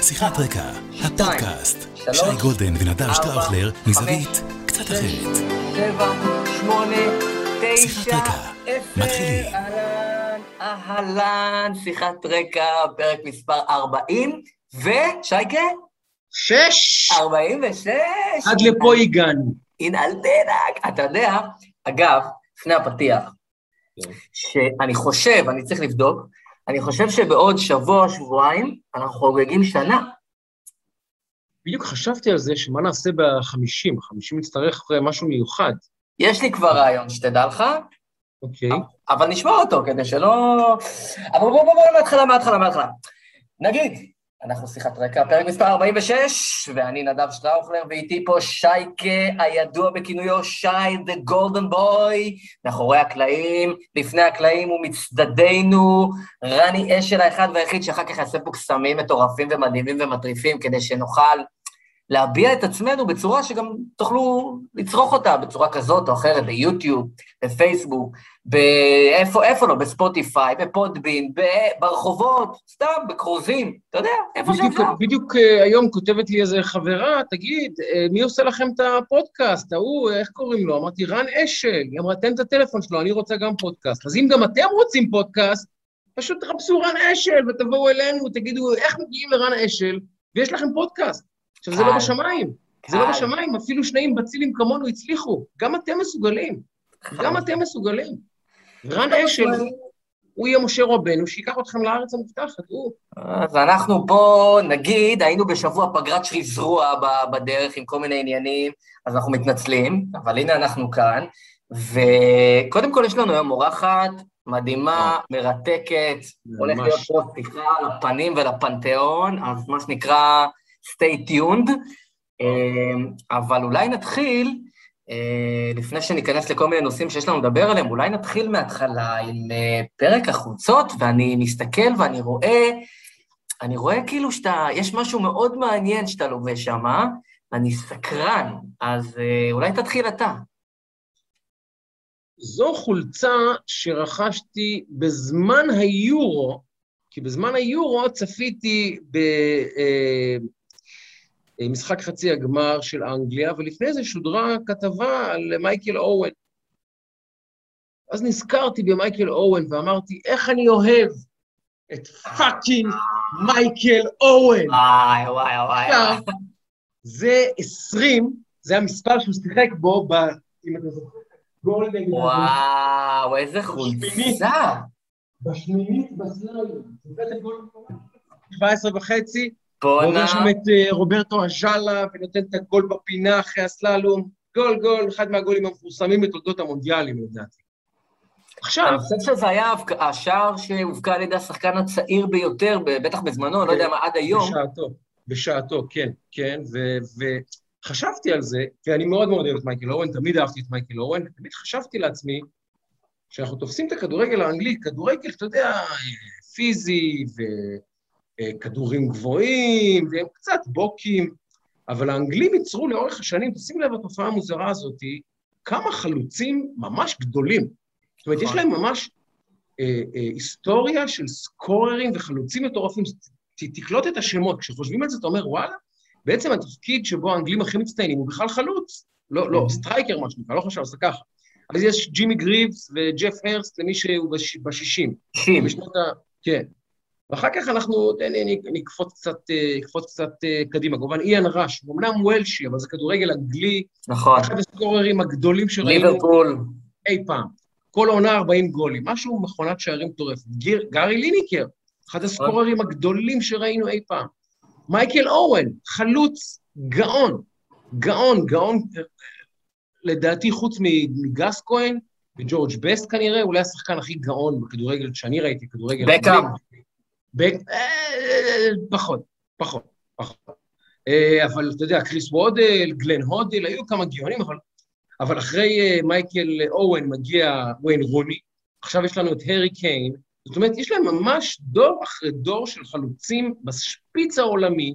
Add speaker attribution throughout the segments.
Speaker 1: שיחת רקע, הפודקאסט.
Speaker 2: שלוש,
Speaker 1: שי גולדן ונדב שטראוכלר מזווית קצת אחרת.
Speaker 2: שבע, שמונה,
Speaker 1: שיחת
Speaker 2: תשע,
Speaker 1: רקע.
Speaker 2: עשר,
Speaker 1: מתחילים.
Speaker 2: אהלן, אהלן, שיחת רקע, פרק מספר 40, ושייקה?
Speaker 3: שש!
Speaker 2: 46.
Speaker 3: עד לפה הגענו.
Speaker 2: תדאג. אתה יודע, אגב, לפני הפתיח,
Speaker 3: כן.
Speaker 2: שאני חושב, אני צריך לבדוק, אני חושב שבעוד שבוע, שבועיים, אנחנו חוגגים שנה.
Speaker 3: בדיוק חשבתי על זה, שמה נעשה בחמישים? חמישים נצטרך משהו מיוחד.
Speaker 2: יש לי כבר רעיון, שתדע לך,
Speaker 3: אוקיי.
Speaker 2: אבל נשמע אותו כדי שלא... אבל בוא, בוא, בוא, מההתחלה, מההתחלה, מההתחלה. נגיד, אנחנו שיחת רקע, פרק מספר 46, ואני נדב שטראוכלר, ואיתי פה שייקה, הידוע בכינויו שי, The Golden Boy, מאחורי הקלעים, לפני הקלעים ומצדדינו, רני אשל האחד והיחיד, שאחר כך יעשה פה קסמים מטורפים ומדהימים ומטריפים, כדי שנוכל להביע את עצמנו בצורה שגם תוכלו לצרוך אותה בצורה כזאת או אחרת, ביוטיוב, בפייסבוק, באיפה, איפה לא, בספוטיפיי, בפודבין, ברחובות, סתם, בכרוזים, אתה יודע, איפה שאפשר.
Speaker 3: בדיוק אה, היום כותבת לי איזה חברה, תגיד, אה, מי עושה לכם את הפודקאסט? ההוא, איך קוראים לו? אמרתי, רן אשל. היא אמרה, תן את הטלפון שלו, אני רוצה גם פודקאסט. אז אם גם אתם רוצים פודקאסט, פשוט תחפשו רן אשל ותבואו אלינו, תגידו, איך מגיעים לרן אשל, ויש לכם פודקאסט. עכשיו, זה לא
Speaker 2: קל.
Speaker 3: בשמיים. זה לא. בשמיים, אפילו שני אימבצילים כמונו הצליחו. גם אתם מסוגלים. גם אתם מסוגלים. רן אשל, הוא יהיה משה רבנו, שייקח אתכם לארץ המובטחת, הוא.
Speaker 2: אז אנחנו פה, נגיד, היינו בשבוע פגרת שחזרוע ב- בדרך עם כל מיני עניינים, אז אנחנו מתנצלים, אבל הנה אנחנו כאן, וקודם כל יש לנו היום אורחת מדהימה, מרתקת, הולך. להיות פה שיחה על הפנים ולפנתיאון, אז מה שנקרא, stay tuned. אמ, אבל אולי נתחיל, אה, לפני שניכנס לכל מיני נושאים שיש לנו לדבר עליהם, אולי נתחיל מההתחלה עם אה, פרק החולצות, ואני מסתכל ואני רואה, אני רואה כאילו שאתה, יש משהו מאוד מעניין שאתה לובש שם, אני סקרן, אז אה, אולי תתחיל אתה.
Speaker 3: זו חולצה שרכשתי בזמן היורו, כי בזמן היורו צפיתי במשחק חצי הגמר של אנגליה, ולפני זה שודרה כתבה על מייקל אוון. אז נזכרתי במייקל אוון ואמרתי, איך אני אוהב את fucking מייקל אורן.
Speaker 2: וואי, וואי, וואי.
Speaker 3: עכשיו, זה 20, זה המספר שהוא שיחק בו, ב... אם אתה זוכר, גול נגד...
Speaker 2: וואו, איזה חולצה.
Speaker 3: בשמינית גול 17 וחצי,
Speaker 2: בואנה.
Speaker 3: ועובר שם את אה, רוברטו אז'אלה ונותן את הגול בפינה אחרי הסלאלום. גול, גול, אחד מהגולים המפורסמים בתולדות המונדיאלים, לדעתי. עכשיו,
Speaker 2: אני חושב שזה היה השער שהובקע על ידי השחקן הצעיר ביותר, בטח בזמנו, לא יודע מה, עד היום.
Speaker 3: בשעתו, בשעתו, כן, כן, ו- וחשבתי על זה, כי אני מאוד מאוד אוהב את מייקל אורן, תמיד אהבתי את מייקל אורן, ותמיד חשבתי לעצמי, כשאנחנו תופסים את הכדורגל האנגלי, כדורגל, אתה יודע, פיזי, וכדורים גבוהים, והם קצת בוקים, אבל האנגלים ייצרו לאורך השנים, תשים לב לתופעה המוזרה הזאת, כמה חלוצים ממש גדולים. זאת אומרת, יש
Speaker 2: נכון.
Speaker 3: להם ממש אה, אה, היסטוריה של סקוררים וחלוצים מטורפים. ת, תקלוט את השמות, כשחושבים על זה אתה אומר, וואלה, בעצם התפקיד שבו האנגלים הכי מצטיינים הוא בכלל חלוץ. לא, לא, striker מה שנקרא, לא חשב, אז ככה. אז יש ג'ימי גריבס וג'ף הרסט למי שהוא בש- בשישים.
Speaker 2: שישים.
Speaker 3: בשנות ה... כן. ואחר כך אנחנו, אקפוץ קצת, אה, אקפוץ קצת אה, קדימה. כמובן, איאן ראש, הוא אמנם וולשי, אבל זה כדורגל אנגלי,
Speaker 2: נכון.
Speaker 3: אחד הסקוררים הגדולים שראינו
Speaker 2: ליברפול.
Speaker 3: אי פעם. כל עונה 40 גולים, משהו מכונת שערים מטורפת. גארי ליניקר, אחד הסקוררים הגדולים שראינו אי פעם. מייקל אוון, חלוץ גאון, גאון, גאון, אה, לדעתי, חוץ מגסקוין וג'ורג' בסט כנראה, אולי השחקן הכי גאון בכדורגל שאני ראיתי, כדורגל...
Speaker 2: בקאם.
Speaker 3: אה, פחות, פחות, פחות. אה, אבל אתה יודע, קריס וודל, גלן הודל, היו כמה גאונים, אבל, אבל אחרי אה, מייקל אורן מגיע וויין רוני, עכשיו יש לנו את הארי קיין, זאת אומרת, יש להם ממש דור אחרי דור של חלוצים בשפיץ העולמי,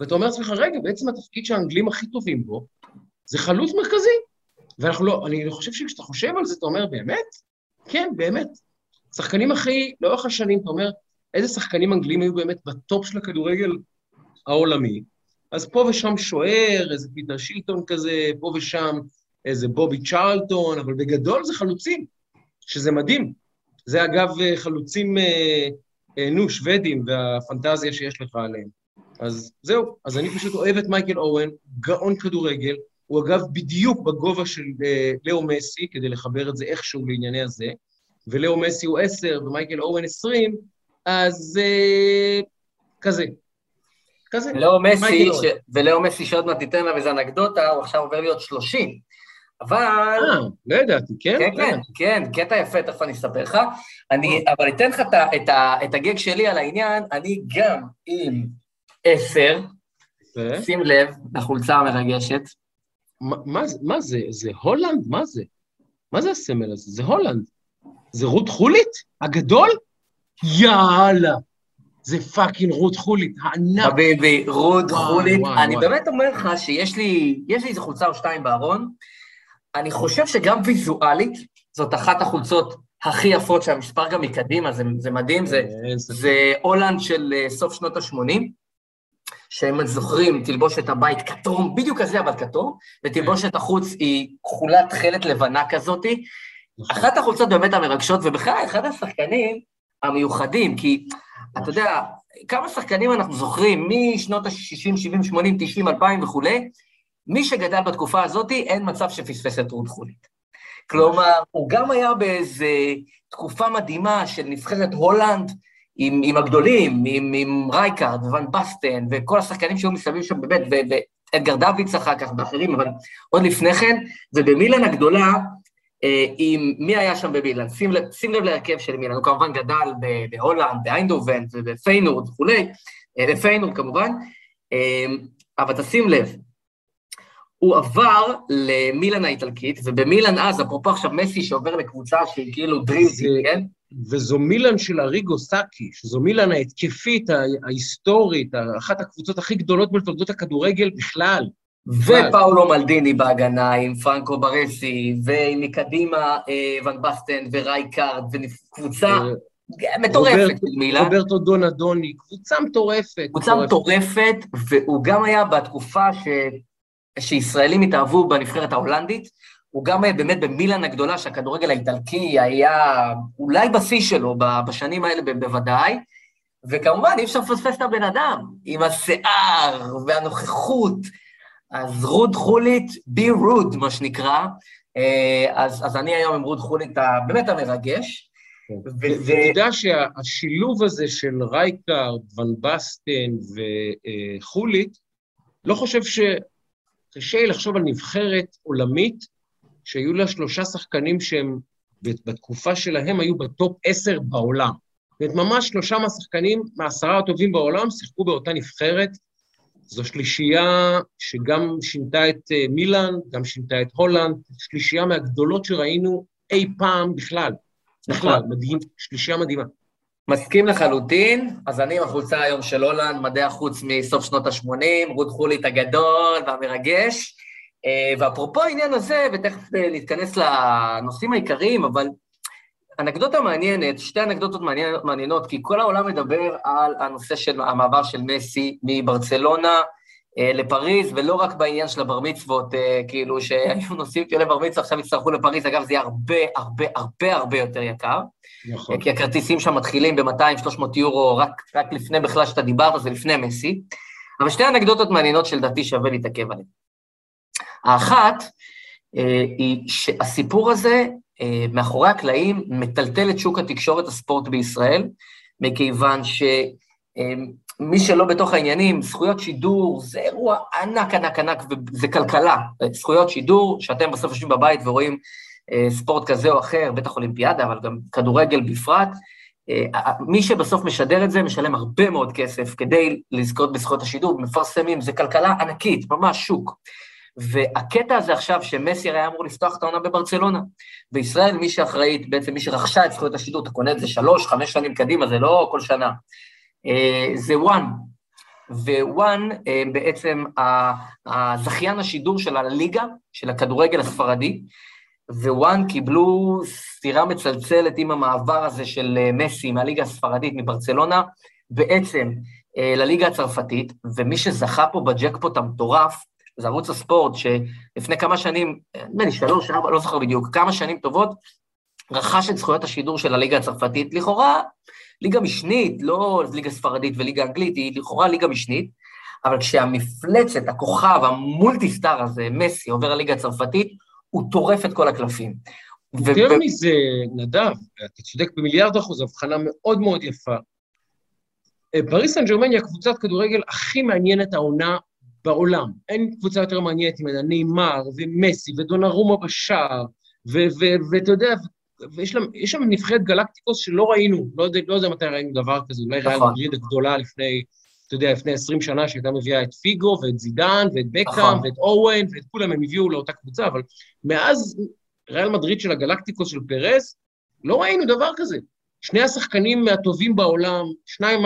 Speaker 3: ואתה אומר לעצמך, רגע, בעצם התפקיד שהאנגלים הכי טובים בו, זה חלוץ מרכזי. ואנחנו לא, אני חושב שכשאתה חושב על זה, אתה אומר, באמת? כן, באמת. שחקנים הכי, לאורך השנים, אתה אומר, איזה שחקנים אנגלים היו באמת בטופ של הכדורגל העולמי. אז פה ושם שוער, איזה פיטר שילטון כזה, פה ושם איזה בובי צ'רלטון, אבל בגדול זה חלוצים, שזה מדהים. זה אגב חלוצים, אה, אה, נו, שוודים, והפנטזיה שיש לך עליהם. אז זהו, אז אני פשוט אוהב את מייקל אוון, גאון כדורגל, הוא אגב בדיוק בגובה של אה, לאו מסי, כדי לחבר את זה איכשהו לענייני הזה, ולאו מסי הוא עשר ומייקל אורן עשרים, אז אה, כזה. כזה.
Speaker 2: ולאו מסי, ש... ולאו מסי שעוד מעט תיתן לה איזה אנקדוטה, הוא עכשיו עובר להיות שלושים. אבל...
Speaker 3: אה, לא ידעתי, כן?
Speaker 2: כן, כן, כן, קטע יפה, תכף אני אספר לך. אני, אבל אתן לך את, את, את הגג שלי על העניין, אני גם עם עשר, שים לב, לחולצה המרגשת.
Speaker 3: מה, מה, מה זה? זה הולנד? מה זה? מה זה הסמל הזה? זה הולנד. זה רוד חוליט? הגדול? יאללה. זה פאקינג רות חולית, הענק.
Speaker 2: חביבי, רוד חוליט. אני. באמת אומר לך שיש לי, יש לי איזה חולצה או שתיים בארון. אני חושב שגם ויזואלית, זאת אחת החולצות הכי יפות שהמספר גם מקדימה, זה, זה מדהים, זה, זה הולנד של אה, סוף שנות ה-80. שהם זוכרים, תלבושת הבית כתום, בדיוק כזה אבל כתום, ותלבושת החוץ היא כחולת תכלת לבנה כזאתי. נכון. אחת החולצות באמת המרגשות, ובכלל אחד השחקנים המיוחדים, כי אתה יודע, כמה שחקנים אנחנו זוכרים משנות ה-60, 70, 80, 90, 2000 וכולי, מי שגדל בתקופה הזאת, אין מצב שפספס את רוד חוליט. כלומר, הוא גם היה באיזו תקופה מדהימה של נבחרת הולנד, עם, עם הגדולים, עם, עם רייקארד וואן בסטן, וכל השחקנים שהיו מסביב שם, באמת, ואדגר דווידס אחר כך ואחרים, אבל עוד לפני כן, ובמילן הגדולה, עם מי היה שם במילן? שים לב, שים לב להרכב של מילן, הוא כמובן גדל בהולנד, באיינדובן ובפיינורד וכולי, אה, בפיינורד כמובן, אה, אבל תשים לב, הוא עבר למילן האיטלקית, ובמילן אז, אפרופו עכשיו מסי שעובר לקבוצה שהיא כאילו dream team, כן?
Speaker 3: וזו מילן של אריגו סאקי, שזו מילן ההתקפית, ההיסטורית, אחת הקבוצות הכי גדולות בתולדות הכדורגל בכלל.
Speaker 2: ופאולו מלדיני בהגנה עם פרנקו בארזי, ועם מקדימה אה, ון בסטן ורייקארד, וקבוצה אה, מטורפת של מילן.
Speaker 3: רוברטו דונדוני, קבוצה מטורפת.
Speaker 2: קבוצה מטורפת, והוא גם היה בתקופה ש... שישראלים התאהבו בנבחרת ההולנדית, הוא גם אה, באמת במילאן הגדולה, שהכדורגל האיטלקי היה אולי בשיא שלו בשנים האלה בוודאי, וכמובן אי אפשר לפספס את הבן אדם, עם השיער והנוכחות. אז רוד חוליט, be rude, מה שנקרא. אה, אז, אז אני היום עם רוד חוליט, באמת המרגש.
Speaker 3: כן. ותדע שהשילוב הזה של רייקארד, ון בסטן וחוליט, לא חושב ש... קשה לחשוב על נבחרת עולמית שהיו לה שלושה שחקנים שהם בתקופה שלהם היו בטופ עשר בעולם. זאת אומרת, ממש שלושה מהשחקנים, מהעשרה הטובים בעולם, שיחקו באותה נבחרת. זו שלישייה שגם שינתה את אה, מילאן, גם שינתה את הולנד, שלישייה מהגדולות שראינו אי פעם בכלל. בכלל, נכון. מדהים, שלישייה מדהימה.
Speaker 2: מסכים לחלוטין, אז אני עם החולצה היום של הולנד, מדעי החוץ מסוף שנות ה-80, רות חולית הגדול והמרגש. אה, ואפרופו העניין הזה, ותכף אה, נתכנס לנושאים העיקריים, אבל אנקדוטה מעניינת, שתי אנקדוטות מעניינות, כי כל העולם מדבר על הנושא של המעבר של מסי מברצלונה אה, לפריז, ולא רק בעניין של הבר מצוות, כאילו שהיו נוסעים כאלה בר מצווה, עכשיו יצטרכו לפריז, אגב, זה יהיה הרבה, הרבה, הרבה הרבה יותר יקר. נכון. כי הכרטיסים שם מתחילים ב-200-300 יורו, רק, רק לפני בכלל שאתה דיברת, זה לפני מסי. אבל שתי אנקדוטות מעניינות שלדעתי שווה להתעכב עליהן. האחת אה, היא שהסיפור הזה, אה, מאחורי הקלעים, מטלטל את שוק התקשורת הספורט בישראל, מכיוון שמי אה, שלא בתוך העניינים, זכויות שידור זה אירוע ענק, ענק, ענק, וזה כלכלה. זכויות שידור, שאתם בסוף יושבים בבית ורואים ספורט כזה או אחר, בטח אולימפיאדה, אבל גם כדורגל בפרט, מי שבסוף משדר את זה משלם הרבה מאוד כסף כדי לזכות בזכויות השידור, מפרסמים, זה כלכלה ענקית, ממש שוק. והקטע הזה עכשיו, שמסי היה אמור לפתוח את העונה בברצלונה. בישראל, מי שאחראית, בעצם מי שרכשה את זכויות השידור, אתה קונה את זה שלוש, חמש שנים קדימה, זה לא כל שנה. אה, זה וואן. ווואן אה, בעצם הזכיין השידור של הליגה, של הכדורגל הספרדי, ווואן קיבלו סטירה מצלצלת עם המעבר הזה של אה, מסי מהליגה הספרדית, מברצלונה, בעצם לליגה הצרפתית, ומי שזכה פה בג'קפוט המטורף, זה ערוץ הספורט, שלפני כמה שנים, נדמה לי שלוש, ארבע, לא זוכר בדיוק, כמה שנים טובות, רכש את זכויות השידור של הליגה הצרפתית, לכאורה ליגה משנית, לא ליגה ספרדית וליגה אנגלית, היא לכאורה ליגה משנית, אבל כשהמפלצת, הכוכב, המולטי-סטאר הזה, מסי, עובר לליגה הצרפתית, הוא טורף את כל הקלפים.
Speaker 3: יותר ו- מזה, נדב, אתה צודק במיליארד אחוז, הבחנה מאוד מאוד יפה. אה, פריס סן ג'רמן היא הקבוצת כדורגל הכי מעניינת העונה בעולם. אין קבוצה יותר מעניינת ממנה, נאמר, ומסי, ודונרומה בשער, ואתה יודע, ויש להם, שם נבחרת גלקטיקוס שלא ראינו, לא יודע, לא יודע מתי ראינו דבר כזה, אולי ריאל נכון. מדריד הגדולה לפני, אתה יודע, לפני 20 שנה, שהייתה מביאה את פיגו ואת זידן ואת בקאם נכון. ואת אורן, ואת כולם הם הביאו לאותה קבוצה, אבל מאז ריאל מדריד של הגלקטיקוס של פרס, לא ראינו דבר כזה. שני השחקנים מהטובים בעולם, שניים,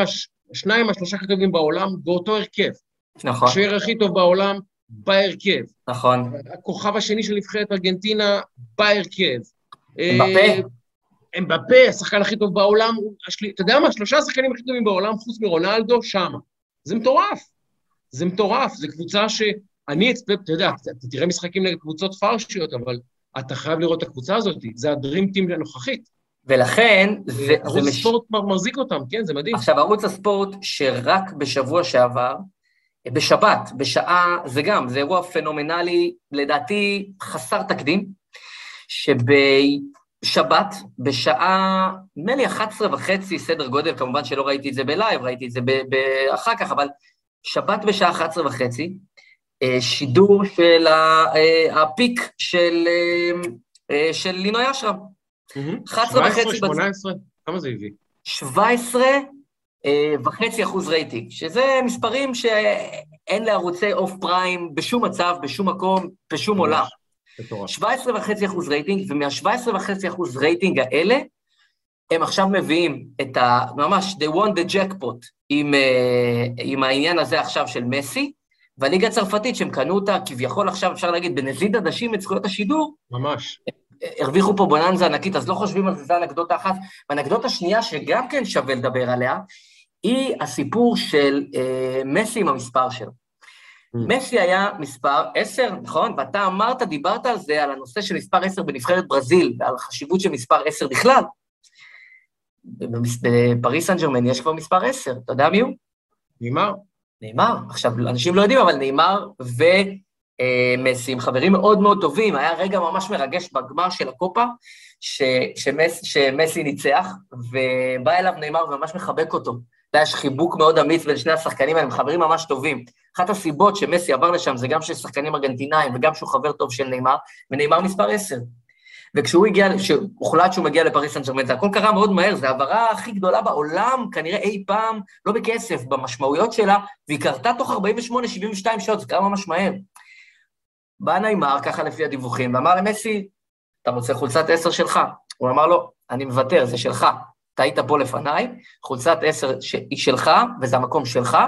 Speaker 3: שניים מהשלושה הכי טובים בעולם, באותו הרכב. נכון. השוער הכי טוב בעולם, בהרכב.
Speaker 2: נכון.
Speaker 3: הכוכב השני של נבחרת ארגנטינה, בהרכב.
Speaker 2: אמבפה.
Speaker 3: אמבפה, השחקן הכי טוב בעולם, אתה יודע מה, שלושה השחקנים הכי טובים בעולם, חוץ מרונלדו, שמה. זה מטורף. זה מטורף, זו קבוצה שאני אצפה, אתה יודע, אתה תראה משחקים נגד קבוצות פרשיות, אבל אתה חייב לראות את הקבוצה הזאת, זה הדרים טים הנוכחית.
Speaker 2: ולכן,
Speaker 3: זה... ערוץ מש... ספורט מחזיק אותם, כן, זה מדהים.
Speaker 2: עכשיו, ערוץ הספורט שרק בשבוע שעבר, בשבת, בשעה, זה גם, זה אירוע פנומנלי, לדעתי חסר תקדים, שבשבת, בשעה, נדמה לי 11 וחצי, סדר גודל, כמובן שלא ראיתי את זה בלייב, ראיתי את זה אחר כך, אבל שבת בשעה 11 וחצי, אה, שידור של אה, ה peak של, אה, של לינוי אשרם.
Speaker 3: 11 וחצי... 18? כמה זה הביא?
Speaker 2: 17 וחצי אחוז רייטינג, שזה מספרים שאין לערוצי off prime בשום מצב, בשום מקום, בשום עולם. 17.5 אחוז רייטינג, ומה-17.5 אחוז רייטינג האלה, הם עכשיו מביאים את ה... ממש, they won the jackpot עם, uh, עם העניין הזה עכשיו של מסי, והליגה הצרפתית, שהם קנו אותה כביכול עכשיו, אפשר להגיד, בנזיד עדשים את זכויות השידור,
Speaker 3: ממש.
Speaker 2: הרוויחו פה בוננזה ענקית, אז לא חושבים על זה, זו אנקדוטה אחת. ואנקדוטה שנייה, שגם כן שווה לדבר עליה, היא הסיפור של uh, מסי עם המספר שלו. Mm. מסי היה מספר 10, נכון? ואתה אמרת, דיברת על זה, על הנושא של מספר 10 בנבחרת ברזיל, ועל החשיבות של מספר 10 בכלל. בפריס סן ג'רמן יש כבר מספר 10, אתה יודע מי הוא?
Speaker 3: נאמר.
Speaker 2: נאמר. עכשיו, אנשים לא יודעים, אבל נאמר ומסי הם חברים מאוד מאוד טובים. היה רגע ממש מרגש בגמר של הקופה, ש, שמס, שמסי ניצח, ובא אליו נאמר וממש מחבק אותו. יש חיבוק מאוד אמיץ בין שני השחקנים האלה, הם חברים ממש טובים. אחת הסיבות שמסי עבר לשם זה גם שיש שחקנים ארגנטינאים וגם שהוא חבר טוב של נאמר, ונאמר מספר 10. וכשהוא הגיע, כשהוחלט שהוא מגיע לפריס סן ג'רמן, זה הכל קרה מאוד מהר, זו ההעברה הכי גדולה בעולם, כנראה אי פעם, לא בכסף, במשמעויות שלה, והיא קרתה תוך 48-72 שעות, זה קרה ממש מהר. בא נאמר, ככה לפי הדיווחים, ואמר למסי, אתה רוצה חולצת 10 שלך? הוא אמר לו, אני מוותר, זה שלך. אתה היית פה לפניי, חולצת 10 היא שלך, וזה המקום שלך,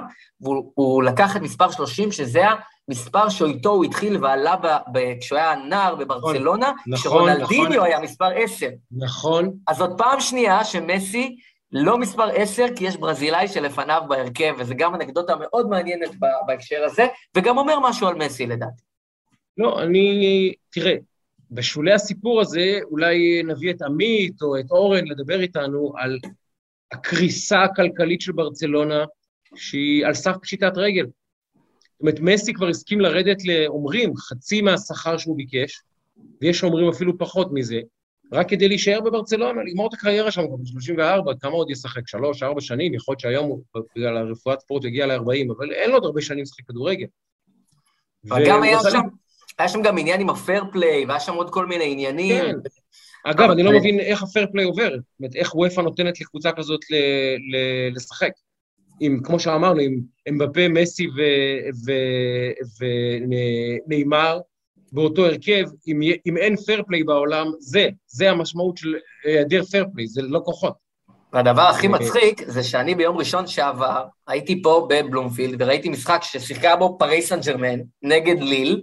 Speaker 2: והוא לקח את מספר 30, שזה המספר שאיתו הוא התחיל ועלה ב, ב, כשהוא היה נער בברצלונה, נכון, כשרונלדיניו נכון. היה מספר 10.
Speaker 3: נכון.
Speaker 2: אז זאת פעם שנייה שמסי לא מספר 10, כי יש ברזילאי שלפניו בהרכב, וזו גם אנקדוטה מאוד מעניינת בהקשר הזה, וגם אומר משהו על מסי לדעתי.
Speaker 3: לא, אני... תראה, בשולי הסיפור הזה אולי נביא את עמית או את אורן לדבר איתנו על הקריסה הכלכלית של ברצלונה, שהיא על סף פשיטת רגל. זאת אומרת, מסי כבר הסכים לרדת לאומרים חצי מהשכר שהוא ביקש, ויש אומרים אפילו פחות מזה, רק כדי להישאר בברצלונה, לגמור את הקריירה שם כבר ב-34, כמה עוד ישחק? שלוש, ארבע שנים, יכול להיות שהיום הוא, בגלל הרפואת ספורט, יגיע ל-40, אבל אין לו עוד הרבה שנים לשחק כדורגל.
Speaker 2: וגם היה שם, היה שם גם עניין עם ה fair play, והיה שם עוד כל מיני עניינים. כן.
Speaker 3: אגב, אני לא מבין איך ה fair play עובר, זאת אומרת, איך אופ"א נותנת לקבוצה כזאת לשחק. עם, כמו שאמרנו, עם אמבפה, מסי וניימאר באותו הרכב, אם, אם אין fair play בעולם, זה, זה המשמעות של היעדר fair play, זה לא כוחות.
Speaker 2: והדבר הכי מצחיק זה שאני ביום ראשון שעבר הייתי פה בבלומפילד וראיתי משחק ששיחקה בו פריס סן ג'רמן נגד ליל,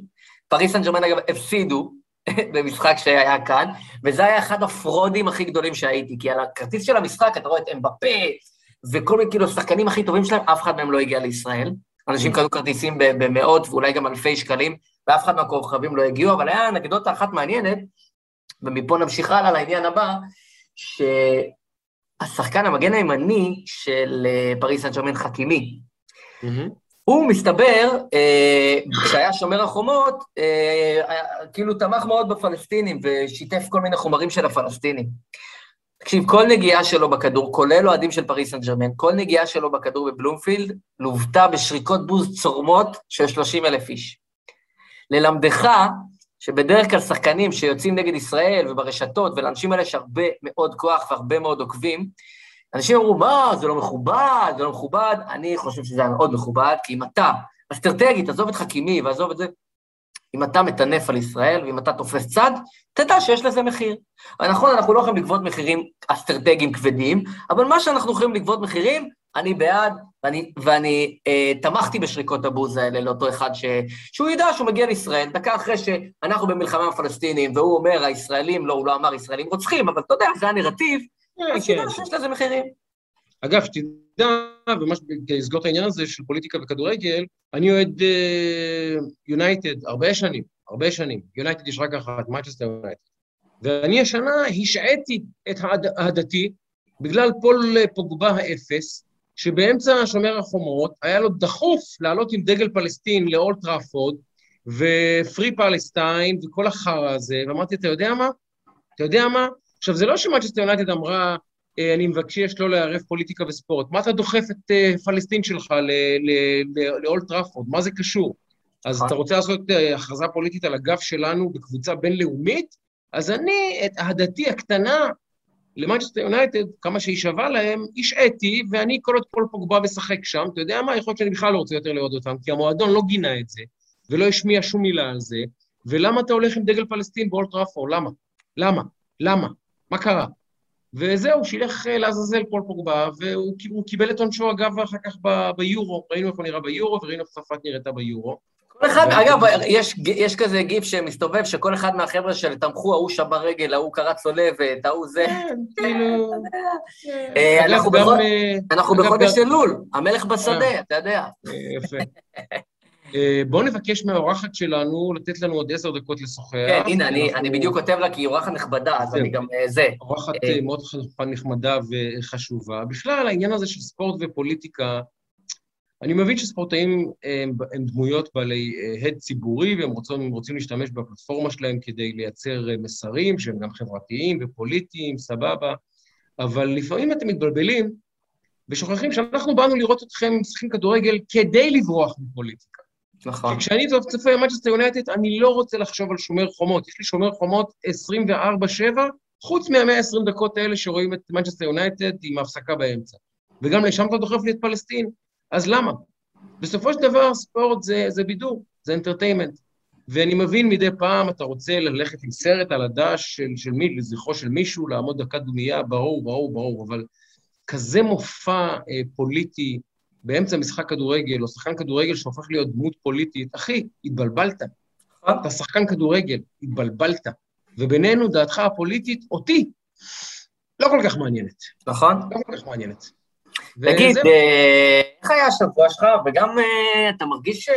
Speaker 2: פריס סן ג'רמן אגב הפסידו, במשחק שהיה כאן, וזה היה אחד הפרודים הכי גדולים שהייתי, כי על הכרטיס של המשחק אתה רואה את אמבפה, וכל מיני, כאילו, השחקנים הכי טובים שלהם, אף אחד מהם לא הגיע לישראל. אנשים קנו כרטיסים במאות ואולי גם אלפי שקלים, ואף אחד מהכוכבים לא הגיעו, אבל היה אנקדוטה אחת מעניינת, ומפה נמשיך הלאה לעניין הבא, שהשחקן המגן הימני של אה, פריס סן ג'רמן חכימי, הוא מסתבר, אה, כשהיה שומר החומות, אה, כאילו תמך מאוד בפלסטינים ושיתף כל מיני חומרים של הפלסטינים. תקשיב, כל נגיעה שלו בכדור, כולל אוהדים של פריס סן ג'רמן, כל נגיעה שלו בכדור בבלומפילד לוותה בשריקות בוז צורמות של 30 אלף איש. ללמדך שבדרך כלל שחקנים שיוצאים נגד ישראל וברשתות, ולאנשים האלה יש הרבה מאוד כוח והרבה מאוד עוקבים, אנשים אמרו, מה, זה לא מכובד, זה לא מכובד. אני חושב שזה היה מאוד מכובד, כי אם אתה, אסטרטגית, עזוב את חכימי ועזוב את זה, אם אתה מטנף על ישראל ואם אתה תופס צד, תדע שיש לזה מחיר. נכון, אנחנו לא יכולים לגבות מחירים אסטרטגיים כבדים, אבל מה שאנחנו יכולים לגבות מחירים, אני בעד, ואני, ואני אה, תמכתי בשריקות הבוז האלה לאותו אחד ש, שהוא ידע שהוא מגיע לישראל, דקה אחרי שאנחנו במלחמה עם הפלסטינים, והוא אומר, הישראלים, לא, הוא לא אמר ישראלים רוצחים, אבל אתה יודע, זה הנרטיב,
Speaker 3: כן,
Speaker 2: אז שידע שיש לזה מחירים.
Speaker 3: אגב, שתדע, וממש לסגור את העניין הזה של פוליטיקה וכדורגל, אני אוהד יונייטד uh, הרבה שנים, הרבה שנים. יונייטד יש רק אחת, מנצ'סטר יונייטד. ואני השנה השעיתי את אהדתי בגלל פול פוגבה האפס, שבאמצע שומר החומות היה לו דחוף לעלות עם דגל פלסטין לאולט טראפורד, ו free Palestine וכל החרא הזה, ואמרתי, אתה יודע מה? אתה יודע מה? עכשיו, זה לא שמנצ'סטר יונייטד אמרה, אה, אני מבקש לא לערב פוליטיקה וספורט. מה אתה דוחף את אה, פלסטין שלך לאולט טראפורד? מה זה קשור? אז נכון. אתה רוצה לעשות אה, הכרזה פוליטית על הגב שלנו בקבוצה בינלאומית? אז אני, את אהדתי הקטנה למנצ'סטר יונייטד, כמה שהיא שווה להם, השעיתי, ואני כל עוד פול פוגבה משחק שם, אתה יודע מה? יכול להיות שאני בכלל לא רוצה יותר לראות אותם, כי המועדון לא גינה את זה, ולא השמיע שום מילה על זה, ולמה אתה הולך עם דגל פלסטין באולט טראפורד? למה? למה? למה? מה קרה? וזהו, שילך אה, לעזאזל פול פוגבה, והוא קיבל את עונשו, אגב, אחר כך ביורו. ראינו איך הוא נראה ביורו, וראינו איך צרפת נראתה ביורו.
Speaker 2: כל אחד, אגב, יש, יש כזה גיף שמסתובב, שכל אחד מהחבר'ה שתמכו, ההוא שבר רגל, ההוא קרא צולבת, ההוא זה.
Speaker 3: כן, כאילו...
Speaker 2: אה, אנחנו אה, בחודש אלול, המלך בשדה, אתה יודע.
Speaker 3: יפה. אה, בואו נבקש מהאורחת שלנו לתת לנו עוד עשר דקות לשוחח.
Speaker 2: כן, הנה, אני, אני בדיוק כותב לה כי היא אורחת נכבדה, אז אני גם אה, זה.
Speaker 3: אורחת אה, מאוד נחמדה וחשובה. בכלל, העניין הזה של ספורט ופוליטיקה, אני מבין שספורטאים הם, הם דמויות בעלי הד ציבורי, והם רוצים, רוצים להשתמש בפלטפורמה שלהם כדי לייצר מסרים שהם גם חברתיים ופוליטיים, סבבה, אבל לפעמים אתם מתבלבלים ושוכחים שאנחנו באנו לראות אתכם משחקים כדורגל כדי לברוח מפוליטיקה.
Speaker 2: נכון.
Speaker 3: כשאני צופה במאצ'סטר יונייטד, אני לא רוצה לחשוב על שומר חומות. יש לי שומר חומות 24-7, חוץ מה-120 דקות האלה שרואים את מאצ'סטר יונייטד עם ההפסקה באמצע. וגם לשם אתה דוחף לי את פלסטין, אז למה? בסופו של דבר ספורט זה, זה בידור, זה entertainment. ואני מבין מדי פעם, אתה רוצה ללכת עם סרט על הדש של, של מי, לזכרו של מישהו, לעמוד דקה דומייה, ברור, ברור, ברור, אבל כזה מופע אה, פוליטי, באמצע משחק כדורגל, או שחקן כדורגל שהופך להיות דמות פוליטית, אחי, התבלבלת. נכון. אתה שחקן כדורגל, התבלבלת. ובינינו, דעתך הפוליטית, אותי, לא כל כך מעניינת.
Speaker 2: נכון.
Speaker 3: לא כל כך מעניינת.
Speaker 2: תגיד, אה, איך היה השבוע שלך? וגם אה, אתה מרגיש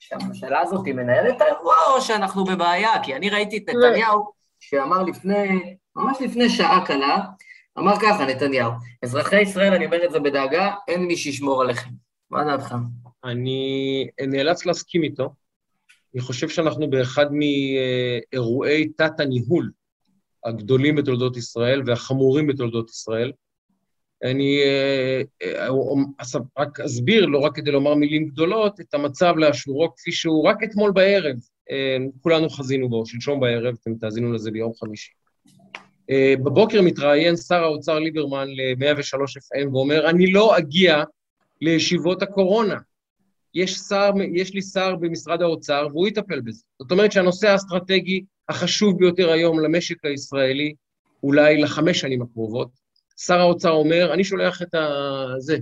Speaker 2: שהממשלה הזאת מנהלת את האירוע, או שאנחנו בבעיה? כי אני ראיתי את נתניהו, שאמר לפני, ממש לפני שעה קלה, אמר ככה, נתניהו, אזרחי ישראל, אני אומר את זה בדאגה, אין מי שישמור עליכם. מה דעתך?
Speaker 3: אני נאלץ להסכים איתו. אני חושב שאנחנו באחד מאירועי תת-הניהול הגדולים בתולדות ישראל והחמורים בתולדות ישראל. אני אה, אה, רק אסביר, לא רק כדי לומר מילים גדולות, את המצב לאשורו כפי שהוא רק אתמול בערב, אה, כולנו חזינו בו, שלשום בערב, אתם תאזינו לזה ביום חמישי. אה, בבוקר מתראיין שר האוצר ליברמן ל-103 FM ואומר, אני לא אגיע לישיבות הקורונה. יש, שר, יש לי שר במשרד האוצר והוא יטפל בזה. זאת אומרת שהנושא האסטרטגי החשוב ביותר היום למשק הישראלי, אולי לחמש שנים הקרובות, שר האוצר אומר, אני שולח את ה... זה,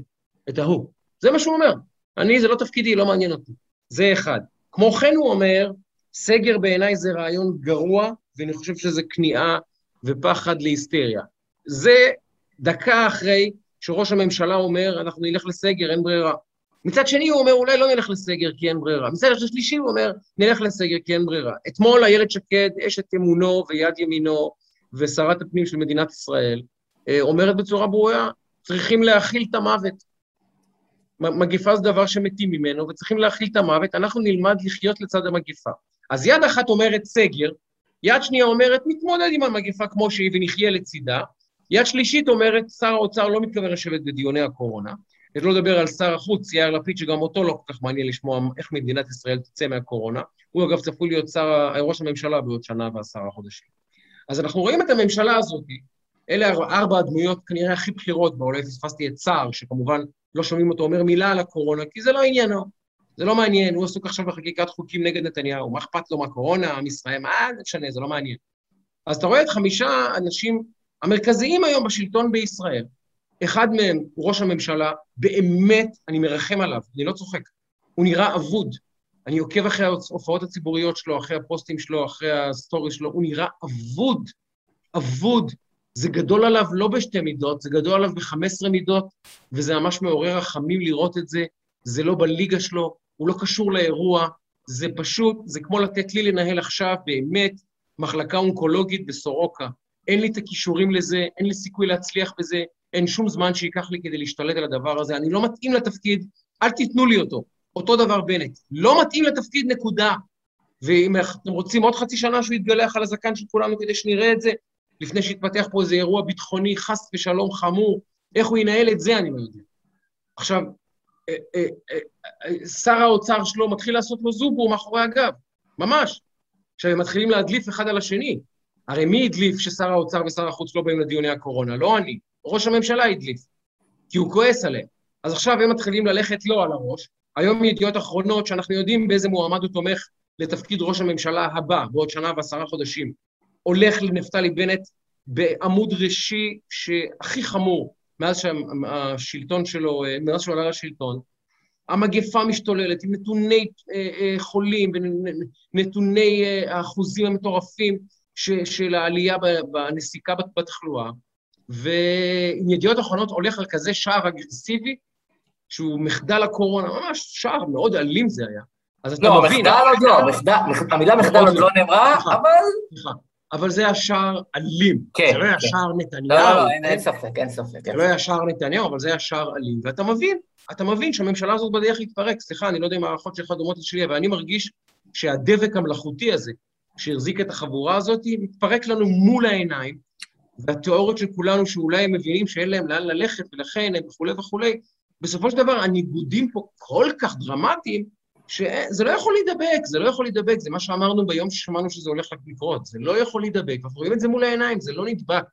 Speaker 3: את ההוא. זה מה שהוא אומר. אני, זה לא תפקידי, לא מעניין אותי. זה אחד. כמו כן הוא אומר, סגר בעיניי זה רעיון גרוע, ואני חושב שזה כניעה ופחד להיסטריה. זה דקה אחרי שראש הממשלה אומר, אנחנו נלך לסגר, אין ברירה. מצד שני הוא אומר, אולי לא נלך לסגר כי אין ברירה. מצד השלישי הוא אומר, נלך לסגר כי אין ברירה. אתמול איילת שקד, אשת אמונו ויד ימינו ושרת הפנים של מדינת ישראל, אה, אומרת בצורה ברורה, צריכים להכיל את המוות. מגיפה זה דבר שמתים ממנו, וצריכים להכיל את המוות, אנחנו נלמד לחיות לצד המגיפה. אז יד אחת אומרת סגר, יד שנייה אומרת, נתמודד עם המגיפה כמו שהיא ונחיה לצידה, יד שלישית אומרת, שר האוצר לא מתכוון לשבת בדיוני הקורונה. יש לא לדבר על שר החוץ, יאיר לפיד, שגם אותו לא כל כך מעניין לשמוע איך מדינת ישראל תצא מהקורונה. הוא אגב צפוי להיות שר, ראש הממשלה בעוד שנה ועשרה חודשים. אז אנחנו רואים את הממשלה הזאת, אלה ארבע הדמויות כנראה הכי בכירות בעולם, פספסתי את סער, שכמובן לא שומעים אותו אומר מילה על הקורונה, כי זה לא עניינו, זה לא מעניין, הוא עסוק עכשיו בחקיקת חוקים נגד נתניהו, מה אכפת לו מהקורונה, עם ישראל, מה זה משנה, זה לא מעניין. אז אתה רואה את חמישה אנשים המרכזיים היום בשלטון בישראל, אחד מהם הוא ראש הממשלה, באמת, אני מרחם עליו, אני לא צוחק, הוא נראה אבוד. אני עוקב אחרי ההופעות הציבוריות שלו, אחרי הפוסטים שלו, אחרי הסטורי שלו, הוא נראה אבוד, אבוד. זה גדול עליו לא בשתי מידות, זה גדול עליו ב-15 מידות, וזה ממש מעורר רחמים לראות את זה. זה לא בליגה שלו, הוא לא קשור לאירוע, זה פשוט, זה כמו לתת לי לנהל עכשיו באמת מחלקה אונקולוגית בסורוקה. אין לי את הכישורים לזה, אין לי סיכוי להצליח בזה, אין שום זמן שייקח לי כדי להשתלט על הדבר הזה. אני לא מתאים לתפקיד, אל תיתנו לי אותו. אותו דבר בנט. לא מתאים לתפקיד, נקודה. ואם אתם רוצים עוד חצי שנה שהוא יתגלח על הזקן של כולנו כדי שנראה את זה, לפני שיתפתח פה איזה אירוע ביטחוני חס ושלום חמור, איך הוא ינהל את זה, אני לא יודע. עכשיו, שר האוצר שלו מתחיל לעשות לו זובור מאחורי הגב, ממש. עכשיו, הם מתחילים להדליף אחד על השני. הרי מי הדליף ששר האוצר ושר החוץ לא באים לדיוני הקורונה? לא אני. ראש הממשלה הדליף, כי הוא כועס עליהם. אז עכשיו הם מתחילים ללכת לו על הראש. היום מידיעות אחרונות שאנחנו יודעים באיזה מועמד הוא תומך לתפקיד ראש הממשלה הבא, בעוד שנה ועשרה חודשים. הולך לנפתלי בנט בעמוד ראשי שהכי חמור מאז שהשלטון שלו, מאז שהוא עלה לשלטון. המגפה משתוללת עם נתוני אה, אה, חולים ונתוני אה, האחוזים המטורפים של העלייה בנסיקה בתחלואה, ועם ידיעות אחרונות הולך על כזה שער אגרסיבי, שהוא מחדל הקורונה, ממש שער מאוד אלים זה היה.
Speaker 2: אז אתה לא, מבין... לא, מחדל עוד לא, המילה מחדל עוד לא נאמרה, אבל...
Speaker 3: אבל זה השער אלים.
Speaker 2: כן.
Speaker 3: זה לא היה כן. שער נתניהו.
Speaker 2: לא, לא, אין, ספק, אין ספק.
Speaker 3: זה לא היה שער נתניהו, אבל זה היה שער אלים. ואתה מבין, אתה מבין שהממשלה הזאת בדרך להתפרק. סליחה, אני לא יודע אם הערכות שלך דומות לשלי, אבל אני מרגיש שהדבק המלאכותי הזה, שהחזיק את החבורה הזאת, מתפרק לנו מול העיניים, והתיאוריות של כולנו שאולי הם מבינים שאין להם לאן ללכת, ולכן הם וכולי וכולי, בסופו של דבר הניגודים פה כל כך דרמטיים, שזה לא יכול להידבק, זה לא יכול להידבק, זה מה שאמרנו ביום ששמענו שזה הולך לקרות, זה לא יכול להידבק, אנחנו רואים את זה מול העיניים, זה לא נדבק.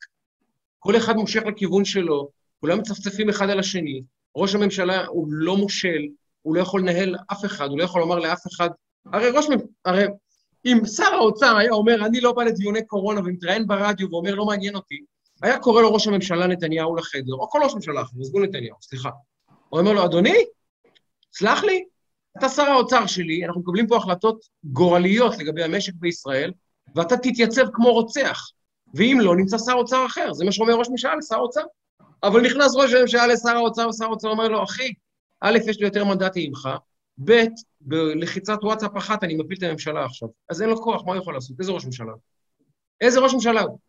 Speaker 3: כל אחד מושך לכיוון שלו, כולם מצפצפים אחד על השני, ראש הממשלה הוא לא מושל, הוא לא יכול לנהל אף אחד, הוא לא יכול לומר לאף אחד, הרי ראש ממשלה, הרי אם שר האוצר היה אומר, אני לא בא לדיוני קורונה ומתראיין ברדיו ואומר, לא מעניין אותי, היה קורא לו ראש הממשלה נתניהו לחדר, או כל ראש ממשלה אחר, עזבו נתניהו, סליחה. הוא אומר לו, אדוני, סלח לי, אתה שר האוצר שלי, אנחנו מקבלים פה החלטות גורליות לגבי המשק בישראל, ואתה תתייצב כמו רוצח. ואם לא, נמצא שר אוצר אחר, זה מה שאומר ראש ממשלה לשר אוצר. אבל נכנס ראש הממשלה לשר האוצר, ושר האוצר אומר לו, אחי, א', יש לי יותר מנדטים ממך, ב', בלחיצת וואטסאפ אחת אני מפיל את הממשלה עכשיו. אז אין לו כוח, מה הוא יכול לעשות? איזה ראש ממשלה? איזה ראש ממשלה הוא?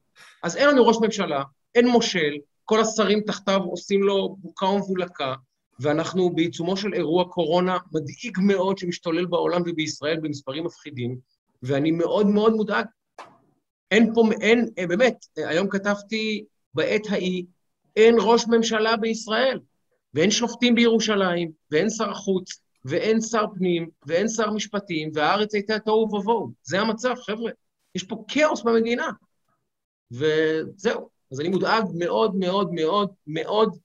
Speaker 3: אז אין לנו ראש ממשלה, אין מושל, כל השרים תחתיו עושים לו בוקה ומבולקה, ואנחנו בעיצומו של אירוע קורונה מדאיג מאוד שמשתולל בעולם ובישראל במספרים מפחידים, ואני מאוד מאוד מודאג. אין פה, אין, אה, באמת, היום כתבתי בעת ההיא, אין ראש ממשלה בישראל, ואין שופטים בירושלים, ואין שר חוץ, ואין שר פנים, ואין שר משפטים, והארץ הייתה תוהו ובוהו. זה המצב, חבר'ה. יש פה כאוס במדינה. וזהו. אז אני מודאג מאוד מאוד מאוד מאוד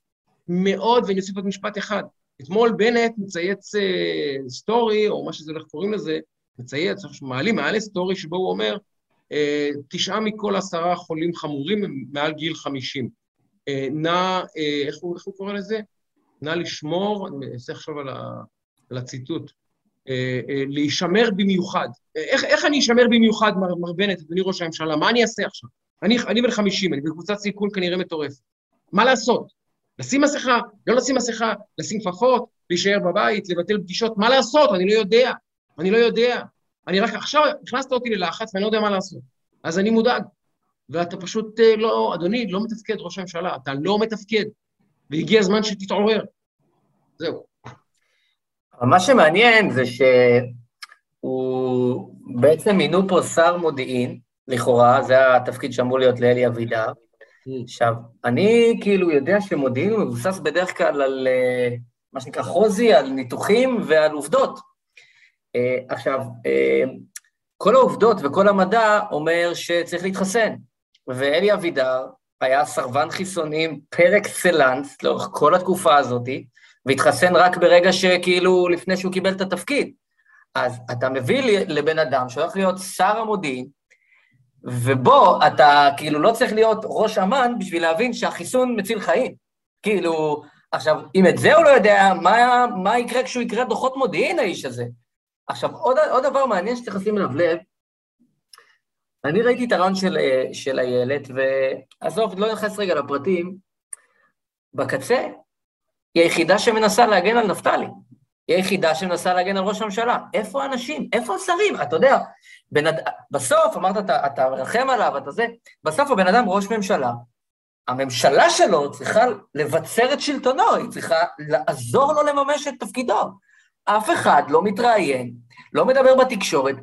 Speaker 3: מאוד, ואני אוסיף עוד משפט אחד. אתמול בנט מצייץ uh, סטורי, או מה שזה, איך קוראים לזה, מצייץ, מעלים מעלה סטורי שבו הוא אומר, uh, תשעה מכל עשרה חולים חמורים הם מעל גיל חמישים. Uh, נא, uh, איך, הוא, איך הוא קורא לזה? נא לשמור, אני אעשה עכשיו על, ה, על הציטוט. אה, אה, להישמר במיוחד. איך, איך אני אשמר במיוחד, מר, מר בנט, אדוני ראש הממשלה? מה אני אעשה עכשיו? אני, אני בן 50, אני בקבוצת סיכון כנראה מטורפת. מה לעשות? לשים מסכה, לא לשים מסכה, לשים כפפות, להישאר בבית, לבטל פגישות, מה לעשות? אני לא יודע. אני לא יודע. אני רק עכשיו, הכנסת אותי ללחץ ואני לא יודע מה לעשות. אז אני מודאג. ואתה פשוט אה, לא, אדוני, לא מתפקד, ראש הממשלה, אתה לא מתפקד. והגיע הזמן שתתעורר. זהו.
Speaker 2: מה שמעניין זה שהוא בעצם מינו פה שר מודיעין, לכאורה, זה התפקיד שאמור להיות לאלי אבידר. עכשיו, אני כאילו יודע שמודיעין מבוסס בדרך כלל על אה, מה שנקרא חוזי, על ניתוחים ועל עובדות. אה, עכשיו, אה, כל העובדות וכל המדע אומר שצריך להתחסן, ואלי אבידר היה סרבן חיסונים פר אקסלנס לאורך כל התקופה הזאת, והתחסן רק ברגע שכאילו, לפני שהוא קיבל את התפקיד. אז אתה מביא לבן אדם שהולך להיות שר המודיעין, ובו אתה כאילו לא צריך להיות ראש אמ"ן בשביל להבין שהחיסון מציל חיים. כאילו, עכשיו, אם את זה הוא לא יודע, מה, מה יקרה כשהוא יקרא דוחות מודיעין, האיש הזה? עכשיו, עוד, עוד דבר מעניין שצריך לשים אליו לב, אני ראיתי את הרעיון של, של איילת, ועזוב, לא נכנס רגע לפרטים, בקצה, היא היחידה שמנסה להגן על נפתלי. היא היחידה שמנסה להגן על ראש הממשלה. איפה האנשים? איפה השרים? אתה יודע, בנד... בסוף, אמרת, אתה, אתה מרחם עליו, אתה זה, בסוף הבן אדם ראש ממשלה, הממשלה שלו צריכה לבצר את שלטונו, היא צריכה לעזור לו לממש את תפקידו. אף אחד לא מתראיין, לא מדבר בתקשורת,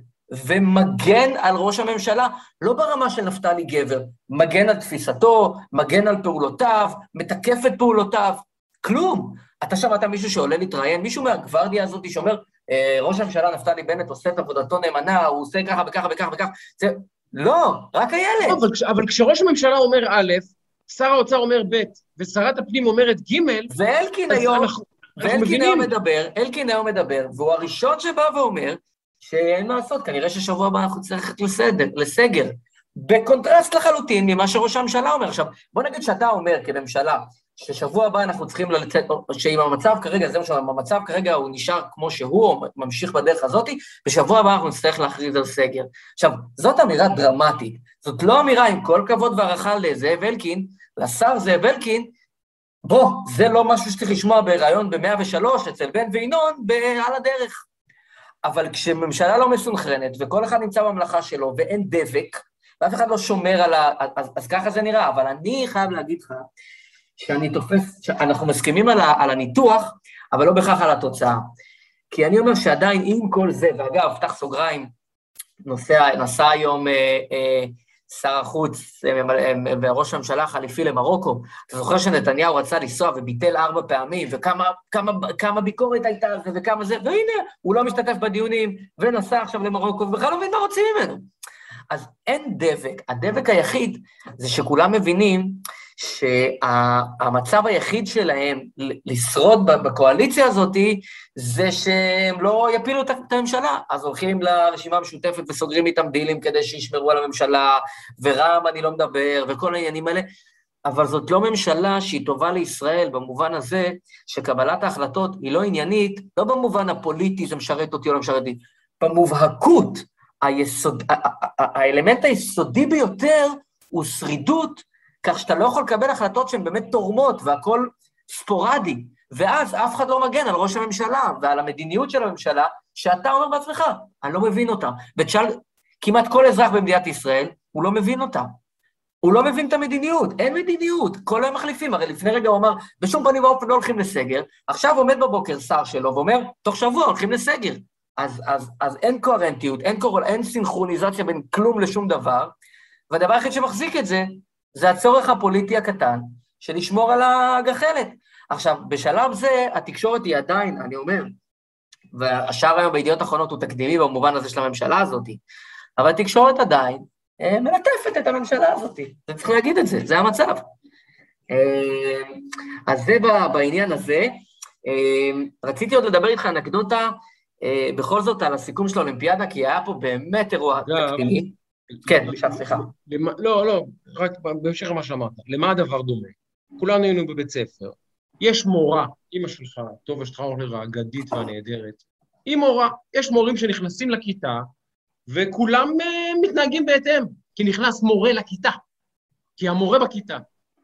Speaker 2: ומגן על ראש הממשלה, לא ברמה של נפתלי גבר, מגן על תפיסתו, מגן על פעולותיו, מתקף את פעולותיו, כלום. אתה שמעת מישהו שעולה להתראיין, מישהו מהגוורדיה הזאת שאומר, אה, ראש הממשלה נפתלי בנט עושה את עבודתו נאמנה, הוא עושה ככה וככה וככה וככה, זה... לא, רק הילד.
Speaker 3: אבל, אבל כשראש הממשלה אומר א', שר האוצר אומר ב', ושרת הפנים אומרת ג',
Speaker 2: ואלקין היום, אנחנו, ואלקין היום מדבר, אלקין היום מדבר, והוא הראשון שבא ואומר שאין מה לעשות, כנראה ששבוע הבא אנחנו ללכת לסדר, לסגר. בקונטרסט לחלוטין ממה שראש הממשלה אומר. עכשיו, בוא נגיד שאתה אומר כממשלה, ששבוע הבא אנחנו צריכים לצאת, שאם המצב כרגע, זה מה שאומר, המצב כרגע הוא נשאר כמו שהוא, או ממשיך בדרך הזאת, בשבוע הבא אנחנו נצטרך להכריז על סגר. עכשיו, זאת אמירה דרמטית. זאת לא אמירה, עם כל כבוד והערכה לזאב אלקין, לשר זאב אלקין, בוא, זה לא משהו שצריך לשמוע בריאיון ב-103 אצל בן וינון על הדרך. אבל כשממשלה לא מסונכרנת, וכל אחד נמצא בממלכה שלו, ואין דבק, ואף אחד לא שומר על ה... אז, אז ככה זה נראה. אבל אני חייב להגיד לך, שאני תופס, שאנחנו מסכימים על, ה, על הניתוח, אבל לא בהכרח על התוצאה. כי אני אומר שעדיין עם כל זה, ואגב, פתח סוגריים, נוסע, נסע היום אה, אה, שר החוץ אה, אה, וראש הממשלה החליפי למרוקו, אתה זוכר שנתניהו רצה לנסוע וביטל ארבע פעמים, וכמה כמה, כמה ביקורת הייתה על זה וכמה זה, והנה, הוא לא משתתף בדיונים, ונסע עכשיו למרוקו, ובכלל לא מבין מה רוצים ממנו. אז אין דבק. הדבק היחיד זה שכולם מבינים שהמצב היחיד שלהם לשרוד בקואליציה הזאת זה שהם לא יפילו את הממשלה. אז הולכים לרשימה המשותפת וסוגרים איתם דילים כדי שישמרו על הממשלה, ורע"מ אני לא מדבר, וכל העניינים האלה. אבל זאת לא ממשלה שהיא טובה לישראל במובן הזה שקבלת ההחלטות היא לא עניינית, לא במובן הפוליטי, זה משרת אותי או לא משרת אותי, במובהקות, היסוד, האלמנט היסודי ביותר הוא שרידות כך שאתה לא יכול לקבל החלטות שהן באמת תורמות והכול ספורדי, ואז אף אחד לא מגן על ראש הממשלה ועל המדיניות של הממשלה, שאתה אומר בעצמך, אני לא מבין אותה. ותשאל כמעט כל אזרח במדינת ישראל, הוא לא מבין אותה. הוא לא מבין את המדיניות, אין מדיניות, כל היום מחליפים. הרי לפני רגע הוא אמר, בשום פנים ואופן לא הולכים לסגר, עכשיו עומד בבוקר שר שלו ואומר, תוך שבוע הולכים לסגר. אז, אז, אז אין קוהרנטיות, אין, קור... אין סינכרוניזציה בין כלום לשום דבר, והדבר היחיד שמחזיק את זה, זה הצורך הפוליטי הקטן של לשמור על הגחלת. עכשיו, בשלב זה התקשורת היא עדיין, אני אומר, והשאר היום בידיעות אחרונות הוא תקדימי במובן הזה של הממשלה הזאת, אבל התקשורת עדיין אה, מלטפת את הממשלה הזאת, צריך להגיד את זה, זה המצב. אה, אז זה בעניין הזה. אה, רציתי עוד לדבר איתך אנקדוטה, בכל זאת על הסיכום של האולימפיאדה, כי היה פה באמת אירוע תקדימי. כן, בבקשה, סליחה.
Speaker 3: לא, לא, רק בהמשך למה שאמרת. למה הדבר דומה? כולנו היינו בבית ספר. יש מורה, אימא שלך, טובה שטראוכלר האגדית והנהדרת, היא מורה. יש מורים שנכנסים לכיתה, וכולם uh, מתנהגים בהתאם, כי נכנס מורה לכיתה, כי המורה בכיתה.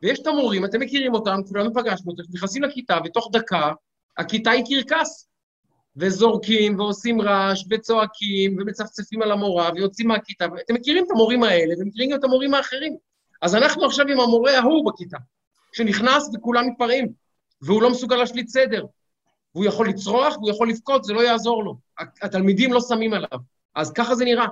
Speaker 3: ויש את המורים, אתם מכירים אותם, כולנו פגשנו אותם, נכנסים לכיתה, ותוך דקה הכיתה היא קרקס. וזורקים, ועושים רעש, וצועקים, ומצפצפים על המורה, ויוצאים מהכיתה, ואתם מכירים את המורים האלה, ומכירים גם את המורים האחרים. אז אנחנו עכשיו עם המורה ההוא בכיתה, שנכנס וכולם מתפרעים, והוא לא מסוגל להשליט סדר. והוא יכול לצרוח, והוא יכול לבכות, זה לא יעזור לו. התלמידים לא שמים עליו. אז ככה זה נראה,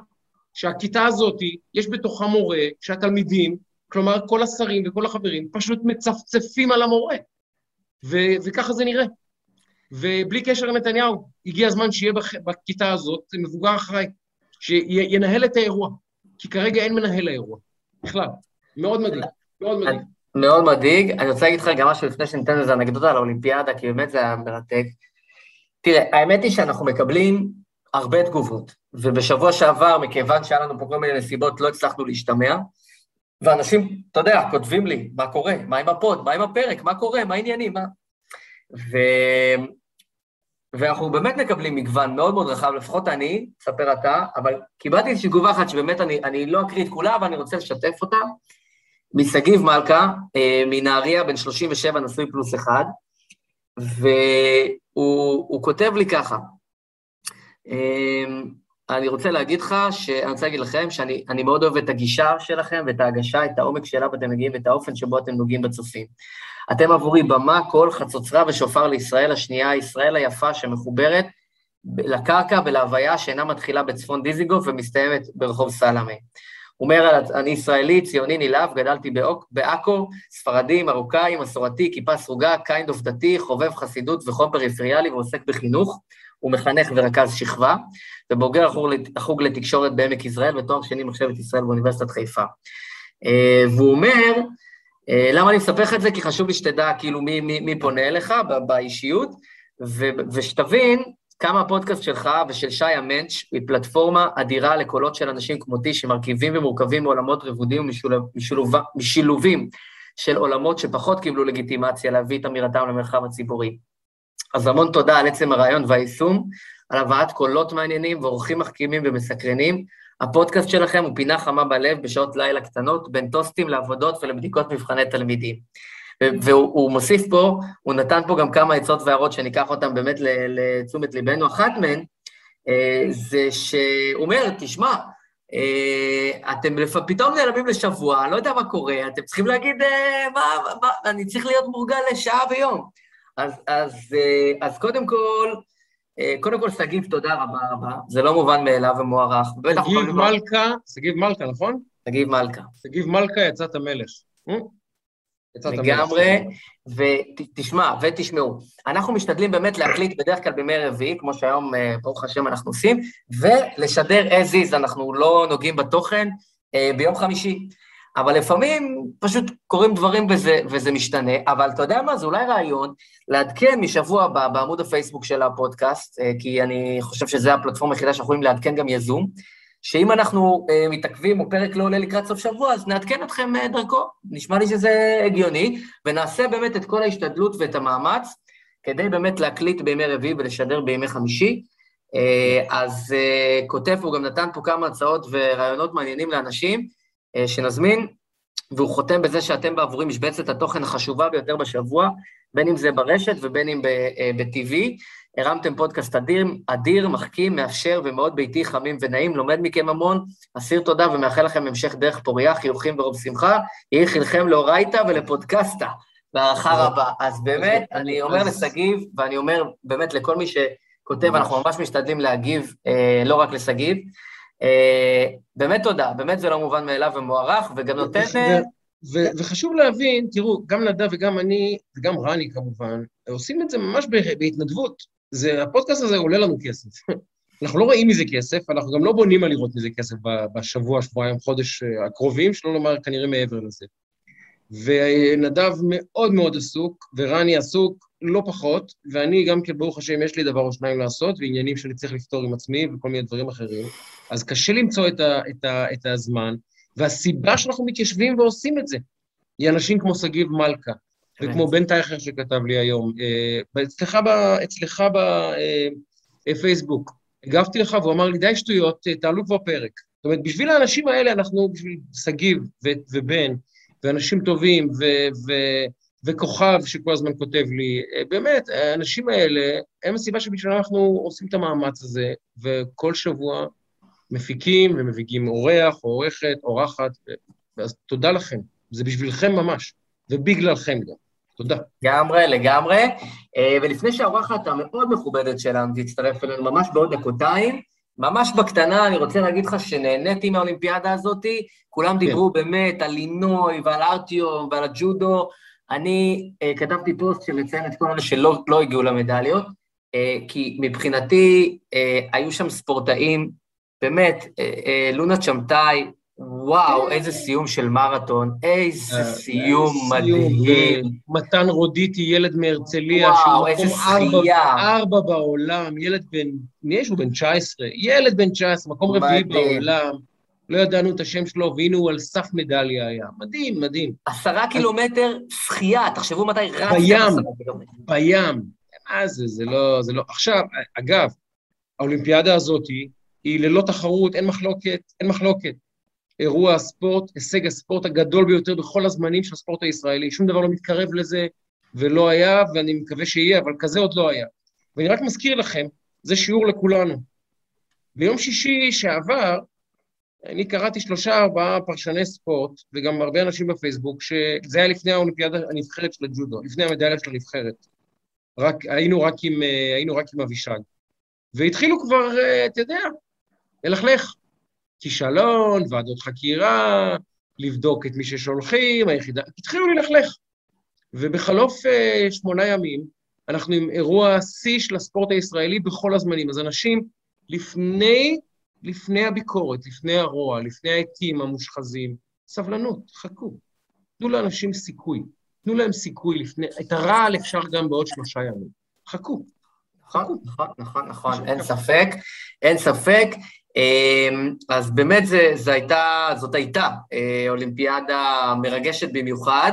Speaker 3: שהכיתה הזאת, יש בתוכה מורה, שהתלמידים, כלומר כל השרים וכל החברים, פשוט מצפצפים על המורה. ו- וככה זה נראה. ובלי קשר לנתניהו, הגיע הזמן שיהיה בכיתה הזאת מבוגר אחראי, שינהל את האירוע, כי כרגע אין מנהל לאירוע, בכלל. מאוד מדאיג, מאוד מדאיג.
Speaker 2: מאוד מדאיג. אני רוצה להגיד לך גם משהו לפני שניתן לזה אנקדוטה על האולימפיאדה, כי באמת זה היה מרתק. תראה, האמת היא שאנחנו מקבלים הרבה תגובות, ובשבוע שעבר, מכיוון שהיה לנו פה כל מיני נסיבות, לא הצלחנו להשתמע, ואנשים, אתה יודע, כותבים לי, מה קורה? מה עם הפוד? מה עם הפרק? מה קורה? מה העניינים? מה... ואנחנו באמת מקבלים מגוון מאוד מאוד רחב, לפחות אני, ספר אתה, אבל קיבלתי איזושהי תגובה אחת שבאמת אני, אני לא אקריא את כולה, אבל אני רוצה לשתף אותה, משגיב מלכה, אה, מנהריה, בן 37, נשוי פלוס אחד, והוא כותב לי ככה, אה, אני רוצה להגיד לך, אני רוצה להגיד לכם שאני מאוד אוהב את הגישה שלכם ואת ההגשה, את העומק שאליו אתם מגיעים ואת האופן שבו אתם נוגעים בצופים. אתם עבורי במה, קול, חצוצרה ושופר לישראל השנייה, ישראל היפה שמחוברת לקרקע ולהוויה שאינה מתחילה בצפון דיזיגוף ומסתיימת ברחוב סלמה. הוא אומר, אני ישראלי, ציוני נלהב, גדלתי בעכו, ספרדי, מרוקאי, מסורתי, כיפה סרוגה, kind of דתי, חובב חסידות וחום פריפריאלי ועוסק בחינוך. הוא מחנך ורכז שכבה, ובוגר החוג לתקשורת בעמק יזרעאל ותואר שני מחשבת ישראל באוניברסיטת חיפה. אה, והוא אומר, למה אני מספר לך את זה? כי חשוב לי שתדע כאילו מי, מי, מי פונה אליך באישיות, ו, ושתבין כמה הפודקאסט שלך ושל שי המנץ' היא פלטפורמה אדירה לקולות של אנשים כמותי שמרכיבים ומורכבים מעולמות רבודים ומשילובים של עולמות שפחות קיבלו לגיטימציה להביא את אמירתם למרחב הציבורי. אז המון תודה על עצם הרעיון והיישום, על הבאת קולות מעניינים ואורחים מחכימים ומסקרנים, הפודקאסט שלכם הוא פינה חמה בלב בשעות לילה קטנות, בין טוסטים לעבודות ולבדיקות מבחני תלמידים. והוא מוסיף פה, הוא נתן פה גם כמה עצות והערות שניקח אותן באמת לתשומת ליבנו. אחת מהן אה, זה שהוא אומר, תשמע, אה, אתם פתאום נעלמים לשבוע, אני לא יודע מה קורה, אתם צריכים להגיד, אה, מה, מה, אני צריך להיות מורגל לשעה ויום. אז, אז, אז קודם כל, קודם כל, שגיב, תודה רבה רבה, זה לא מובן מאליו ומוערך.
Speaker 3: שגיב מלכה, שגיב מלכה, נכון?
Speaker 2: שגיב מלכה.
Speaker 3: שגיב מלכה, יצאת מלך. אה?
Speaker 2: לגמרי, ותשמע, ותשמעו, אנחנו משתדלים באמת להקליט בדרך כלל בימי רביעי, כמו שהיום, אה, ברוך השם, אנחנו עושים, ולשדר as is, אנחנו לא נוגעים בתוכן, ביום חמישי. אבל לפעמים פשוט קורים דברים וזה, וזה משתנה, אבל אתה יודע מה, זה אולי רעיון לעדכן משבוע הבא בעמוד הפייסבוק של הפודקאסט, אה, כי אני חושב שזו הפלטפורמה היחידה שאנחנו יכולים לעדכן גם יזום, שאם אנחנו uh, מתעכבים או פרק לא עולה לקראת סוף שבוע, אז נעדכן אתכם uh, דרכו. נשמע לי שזה הגיוני, ונעשה באמת את כל ההשתדלות ואת המאמץ כדי באמת להקליט בימי רביעי ולשדר בימי חמישי. אז כותב, הוא גם נתן פה כמה הצעות ורעיונות מעניינים לאנשים. אה, שנזמין, והוא חותם בזה שאתם בעבורי משבצת התוכן החשובה ביותר בשבוע, בין אם זה ברשת ובין אם ב-TV. אה, הרמתם פודקאסט אדיר, אדיר, מחכים, מאפשר ומאוד ביתי, חמים ונעים, לומד מכם המון, אסיר תודה ומאחל לכם המשך דרך פוריה, חיוכים ורוב שמחה, יהי חילכם לאורייתא ולפודקאסטה, בהערכה רבה. אז באמת, אני אומר לשגיב, ואני אומר באמת לכל מי שכותב, אנחנו ממש משתדלים להגיב, אה, לא רק לשגיב, באמת תודה, באמת זה לא מובן מאליו ומוערך, וגם נותן...
Speaker 3: וחשוב להבין, תראו, גם נדב וגם אני, וגם רני כמובן, עושים את זה ממש בהתנדבות. זה, הפודקאסט הזה עולה לנו כסף. אנחנו לא רואים מזה כסף, אנחנו גם לא בונים על לראות מזה כסף בשבוע, שבועיים, חודש אה, הקרובים, שלא לומר כנראה מעבר לזה. ונדב מאוד מאוד עסוק, ורני עסוק לא פחות, ואני גם כן, ברוך השם, יש לי דבר או שניים לעשות, ועניינים שאני צריך לפתור עם עצמי וכל מיני דברים אחרים, אז קשה למצוא את, ה, את, ה, את הזמן, והסיבה שאנחנו מתיישבים ועושים את זה, היא אנשים כמו שגיב מלכה, וכמו בן טייכר שכתב לי היום. אה, אצלך, ב, אצלך ב, אה, אה. הגבתי לך והוא אמר לי, די שטויות, תעלו כבר פרק. זאת אומרת, בשביל האנשים האלה אנחנו, בשביל שגיב ובן, ואנשים טובים, ו- ו- וכוכב שכל הזמן כותב לי, אה, באמת, האנשים האלה, הם הסיבה שבשבילם אנחנו עושים את המאמץ הזה, וכל שבוע מפיקים ומביאים אורח, או עורכת, אורחת, אז תודה לכם, זה בשבילכם ממש, ובגללכם גם. תודה.
Speaker 2: לגמרי, לגמרי. אה, ולפני שהאורחת המאוד מכובדת שלנו תצטרף אלינו ממש בעוד דקותיים, ממש בקטנה, אני רוצה להגיד לך שנהניתי מהאולימפיאדה הזאת, כולם כן. דיברו באמת על לינוי ועל ארטיום ועל הג'ודו. אני uh, כתבתי פוסט שמציין את כל אלה שלא לא הגיעו למדליות, uh, כי מבחינתי uh, היו שם ספורטאים, באמת, uh, uh, לונה צ'מטאי, וואו, איזה סיום של מרתון, איזה סיום מדהים.
Speaker 3: מתן רודיטי, ילד מהרצליה,
Speaker 2: וואו, איזה שחייה.
Speaker 3: ארבע בעולם, ילד בן, מי יש הוא בן 19? ילד בן 19, מקום רביעי בעולם. לא ידענו את השם שלו, והנה הוא על סף מדליה היה. מדהים, מדהים.
Speaker 2: עשרה קילומטר שחייה, תחשבו מתי
Speaker 3: עשרה קילומטר. בים, מה זה, זה לא, זה לא... עכשיו, אגב, האולימפיאדה הזאת היא ללא תחרות, אין מחלוקת, אין מחלוקת. אירוע הספורט, הישג הספורט הגדול ביותר בכל הזמנים של הספורט הישראלי. שום דבר לא מתקרב לזה, ולא היה, ואני מקווה שיהיה, אבל כזה עוד לא היה. ואני רק מזכיר לכם, זה שיעור לכולנו. ביום שישי שעבר, אני קראתי שלושה, ארבעה פרשני ספורט, וגם הרבה אנשים בפייסבוק, שזה היה לפני האולימפיאדה הנבחרת של הג'ודו, לפני המדליה של הנבחרת. רק, היינו, רק עם, היינו רק עם אבישג. והתחילו כבר, אתה יודע, ללכלך. כישלון, ועדות חקירה, לבדוק את מי ששולחים, היחידה, התחילו ללכלך. ובחלוף uh, שמונה ימים, אנחנו עם אירוע שיא של הספורט הישראלי בכל הזמנים. אז אנשים, לפני, לפני הביקורת, לפני הרוע, לפני העטים המושחזים, סבלנות, חכו. תנו לאנשים סיכוי. תנו להם סיכוי לפני... את הרעל אפשר גם בעוד שלושה ימים. חכו.
Speaker 2: נכון, נכון, נכון, נכון, אין ספק, אין ספק. אמ, אז באמת זה, זה הייתה, זאת הייתה אה, אולימפיאדה מרגשת במיוחד,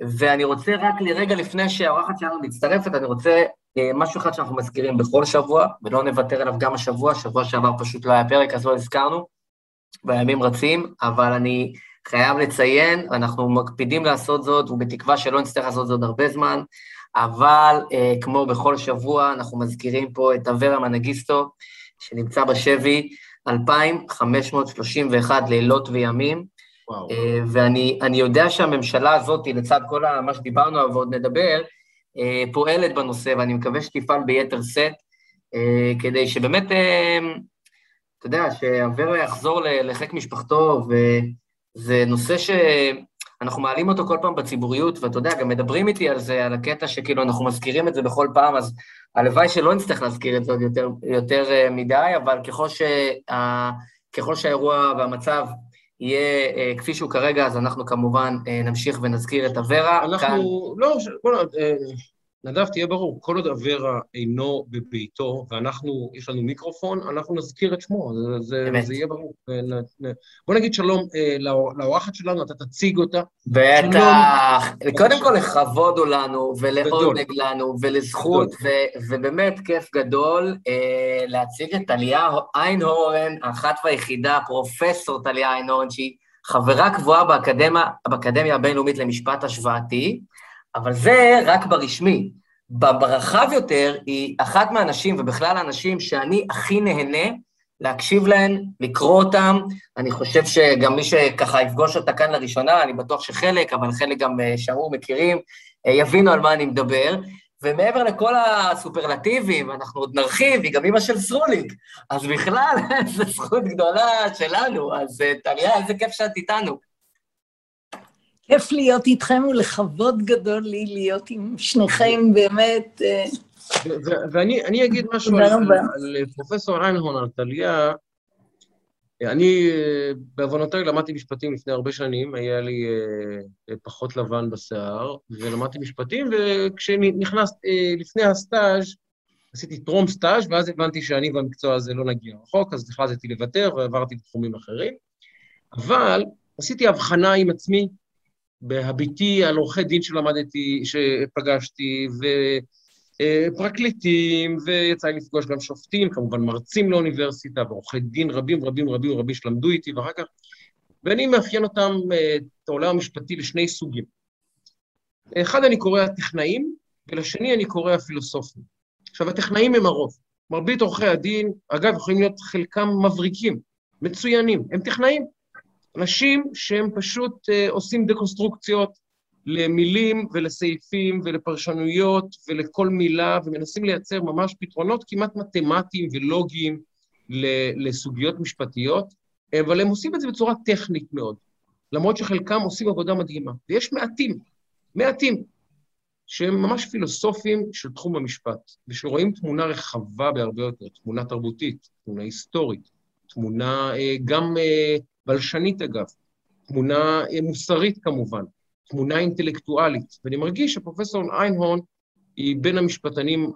Speaker 2: ואני רוצה רק לרגע לפני שהאורחת שלנו מצטרפת, אני רוצה אה, משהו אחד שאנחנו מזכירים בכל שבוע, ולא נוותר עליו גם השבוע, שבוע שעבר פשוט לא היה פרק, אז לא הזכרנו, בימים רצים, אבל אני חייב לציין, אנחנו מקפידים לעשות זאת, ובתקווה שלא נצטרך לעשות זאת הרבה זמן, אבל אה, כמו בכל שבוע, אנחנו מזכירים פה את אברה מנגיסטו, שנמצא בשבי, 2,531 לילות וימים. אה, ואני יודע שהממשלה הזאת, לצד כל מה שדיברנו עליו ועוד נדבר, אה, פועלת בנושא, ואני מקווה שתפעל ביתר שאת, אה, כדי שבאמת, אתה יודע, שאברה יחזור לחיק משפחתו, וזה נושא שאנחנו מעלים אותו כל פעם בציבוריות, ואתה יודע, גם מדברים איתי על זה, על הקטע שכאילו אנחנו מזכירים את זה בכל פעם, אז הלוואי שלא נצטרך להזכיר את זה עוד יותר, יותר מדי, אבל ככל, שה, ככל שהאירוע והמצב יהיה אה, כפי שהוא כרגע, אז אנחנו כמובן אה, נמשיך ונזכיר את אברה.
Speaker 3: אנחנו, כאן... לא, בוא, נדב, תהיה ברור, כל עוד אברה אינו בביתו, ואנחנו, יש לנו מיקרופון, אנחנו נזכיר את שמו, זה, זה, זה יהיה ברור. בוא נגיד שלום אה, לאורחת שלנו, אתה תציג אותה.
Speaker 2: בטח. קודם כל, לכבוד הוא לנו, ולעונג לנו, ולזכות, ו, ובאמת כיף גדול אה, להציג את טליה איינהורן, האחת והיחידה, פרופסור טליה איינהורן, שהיא חברה קבועה באקדמיה, באקדמיה הבינלאומית למשפט השוואתי. אבל זה רק ברשמי. ברחב יותר, היא אחת מהאנשים, ובכלל האנשים שאני הכי נהנה להקשיב להן, לקרוא אותם. אני חושב שגם מי שככה יפגוש אותה כאן לראשונה, אני בטוח שחלק, אבל חלק גם אה, שמעו, מכירים, אה, יבינו על מה אני מדבר. ומעבר לכל הסופרלטיבים, אנחנו עוד נרחיב, היא גם אימא של סרוליק, אז בכלל, זו זכות גדולה שלנו. אז אה, טליה, איזה כיף שאת איתנו.
Speaker 4: כיף להיות איתכם ולכבוד גדול לי להיות עם שניכם באמת. אה,
Speaker 3: ואני אגיד משהו על, על פרופסור איינהון, על טליה. אני, אה, בעוונותיי, למדתי משפטים לפני הרבה שנים, היה לי אה, פחות לבן בשיער, ולמדתי משפטים, וכשנכנסתי, לפני הסטאז' עשיתי טרום סטאז', ואז הבנתי שאני במקצוע הזה לא נגיע רחוק, אז החלטתי לוותר ועברתי לתחומים אחרים. אבל עשיתי הבחנה עם עצמי בהביטי על עורכי דין שלמדתי, שפגשתי, אה, פרקליטים, ויצא לי לפגוש גם שופטים, כמובן מרצים לאוניברסיטה, ועורכי דין רבים רבים רבים רבים שלמדו איתי, ואחר כך... ואני מאפיין אותם, אה, את העולם המשפטי, לשני סוגים. לאחד אני קורא הטכנאים, ולשני אני קורא הפילוסופים. עכשיו, הטכנאים הם הרוב. מרבית עורכי הדין, אגב, יכולים להיות חלקם מבריקים, מצוינים, הם טכנאים. אנשים שהם פשוט uh, עושים דקונסטרוקציות למילים ולסעיפים ולפרשנויות ולכל מילה, ומנסים לייצר ממש פתרונות כמעט מתמטיים ולוגיים לסוגיות משפטיות, אבל הם עושים את זה בצורה טכנית מאוד, למרות שחלקם עושים עבודה מדהימה. ויש מעטים, מעטים, שהם ממש פילוסופים של תחום המשפט, ושרואים תמונה רחבה בהרבה יותר, תמונה תרבותית, תמונה היסטורית, תמונה אה, גם אה, בלשנית אגב, תמונה אה, מוסרית כמובן, תמונה אינטלקטואלית. ואני מרגיש שפרופסור איינהורן היא בין המשפטנים,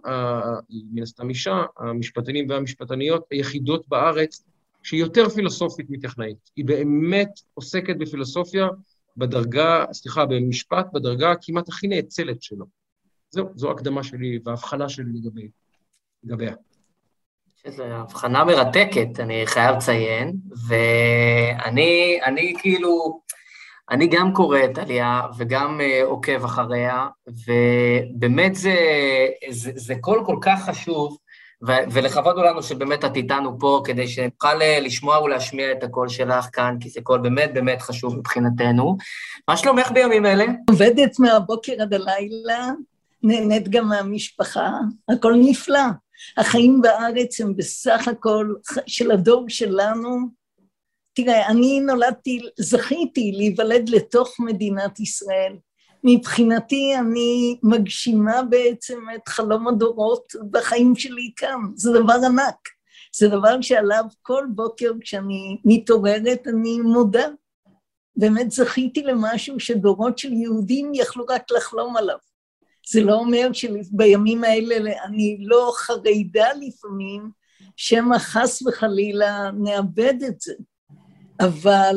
Speaker 3: מן הסתם אישה, המשפטנים והמשפטניות היחידות בארץ שהיא יותר פילוסופית מטכנאית. היא באמת עוסקת בפילוסופיה בדרגה, סליחה, במשפט, בדרגה כמעט הכי נאצלת שלו. זהו, זו הקדמה שלי וההבחנה שלי לגבי, לגביה.
Speaker 2: שזו הבחנה מרתקת, אני חייב לציין, ואני אני כאילו, אני גם קורא את עלייה וגם uh, עוקב אחריה, ובאמת זה, זה, זה קול כל כך חשוב, ו- ולכבוד הוא לנו שבאמת את איתנו פה, כדי שנוכל אה, לשמוע ולהשמיע את הקול שלך כאן, כי זה קול באמת באמת חשוב מבחינתנו. מה שלומך בימים אלה?
Speaker 4: עובדת מהבוקר עד הלילה, נהנית גם מהמשפחה, הכל נפלא. החיים בארץ הם בסך הכל של הדור שלנו. תראה, אני נולדתי, זכיתי להיוולד לתוך מדינת ישראל. מבחינתי אני מגשימה בעצם את חלום הדורות בחיים שלי כאן, זה דבר ענק. זה דבר שעליו כל בוקר כשאני מתעוררת אני מודה. באמת זכיתי למשהו שדורות של יהודים יכלו רק לחלום עליו. זה לא אומר שבימים האלה אני לא חרדה לפעמים, שמא חס וחלילה נאבד את זה. אבל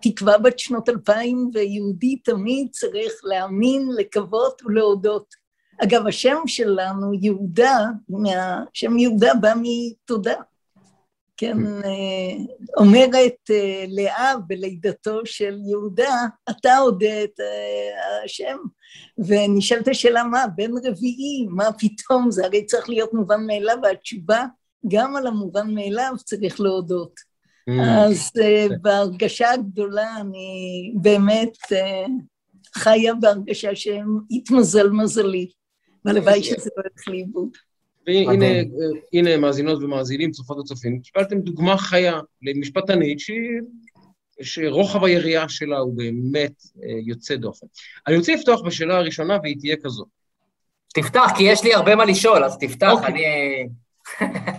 Speaker 4: תקווה בת שנות אלפיים ויהודי תמיד צריך להאמין, לקוות ולהודות. אגב, השם שלנו, יהודה, השם יהודה בא מתודה. כן, אה, אומרת אה, לאה בלידתו של יהודה, אתה הודה את אה, השם. ונשאלת השאלה, מה, בן רביעי, מה פתאום, זה הרי צריך להיות מובן מאליו, והתשובה, גם על המובן מאליו צריך להודות. Mm. אז uh, בהרגשה הגדולה אני באמת חיה בהרגשה שהתמזל מזלי, והלוואי שזה לא ילך לאיבוד.
Speaker 3: והנה, הנה מאזינות ומאזינים, צופות וצופים, קיבלתם דוגמה חיה למשפטנית שהיא... שרוחב היריעה שלה הוא באמת יוצא דופן. אני רוצה לפתוח בשאלה הראשונה, והיא תהיה כזו.
Speaker 2: תפתח, כי יש לי הרבה מה לשאול, אז תפתח. אוקיי. אני...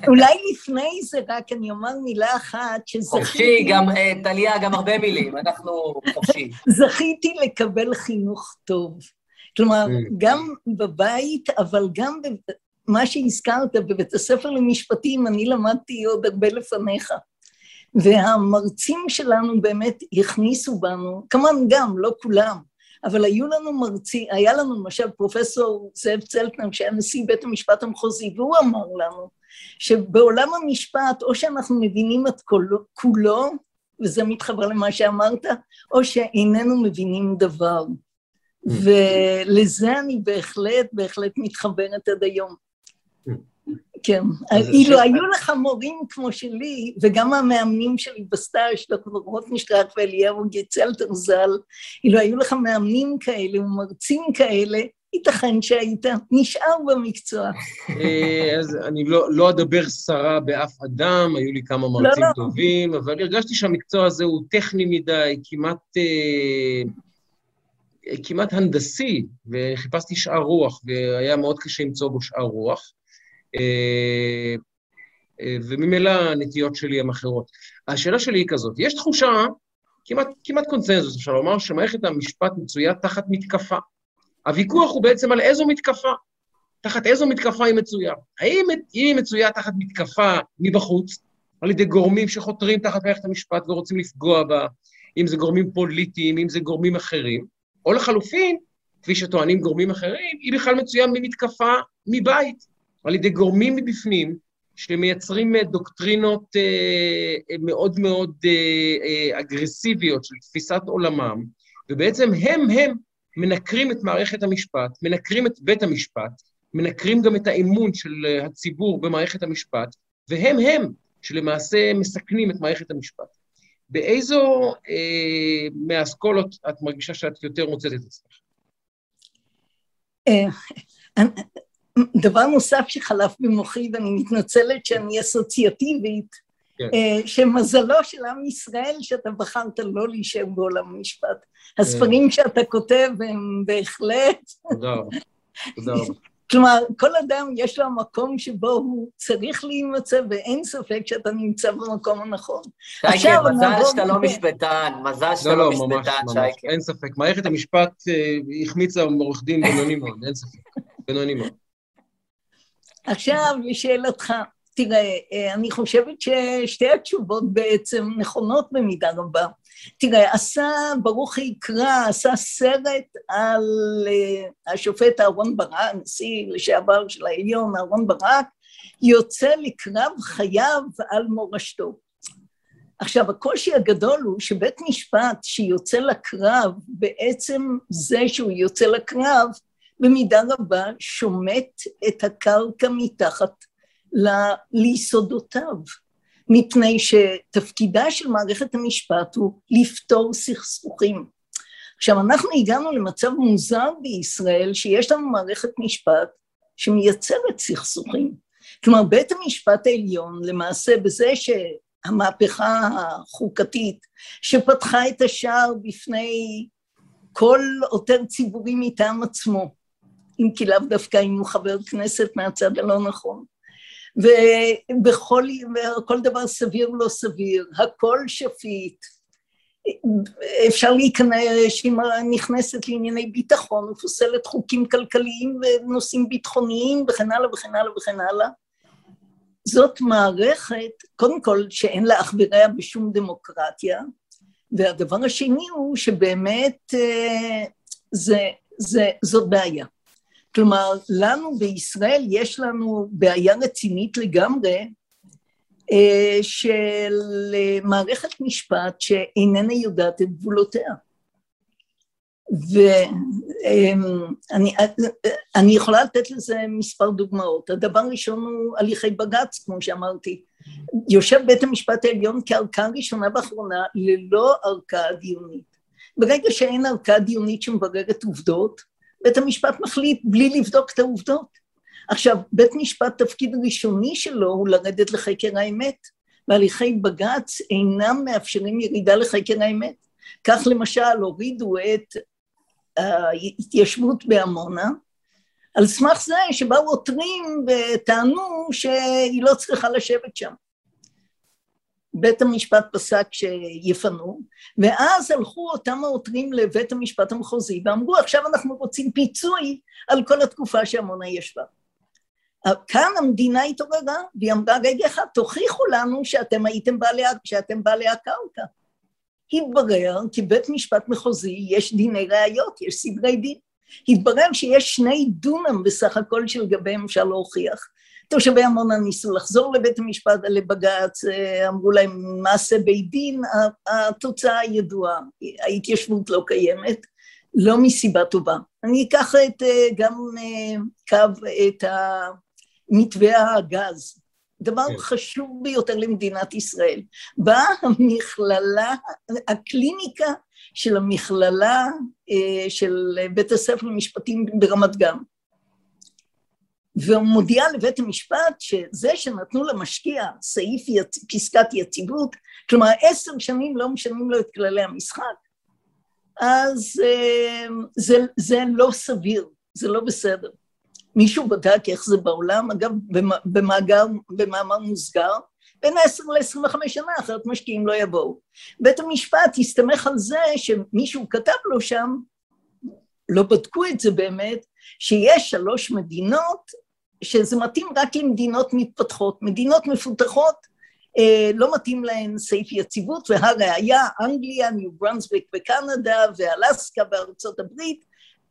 Speaker 4: אולי לפני זה רק אני אומר מילה אחת, שזכיתי...
Speaker 2: חופשי, גם, אה, טליה, גם הרבה מילים, אנחנו חופשי.
Speaker 4: זכיתי לקבל חינוך טוב. כלומר. גם בבית, אבל גם מה שהזכרת בבית הספר למשפטים, אני למדתי עוד הרבה לפניך. והמרצים שלנו באמת הכניסו בנו, כמובן גם, לא כולם, אבל היו לנו מרצים, היה לנו למשל פרופסור זאב צלטנר, שהיה נשיא בית המשפט המחוזי, והוא אמר לנו שבעולם המשפט, או שאנחנו מבינים את כולו, כולו, וזה מתחבר למה שאמרת, או שאיננו מבינים דבר. Mm. ולזה אני בהחלט, בהחלט מתחברת עד היום. כן, אילו היו לך מורים כמו שלי, וגם המאמנים שלי בסטאז', דוקטור רוטנשטרק ואליהו גיצלטר ז"ל, אילו היו לך מאמנים כאלה ומרצים כאלה, ייתכן שהיית נשאר במקצוע.
Speaker 3: אה, אז אני לא, לא אדבר סרה באף אדם, היו לי כמה מרצים לא, טובים, לא. אבל הרגשתי שהמקצוע הזה הוא טכני מדי, כמעט, אה, כמעט הנדסי, וחיפשתי שאר רוח, והיה מאוד קשה למצוא בו שאר רוח. אה, אה, וממילא הנטיות שלי הן אחרות. השאלה שלי היא כזאת, יש תחושה, כמעט, כמעט קונצנזוס, אפשר לומר, שמערכת המשפט מצויה תחת מתקפה. הוויכוח הוא בעצם על איזו מתקפה, תחת איזו מתקפה היא מצויה. האם היא מצויה תחת מתקפה מבחוץ, על ידי גורמים שחותרים תחת מערכת המשפט ורוצים לפגוע בה, אם זה גורמים פוליטיים, אם זה גורמים אחרים, או לחלופין, כפי שטוענים גורמים אחרים, היא בכלל מצויה במתקפה מבית, על ידי גורמים מבפנים, שמייצרים דוקטרינות אה, מאוד מאוד אה, אגרסיביות של תפיסת עולמם, ובעצם הם הם מנקרים את מערכת המשפט, מנקרים את בית המשפט, מנקרים גם את האמון של הציבור במערכת המשפט, והם הם שלמעשה מסכנים את מערכת המשפט. באיזו אה, מהאסכולות את מרגישה שאת יותר מוצאת את עצמך?
Speaker 4: אה, דבר נוסף שחלף במוחי, ואני מתנצלת שאני אסוציאטיבית, כן. אה, שמזלו של עם ישראל שאתה בחרת לא להישאר בעולם המשפט. הספרים כן. שאתה כותב הם בהחלט...
Speaker 3: תודה רבה. תודה רבה.
Speaker 4: כלומר, כל אדם יש לו המקום שבו הוא צריך להימצא, ואין ספק שאתה נמצא במקום הנכון.
Speaker 2: שייקה, מזל שאתה לא משפטן, מזל שאתה לא, לא משפטן, שייקה.
Speaker 3: אין ספק. מערכת המשפט אה, החמיצה עורך דין בינוני מאוד, אין ספק. בינוני מאוד.
Speaker 4: עכשיו, לשאלתך, תראה, אה, אני חושבת ששתי התשובות בעצם נכונות במידה רבה. תראה, עשה, ברוך יקרא, עשה סרט על uh, השופט אהרון ברק, נשיא לשעבר של העליון, אהרון ברק, יוצא לקרב חייו על מורשתו. עכשיו, הקושי הגדול הוא שבית משפט שיוצא לקרב, בעצם זה שהוא יוצא לקרב, במידה רבה שומט את הקרקע מתחת ליסודותיו. מפני שתפקידה של מערכת המשפט הוא לפתור סכסוכים. עכשיו אנחנו הגענו למצב מוזר בישראל שיש לנו מערכת משפט שמייצרת סכסוכים. כלומר בית המשפט העליון למעשה בזה שהמהפכה החוקתית שפתחה את השער בפני כל עותר ציבורי מטעם עצמו, אם כי לאו דווקא אם הוא חבר כנסת מהצד הלא נכון, ובכל דבר סביר לא סביר, הכל שפיט, אפשר להיכנס, אם נכנסת לענייני ביטחון ופוסלת חוקים כלכליים ונושאים ביטחוניים וכן הלאה וכן הלאה וכן הלאה. זאת מערכת, קודם כל, שאין לה אח ורע בשום דמוקרטיה, והדבר השני הוא שבאמת אה, זה, זה, זאת בעיה. כלומר, לנו בישראל יש לנו בעיה רצינית לגמרי אה, של מערכת משפט שאיננה יודעת את גבולותיה. ואני אני יכולה לתת לזה מספר דוגמאות. הדבר הראשון הוא הליכי בג"ץ, כמו שאמרתי. יושב בית המשפט העליון כערכאה ראשונה ואחרונה ללא ערכאה דיונית. ברגע שאין ערכאה דיונית שמבררת עובדות, בית המשפט מחליט בלי לבדוק את העובדות. עכשיו, בית משפט תפקיד ראשוני שלו הוא לרדת לחקר האמת, והליכי בג"ץ אינם מאפשרים ירידה לחקר האמת. כך למשל הורידו את ההתיישבות בעמונה, על סמך זה שבאו עותרים וטענו שהיא לא צריכה לשבת שם. בית המשפט פסק שיפנו, ואז הלכו אותם העותרים לבית המשפט המחוזי ואמרו עכשיו אנחנו רוצים פיצוי על כל התקופה שעמונה ישבה. כאן המדינה התעוררה והיא אמרה רגע אחד תוכיחו לנו שאתם הייתם בעלי, שאתם בעלי הקרקע. התברר כי בית משפט מחוזי יש דיני ראיות, יש סדרי דין. התברר שיש שני דונם בסך הכל שלגביהם אפשר להוכיח. תושבי עמונה ניסו לחזור לבית המשפט, לבג"ץ, אה, אמרו להם מעשה בית דין, התוצאה ידועה, ההתיישבות לא קיימת, לא מסיבה טובה. אני אקח את, אה, גם אה, קו, את מתווה הגז, דבר כן. חשוב ביותר למדינת ישראל. באה המכללה, הקליניקה של המכללה של בית הספר למשפטים ברמת גן. ומודיעה לבית המשפט שזה שנתנו למשקיע סעיף יצ... פסקת יציבות, כלומר עשר שנים לא משנים לו את כללי המשחק, אז אה, זה, זה לא סביר, זה לא בסדר. מישהו בדק איך זה בעולם, אגב במאגר, במאמר מוסגר, בין עשר ל-25 שנה, אחרת משקיעים לא יבואו. בית המשפט הסתמך על זה שמישהו כתב לו שם, לא בדקו את זה באמת, שיש שלוש מדינות שזה מתאים רק למדינות מתפתחות. מדינות מפותחות אה, לא מתאים להן סעיף יציבות, והראיה, אנגליה, ניו ברנסוויק וקנדה, ואלסקה וארצות הברית,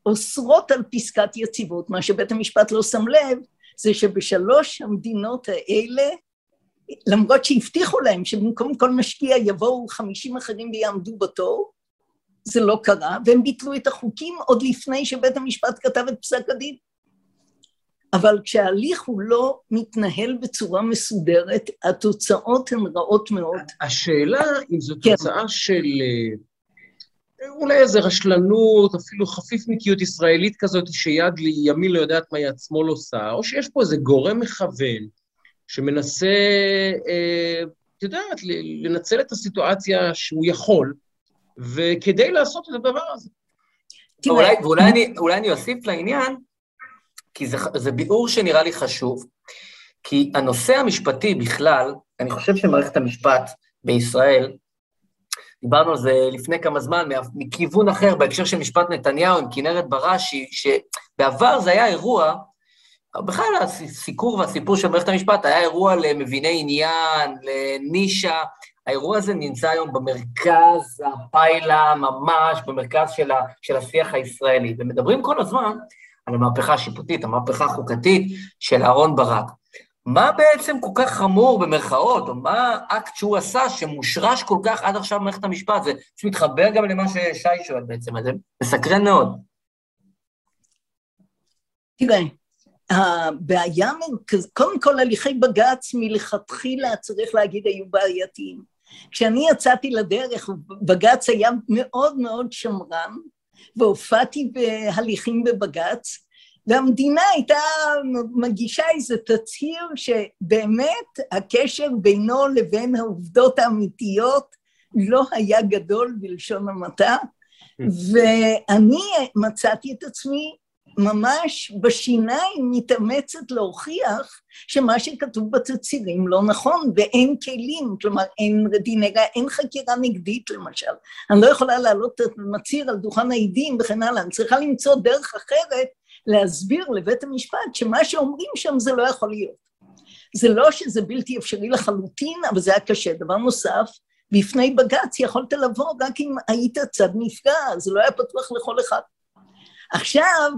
Speaker 4: שאוסרות על פסקת יציבות, מה שבית המשפט לא שם לב, זה שבשלוש המדינות האלה, למרות שהבטיחו להם שבמקום כל משקיע יבואו חמישים אחרים ויעמדו בתור, זה לא קרה, והם ביטלו את החוקים עוד לפני שבית המשפט כתב את פסק הדין. אבל כשההליך הוא לא מתנהל בצורה מסודרת, התוצאות הן רעות מאוד.
Speaker 3: השאלה אם זו כן. תוצאה של אולי איזו רשלנות, אפילו חפיפניקיות ישראלית כזאת, שיד לימין לא יודעת מה יד שמאל עושה, או שיש פה איזה גורם מכוון שמנסה, אה, את יודעת, לנצל את הסיטואציה שהוא יכול, וכדי לעשות את הדבר הזה.
Speaker 2: אולי, ואולי אני, אולי אני אוסיף לעניין, כי זה, זה ביאור שנראה לי חשוב, כי הנושא המשפטי בכלל, אני חושב שמערכת המשפט בישראל, דיברנו על זה לפני כמה זמן, מכיוון אחר, בהקשר של משפט נתניהו עם כנרת בראשי, שבעבר זה היה אירוע, בכלל הסיקור והסיפור של מערכת המשפט היה אירוע למביני עניין, לנישה, האירוע הזה נמצא היום במרכז הפיילה, ממש במרכז של, של השיח הישראלי, ומדברים כל הזמן על המהפכה השיפוטית, המהפכה החוקתית של אהרן ברק. מה בעצם כל כך חמור במרכאות, או מה האקט שהוא עשה שמושרש כל כך עד עכשיו במערכת המשפט? זה מתחבר גם למה ששי שואל בעצם, זה מסקרן מאוד.
Speaker 4: תראה, הבעיה, קודם כל הליכי בג"ץ מלכתחילה, צריך להגיד, היו בעייתיים. כשאני יצאתי לדרך, בג"ץ היה מאוד מאוד שמרן, והופעתי בהליכים בבג"ץ, והמדינה הייתה מגישה איזה תצהיר שבאמת הקשר בינו לבין העובדות האמיתיות לא היה גדול בלשון המעטה, mm. ואני מצאתי את עצמי ממש בשיניים מתאמצת להוכיח שמה שכתוב בתצהירים לא נכון ואין כלים, כלומר אין דינגה, אין חקירה נגדית למשל. אני לא יכולה להעלות את מצהיר על דוכן העדים וכן הלאה, אני צריכה למצוא דרך אחרת להסביר לבית המשפט שמה שאומרים שם זה לא יכול להיות. זה לא שזה בלתי אפשרי לחלוטין, אבל זה היה קשה. דבר נוסף, בפני בג"ץ יכולת לבוא רק אם היית צד נפגע, זה לא היה פתוח לכל אחד. עכשיו,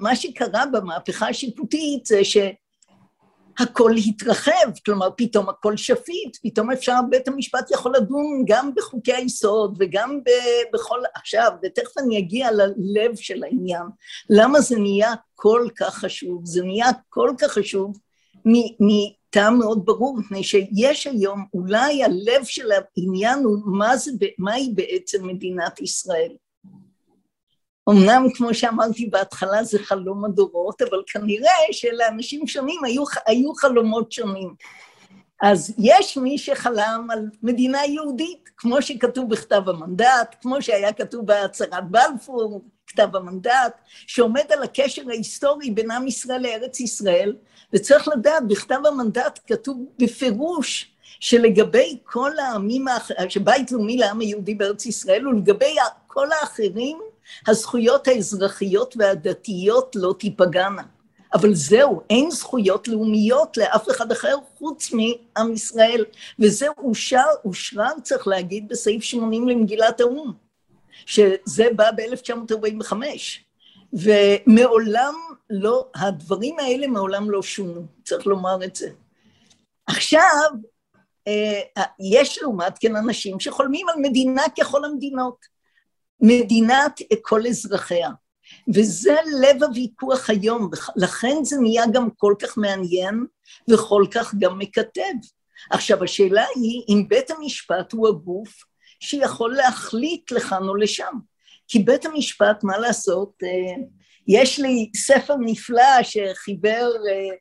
Speaker 4: מה שקרה במהפכה השיפוטית זה שהכל התרחב, כלומר פתאום הכל שפיט, פתאום אפשר, בית המשפט יכול לדון גם בחוקי היסוד וגם בכל, עכשיו, ותכף אני אגיע ללב של העניין, למה זה נהיה כל כך חשוב? זה נהיה כל כך חשוב מטעם מאוד ברור, מפני שיש היום, אולי הלב של העניין הוא מה זה, מהי בעצם מדינת ישראל. אמנם כמו שאמרתי בהתחלה זה חלום הדורות, אבל כנראה שלאנשים שונים היו, היו חלומות שונים. אז יש מי שחלם על מדינה יהודית, כמו שכתוב בכתב המנדט, כמו שהיה כתוב בהצהרת בלפור, כתב המנדט, שעומד על הקשר ההיסטורי בין עם ישראל לארץ ישראל, וצריך לדעת, בכתב המנדט כתוב בפירוש שלגבי כל העמים, שבית לאומי לעם היהודי בארץ ישראל, ולגבי כל האחרים, הזכויות האזרחיות והדתיות לא תיפגענה. אבל זהו, אין זכויות לאומיות לאף אחד אחר חוץ מעם ישראל, וזה אושר, אושרר, צריך להגיד, בסעיף 80 למגילת האו"ם, שזה בא ב-1945, ומעולם לא, הדברים האלה מעולם לא שונו, צריך לומר את זה. עכשיו, אה, יש לעומת כן אנשים שחולמים על מדינה ככל המדינות. מדינת כל אזרחיה. וזה לב הוויכוח היום, לכן זה נהיה גם כל כך מעניין וכל כך גם מקטב. עכשיו השאלה היא אם בית המשפט הוא הגוף שיכול להחליט לכאן או לשם. כי בית המשפט, מה לעשות, אה, יש לי ספר נפלא שחיבר אה,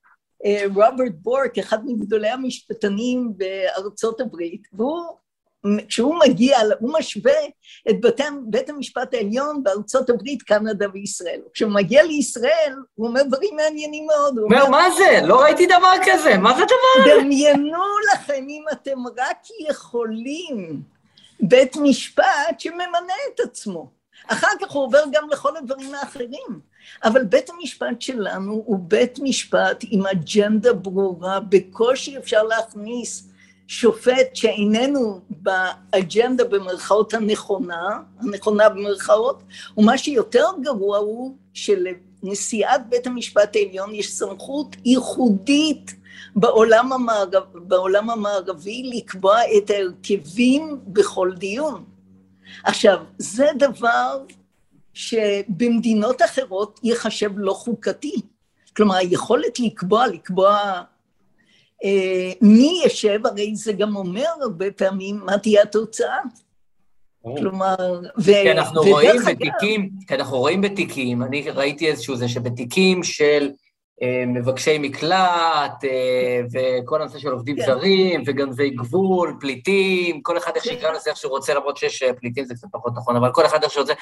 Speaker 4: אה, רוברט בורק, אחד מגדולי המשפטנים בארצות הברית, והוא כשהוא מגיע, הוא משווה את בית, בית המשפט העליון בארצות הברית, קנדה וישראל. כשהוא מגיע לישראל, הוא אומר דברים מעניינים מאוד. הוא
Speaker 2: אומר, מה זה? לא ראיתי דבר כזה, מה זה הדבר
Speaker 4: הזה? דמיינו לכם אם אתם רק יכולים בית משפט שממנה את עצמו. אחר כך הוא עובר גם לכל הדברים האחרים. אבל בית המשפט שלנו הוא בית משפט עם אג'נדה ברורה, בקושי אפשר להכניס שופט שאיננו באג'נדה במרכאות הנכונה, הנכונה במרכאות, ומה שיותר גרוע הוא שלנשיאת בית המשפט העליון יש סמכות ייחודית בעולם, המערב, בעולם המערבי לקבוע את ההרכבים בכל דיון. עכשיו, זה דבר שבמדינות אחרות ייחשב לא חוקתי. כלומר, היכולת לקבוע, לקבוע מי ישב, הרי זה גם אומר הרבה פעמים מה תהיה התוצאה. כלומר, ו...
Speaker 2: כי אנחנו רואים בתיקים, כי אנחנו רואים בתיקים, אני ראיתי איזשהו זה שבתיקים של אה, מבקשי מקלט, אה, וכל הנושא של עובדים כן. זרים, וגנבי גבול, פליטים, כל אחד איך שיקרא לזה איך שהוא רוצה, למרות שיש אה, פליטים זה קצת פחות נכון, אבל כל אחד איך שהוא רוצה.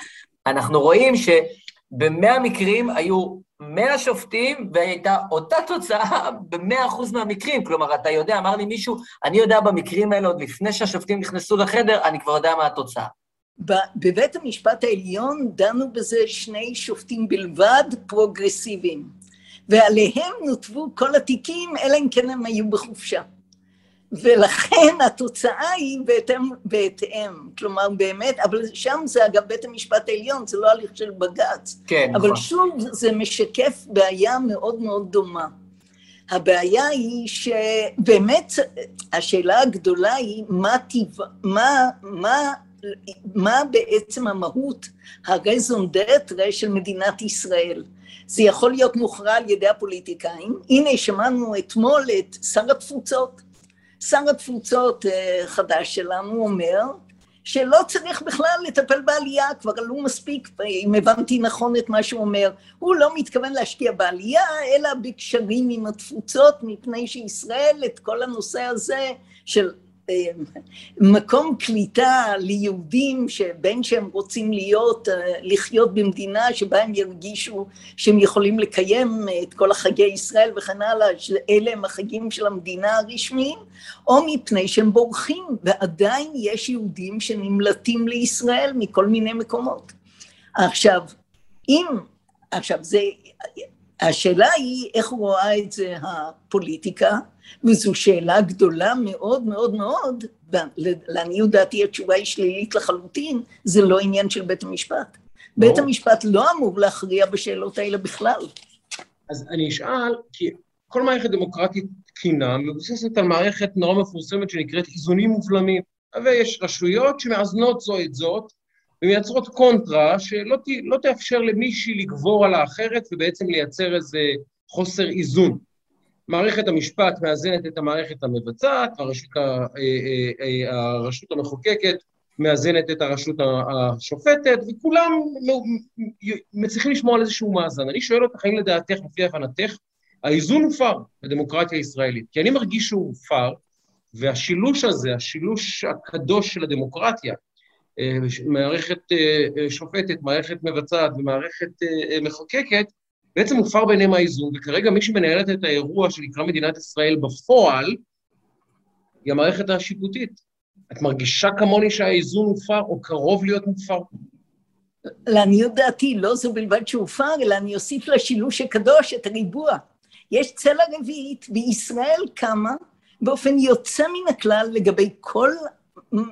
Speaker 2: אנחנו רואים שבמאה מקרים היו מאה שופטים, והייתה אותה תוצאה במאה אחוז מהמקרים. כלומר, אתה יודע, אמר לי מישהו, אני יודע במקרים האלה, עוד לפני שהשופטים נכנסו לחדר, אני כבר יודע מה התוצאה.
Speaker 4: בבית המשפט העליון דנו בזה שני שופטים בלבד, פרוגרסיביים. ועליהם נותבו כל התיקים, אלא אם כן הם היו בחופשה. ולכן התוצאה היא בהתאם, בהתאם, כלומר באמת, אבל שם זה אגב בית המשפט העליון, זה לא הליך של בג"ץ.
Speaker 2: כן,
Speaker 4: אבל נכון. שוב, זה משקף בעיה מאוד מאוד דומה. הבעיה היא שבאמת, השאלה הגדולה היא מה טבע, מה, מה, מה בעצם המהות הרזון דטרה של מדינת ישראל. זה יכול להיות מוכרע על ידי הפוליטיקאים. הנה, שמענו אתמול את שר התפוצות. שר התפוצות אה, חדש שלנו אומר שלא צריך בכלל לטפל בעלייה, כבר עלו מספיק, אם הבנתי נכון את מה שהוא אומר. הוא לא מתכוון להשקיע בעלייה, אלא בקשרים עם התפוצות, מפני שישראל את כל הנושא הזה של מקום קליטה ליהודים שבין שהם רוצים להיות, לחיות במדינה שבה הם ירגישו שהם יכולים לקיים את כל החגי ישראל וכן הלאה, שאלה הם החגים של המדינה הרשמיים, או מפני שהם בורחים, ועדיין יש יהודים שנמלטים לישראל מכל מיני מקומות. עכשיו, אם, עכשיו זה, השאלה היא איך רואה את זה הפוליטיקה, וזו שאלה גדולה מאוד מאוד מאוד, לעניות דעתי התשובה היא שלילית לחלוטין, זה לא עניין של בית המשפט. בית המשפט לא אמור להכריע בשאלות האלה בכלל.
Speaker 3: אז אני אשאל, כי כל מערכת דמוקרטית תקינה מבוססת על מערכת נורא מפורסמת שנקראת איזונים ובלמים. ויש רשויות שמאזנות זו את זאת, ומייצרות קונטרה שלא ת, לא תאפשר למישהי לגבור על האחרת ובעצם לייצר איזה חוסר איזון. מערכת המשפט מאזנת את המערכת המבצעת, הרשות, אה, אה, אה, הרשות המחוקקת מאזנת את הרשות השופטת, וכולם מצליחים לשמור על איזשהו מאזן. אני שואל אותך, האם לדעתך, לפי הבנתך, האיזון הופר בדמוקרטיה הישראלית? כי אני מרגיש שהוא הופר, והשילוש הזה, השילוש הקדוש של הדמוקרטיה, מערכת שופטת, מערכת מבצעת ומערכת מחוקקת, בעצם מופר ביניהם האיזון, וכרגע מי שמנהלת את האירוע שנקרא מדינת ישראל בפועל, היא המערכת השיפוטית. את מרגישה כמוני שהאיזון מופר, או קרוב להיות מופר?
Speaker 4: לעניות דעתי, לא זו בלבד שהופר, אלא אני אוסיף לשילוש הקדוש את הריבוע. יש צלע רביעית, וישראל קמה באופן יוצא מן הכלל לגבי כל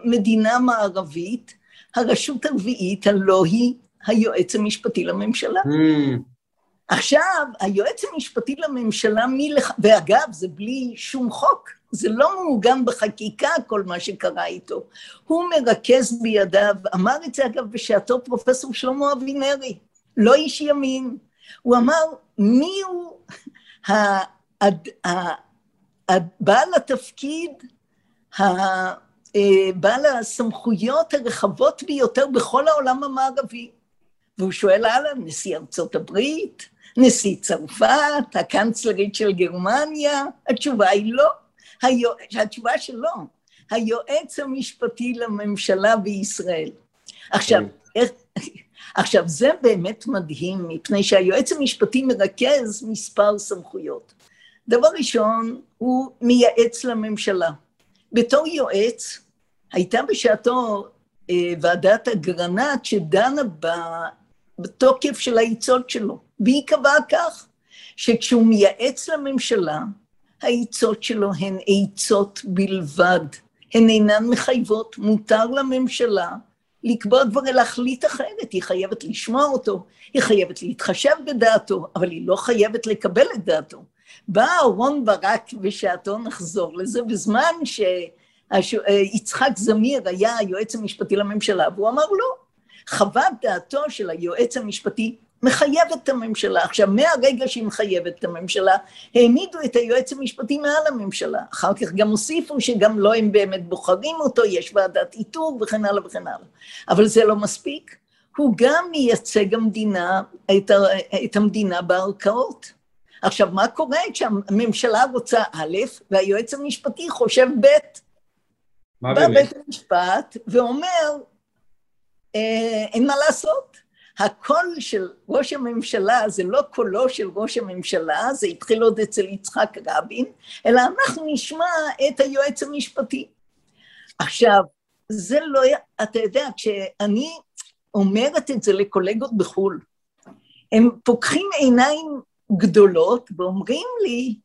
Speaker 4: מדינה מערבית, הרשות הרביעית, הלא היא היועץ המשפטי לממשלה. Mm. עכשיו, היועץ המשפטי לממשלה, מלך... ואגב, זה בלי שום חוק, זה לא מעוגן בחקיקה כל מה שקרה איתו. הוא מרכז בידיו, אמר את זה אגב בשעתו פרופסור שלמה אבינרי, לא איש ימין. הוא אמר, מי הוא בעל התפקיד, אה, בעל הסמכויות הרחבות ביותר בכל העולם המערבי? והוא שואל הלאה, נשיא ארצות הברית, נשיא צרפת, הקנצלרית של גרמניה, התשובה היא לא. היוע... התשובה שלא, היועץ המשפטי לממשלה בישראל. עכשיו, איך... עכשיו, זה באמת מדהים, מפני שהיועץ המשפטי מרכז מספר סמכויות. דבר ראשון, הוא מייעץ לממשלה. בתור יועץ, הייתה בשעתו אה, ועדת אגרנט שדנה בתוקף של העצות שלו. והיא קבעה כך, שכשהוא מייעץ לממשלה, העצות שלו הן עצות בלבד, הן אינן מחייבות, מותר לממשלה לקבוע דברים, להחליט אחרת, היא חייבת לשמוע אותו, היא חייבת להתחשב בדעתו, אבל היא לא חייבת לקבל את דעתו. בא אהרון ברק בשעתו, נחזור לזה, בזמן שיצחק זמיר היה היועץ המשפטי לממשלה, והוא אמר לא, חוות דעתו של היועץ המשפטי מחייבת את הממשלה. עכשיו, מהרגע שהיא מחייבת את הממשלה, העמידו את היועץ המשפטי מעל הממשלה. אחר כך גם הוסיפו שגם לא הם באמת בוחרים אותו, יש ועדת איתור וכן הלאה וכן הלאה. אבל זה לא מספיק. הוא גם מייצג המדינה, את, את המדינה בערכאות. עכשיו, מה קורה כשהממשלה רוצה א', והיועץ המשפטי חושב ב'?
Speaker 3: מה באמת?
Speaker 4: בא בית המשפט ואומר, אין מה לעשות. הקול של ראש הממשלה זה לא קולו של ראש הממשלה, זה התחיל עוד אצל יצחק רבין, אלא אנחנו נשמע את היועץ המשפטי. עכשיו, זה לא, אתה יודע, כשאני אומרת את זה לקולגות בחו"ל, הם פוקחים עיניים גדולות ואומרים לי,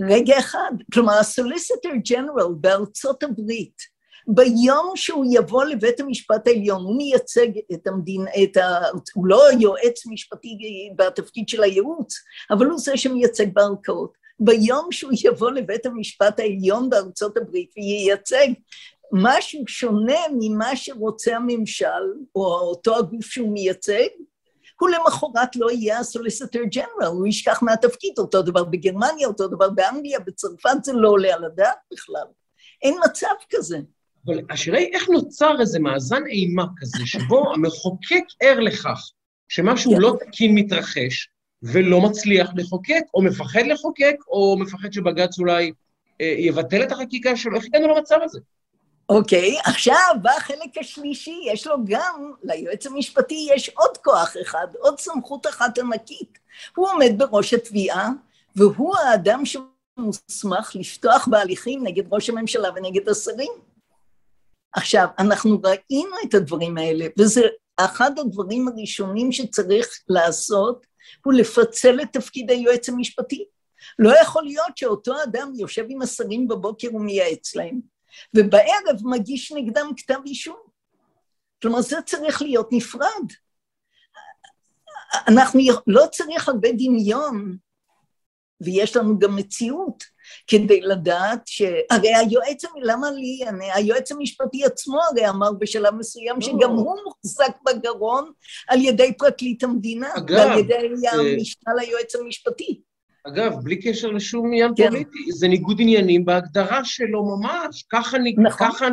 Speaker 4: רגע אחד, כלומר הסוליסיטר ג'נרל בארצות הברית, ביום שהוא יבוא לבית המשפט העליון, הוא מייצג את המדינה, את ה... הוא לא יועץ משפטי בתפקיד של הייעוץ, אבל הוא זה שמייצג בערכאות. ביום שהוא יבוא לבית המשפט העליון בארצות הברית וייצג משהו שונה ממה שרוצה הממשל, או אותו הגוף שהוא מייצג, הוא למחרת לא יהיה הסוליסטר ג'נרל, הוא ישכח מהתפקיד, אותו דבר בגרמניה, אותו דבר באנגליה, בצרפת זה לא עולה על הדעת בכלל. אין מצב כזה.
Speaker 3: אבל השאלה היא איך נוצר איזה מאזן אימה כזה, שבו המחוקק ער לכך שמשהו
Speaker 4: כן.
Speaker 3: לא תקין מתרחש, ולא מצליח לחוקק, או מפחד לחוקק, או מפחד שבג"ץ אולי אה, יבטל את החקיקה שלו, איך הגענו למצב הזה?
Speaker 4: אוקיי, עכשיו בא החלק השלישי, יש לו גם, ליועץ המשפטי יש עוד כוח אחד, עוד סמכות אחת ענקית. הוא עומד בראש התביעה, והוא האדם שמוסמך לפתוח בהליכים נגד ראש הממשלה ונגד השרים. עכשיו, אנחנו ראינו את הדברים האלה, וזה אחד הדברים הראשונים שצריך לעשות, הוא לפצל את תפקיד היועץ המשפטי. לא יכול להיות שאותו אדם יושב עם השרים בבוקר ומייעץ להם, ובערב מגיש נגדם כתב אישום. כלומר, זה צריך להיות נפרד. אנחנו, לא צריך הרבה דמיון, ויש לנו גם מציאות, כדי לדעת ש... הרי היועץ, למה לי? אני, היועץ המשפטי עצמו הרי אמר בשלב מסוים שגם הוא מוחזק בגרון על ידי פרקליט המדינה,
Speaker 3: אגב,
Speaker 4: ועל ידי
Speaker 3: זה-
Speaker 4: המשנה ליועץ המשפטי.
Speaker 3: אגב, בלי קשר לשום עניין
Speaker 4: כן.
Speaker 3: פוליטי, זה ניגוד עניינים בהגדרה שלו ממש, ככה,
Speaker 4: נכון.
Speaker 3: ככה,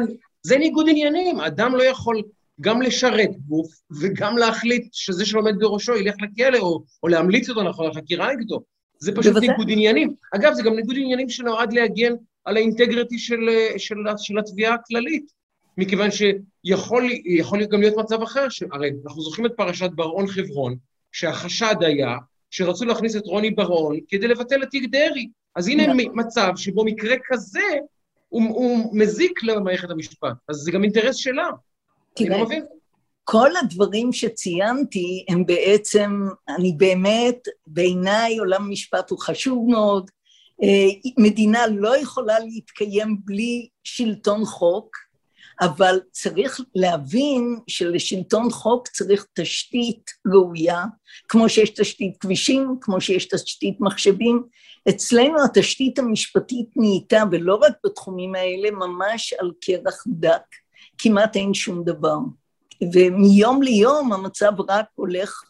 Speaker 3: זה ניגוד עניינים, אדם לא יכול גם לשרת גוף וגם להחליט שזה שעומד בראשו ילך לכלא, או, או להמליץ אותו נכון לחקירה נגדו. זה פשוט
Speaker 4: בוודאי.
Speaker 3: ניגוד עניינים. אגב, זה גם ניגוד עניינים שנועד להגן על האינטגריטי של, של, של התביעה הכללית, מכיוון שיכול יכול גם להיות מצב אחר, שהרי אנחנו זוכרים את פרשת בר-און חברון, שהחשד היה שרצו להכניס את רוני בר-און כדי לבטל את תיק דרעי. אז הנה
Speaker 4: נכון.
Speaker 3: מצב שבו מקרה כזה הוא, הוא מזיק למערכת המשפט, אז זה גם אינטרס שלה. אני לא מבין.
Speaker 4: כל הדברים שציינתי הם בעצם, אני באמת, בעיניי עולם משפט הוא חשוב מאוד. אה, מדינה לא יכולה להתקיים בלי שלטון חוק, אבל צריך להבין שלשלטון חוק צריך תשתית ראויה, כמו שיש תשתית כבישים, כמו שיש תשתית מחשבים. אצלנו התשתית המשפטית נהייתה, ולא רק בתחומים האלה, ממש על קרח דק. כמעט אין שום דבר. ומיום ליום המצב רק הולך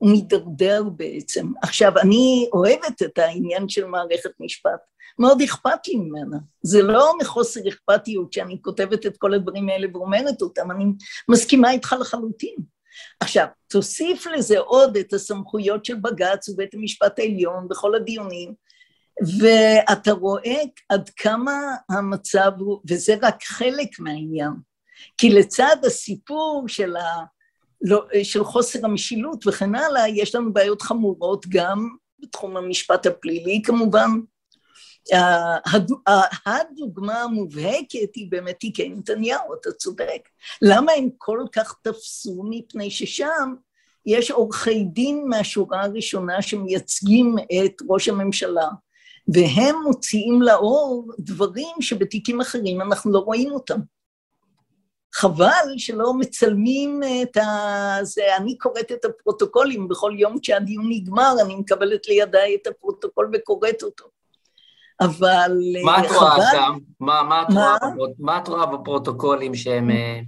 Speaker 4: ומידרדר בעצם. עכשיו, אני אוהבת את העניין של מערכת משפט, מאוד אכפת לי ממנה. זה לא מחוסר אכפתיות שאני כותבת את כל הדברים האלה ואומרת אותם, אני מסכימה איתך לחלוטין. עכשיו, תוסיף לזה עוד את הסמכויות של בג"ץ ובית המשפט העליון בכל הדיונים, ואתה רואה עד כמה המצב הוא, וזה רק חלק מהעניין, כי לצד הסיפור של, ה, לא, של חוסר המשילות וכן הלאה, יש לנו בעיות חמורות גם בתחום המשפט הפלילי כמובן. הדוגמה המובהקת היא באמת תיקי נתניהו, אתה צודק. למה הם כל כך תפסו? מפני ששם יש עורכי דין מהשורה הראשונה שמייצגים את ראש הממשלה, והם מוציאים לאור דברים שבתיקים אחרים אנחנו לא רואים אותם. חבל שלא מצלמים את ה... זה, אני קוראת את הפרוטוקולים בכל יום כשהדיון נגמר, אני מקבלת לידיי את הפרוטוקול וקוראת אותו. אבל
Speaker 2: מה את. רואה שם? מה, מה, את
Speaker 4: מה?
Speaker 2: רואה, מה את רואה בפרוטוקולים שהם... אה,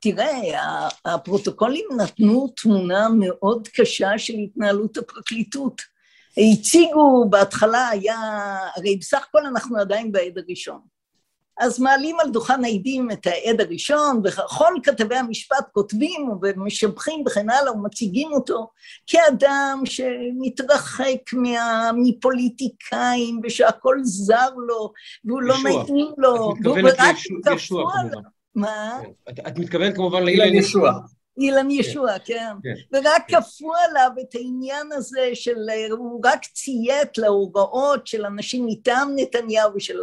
Speaker 4: תראה, הפרוטוקולים נתנו תמונה מאוד קשה של התנהלות הפרקליטות. הציגו, בהתחלה היה, הרי בסך הכל אנחנו עדיין בעד הראשון. אז מעלים על דוכן העדים את העד הראשון, וכל כתבי המשפט כותבים ומשבחים וכן הלאה, ומציגים אותו כאדם שמתרחק מה, מפוליטיקאים, ושהכול זר לו, והוא לא
Speaker 3: ישוע.
Speaker 4: נעים לו,
Speaker 3: את
Speaker 4: והוא רק
Speaker 3: לישוע- ישוע
Speaker 4: כפו עליו.
Speaker 3: כמובן.
Speaker 4: מה?
Speaker 3: את, את מתכוונת כמובן
Speaker 2: אילן
Speaker 3: לאילן
Speaker 2: ישוע.
Speaker 4: אילן ישוע, כן.
Speaker 3: כן.
Speaker 4: ורק
Speaker 3: כן.
Speaker 4: כפו עליו את העניין הזה של, הוא רק ציית להוראות של אנשים מטעם נתניהו, של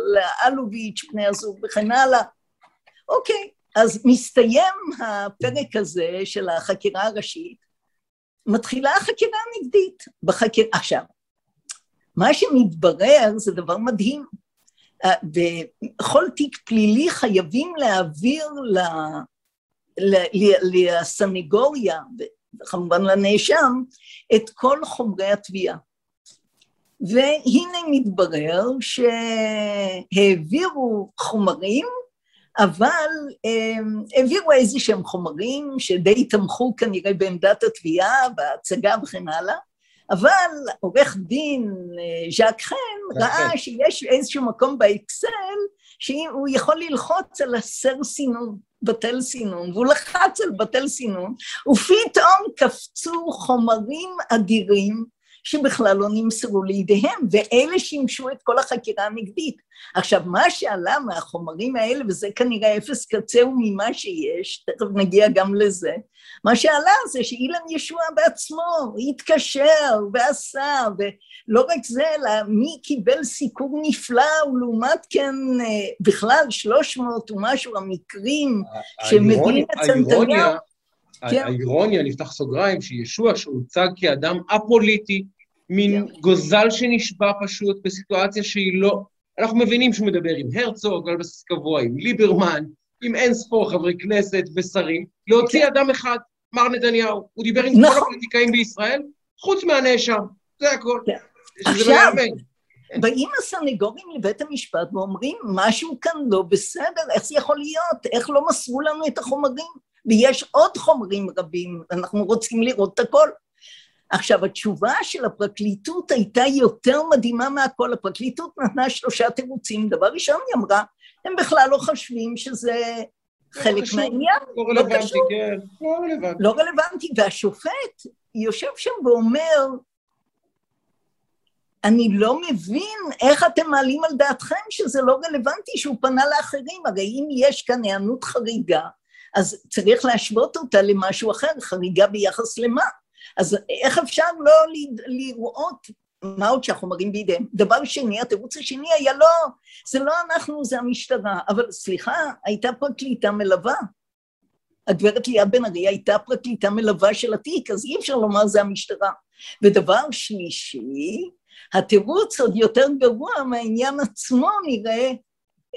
Speaker 4: אלוביץ', בני הזוג וכן הלאה. אוקיי, אז מסתיים הפרק הזה של החקירה הראשית, מתחילה החקירה הנגדית. בחקיר... עכשיו, מה שמתברר זה דבר מדהים. אה, בכל תיק פלילי חייבים להעביר ל... ל- לסנגוריה, וכמובן לנאשם, את כל חומרי התביעה. והנה מתברר שהעבירו חומרים, אבל הם, העבירו איזה שהם חומרים שדי תמכו כנראה בעמדת התביעה, בהצגה וכן הלאה, אבל עורך דין אה, ז'אק חן ראה שיש איזשהו מקום באקסל שהוא יכול ללחוץ על הסר סינון, בטל סינון, והוא לחץ על בטל סינון, ופתאום קפצו חומרים אדירים שבכלל לא נמסרו לידיהם, ואלה שימשו את כל החקירה הנגדית. עכשיו, מה שעלה מהחומרים האלה, וזה כנראה אפס קצהו ממה שיש, תכף נגיע גם לזה, מה שעלה זה שאילן ישוע בעצמו התקשר ועשה, ולא רק זה, אלא מי קיבל סיקור נפלא, ולעומת כן אה, בכלל 300 ומשהו המקרים
Speaker 3: האירוניה,
Speaker 4: נתניהו. כן.
Speaker 3: האירוניה, נפתח סוגריים, שישוע שהוצג כאדם א-פוליטי, מין
Speaker 4: כן.
Speaker 3: גוזל שנשבע פשוט בסיטואציה שהיא לא... אנחנו מבינים שהוא מדבר עם הרצוג על בסיס קבוע, עם ליברמן, עם אין ספור חברי כנסת ושרים, להוציא
Speaker 4: כן.
Speaker 3: אדם אחד, מר נתניהו. הוא דיבר עם
Speaker 4: נכון.
Speaker 3: כל הפוליטיקאים בישראל, חוץ מהנאשם, זה הכל.
Speaker 4: כן. עכשיו,
Speaker 3: ייאמן.
Speaker 4: באים הסנגורים לבית המשפט ואומרים, משהו כאן לא בסדר, איך זה יכול להיות? איך לא מסרו לנו את החומרים? ויש עוד חומרים רבים, אנחנו רוצים לראות את הכל. עכשיו, התשובה של הפרקליטות הייתה יותר מדהימה מהכל. הפרקליטות נתנה שלושה תירוצים. דבר ראשון, היא אמרה, הם בכלל לא חושבים שזה חלק
Speaker 3: קשור.
Speaker 4: מהעניין.
Speaker 3: לא רלוונטי,
Speaker 4: קשור.
Speaker 3: כן, לא רלוונטי.
Speaker 4: לא רלוונטי, והשופט יושב שם ואומר, אני לא מבין איך אתם מעלים על דעתכם שזה לא רלוונטי שהוא פנה לאחרים, הרי אם יש כאן היענות חריגה, אז צריך להשוות אותה למשהו אחר, חריגה ביחס למה? אז איך אפשר לא ל- לראות מה עוד שהחומרים בידיהם? דבר שני, התירוץ השני היה לא, זה לא אנחנו, זה המשטרה, אבל סליחה, הייתה פרקליטה מלווה. הגברת ליאת בן ארי הייתה פרקליטה מלווה של התיק, אז אי אפשר לומר זה המשטרה. ודבר שלישי, התירוץ עוד יותר גרוע מהעניין עצמו נראה,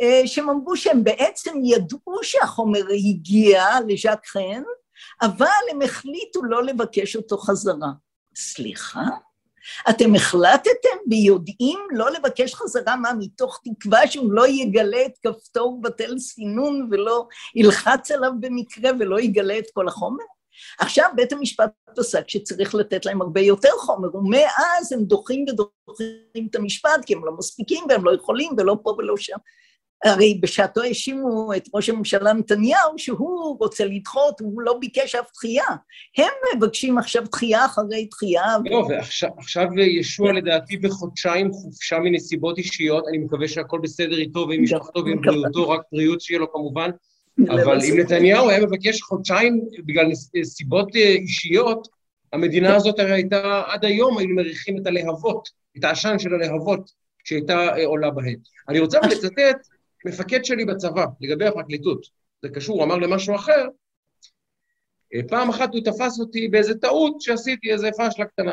Speaker 4: אה, שהם אמרו שהם בעצם ידעו שהחומר הגיע לז'אק חן, אבל הם החליטו לא לבקש אותו חזרה. סליחה? אתם החלטתם ביודעים לא לבקש חזרה, מה, מתוך תקווה שהוא לא יגלה את כפתור בטל סינון ולא ילחץ עליו במקרה ולא יגלה את כל החומר? עכשיו בית המשפט פסק שצריך לתת להם הרבה יותר חומר, ומאז הם דוחים ודוחים את המשפט, כי הם לא מספיקים והם לא יכולים ולא פה ולא שם. הרי בשעתו האשימו את ראש הממשלה נתניהו שהוא רוצה לדחות, הוא לא ביקש אף דחייה. הם מבקשים עכשיו דחייה אחרי דחייה.
Speaker 3: לא, ועכשיו עכשיו ישוע לדעתי בחודשיים חופשה מנסיבות אישיות, אני מקווה שהכל בסדר איתו ועם משפחתו ועם. בריאותו, רק בריאות שיהיה לו כמובן, אבל אם. נתניהו היה מבקש חודשיים בגלל סיבות אה, אישיות, המדינה הזאת הרי הייתה, עד היום היינו מריחים את הלהבות, את העשן של הלהבות שהייתה אה, עולה בהן. אני רוצה לצטט מפקד שלי בצבא, לגבי הפרקליטות. זה קשור, הוא אמר למשהו אחר. פעם אחת הוא תפס אותי באיזה טעות שעשיתי, איזה פשלה קטנה.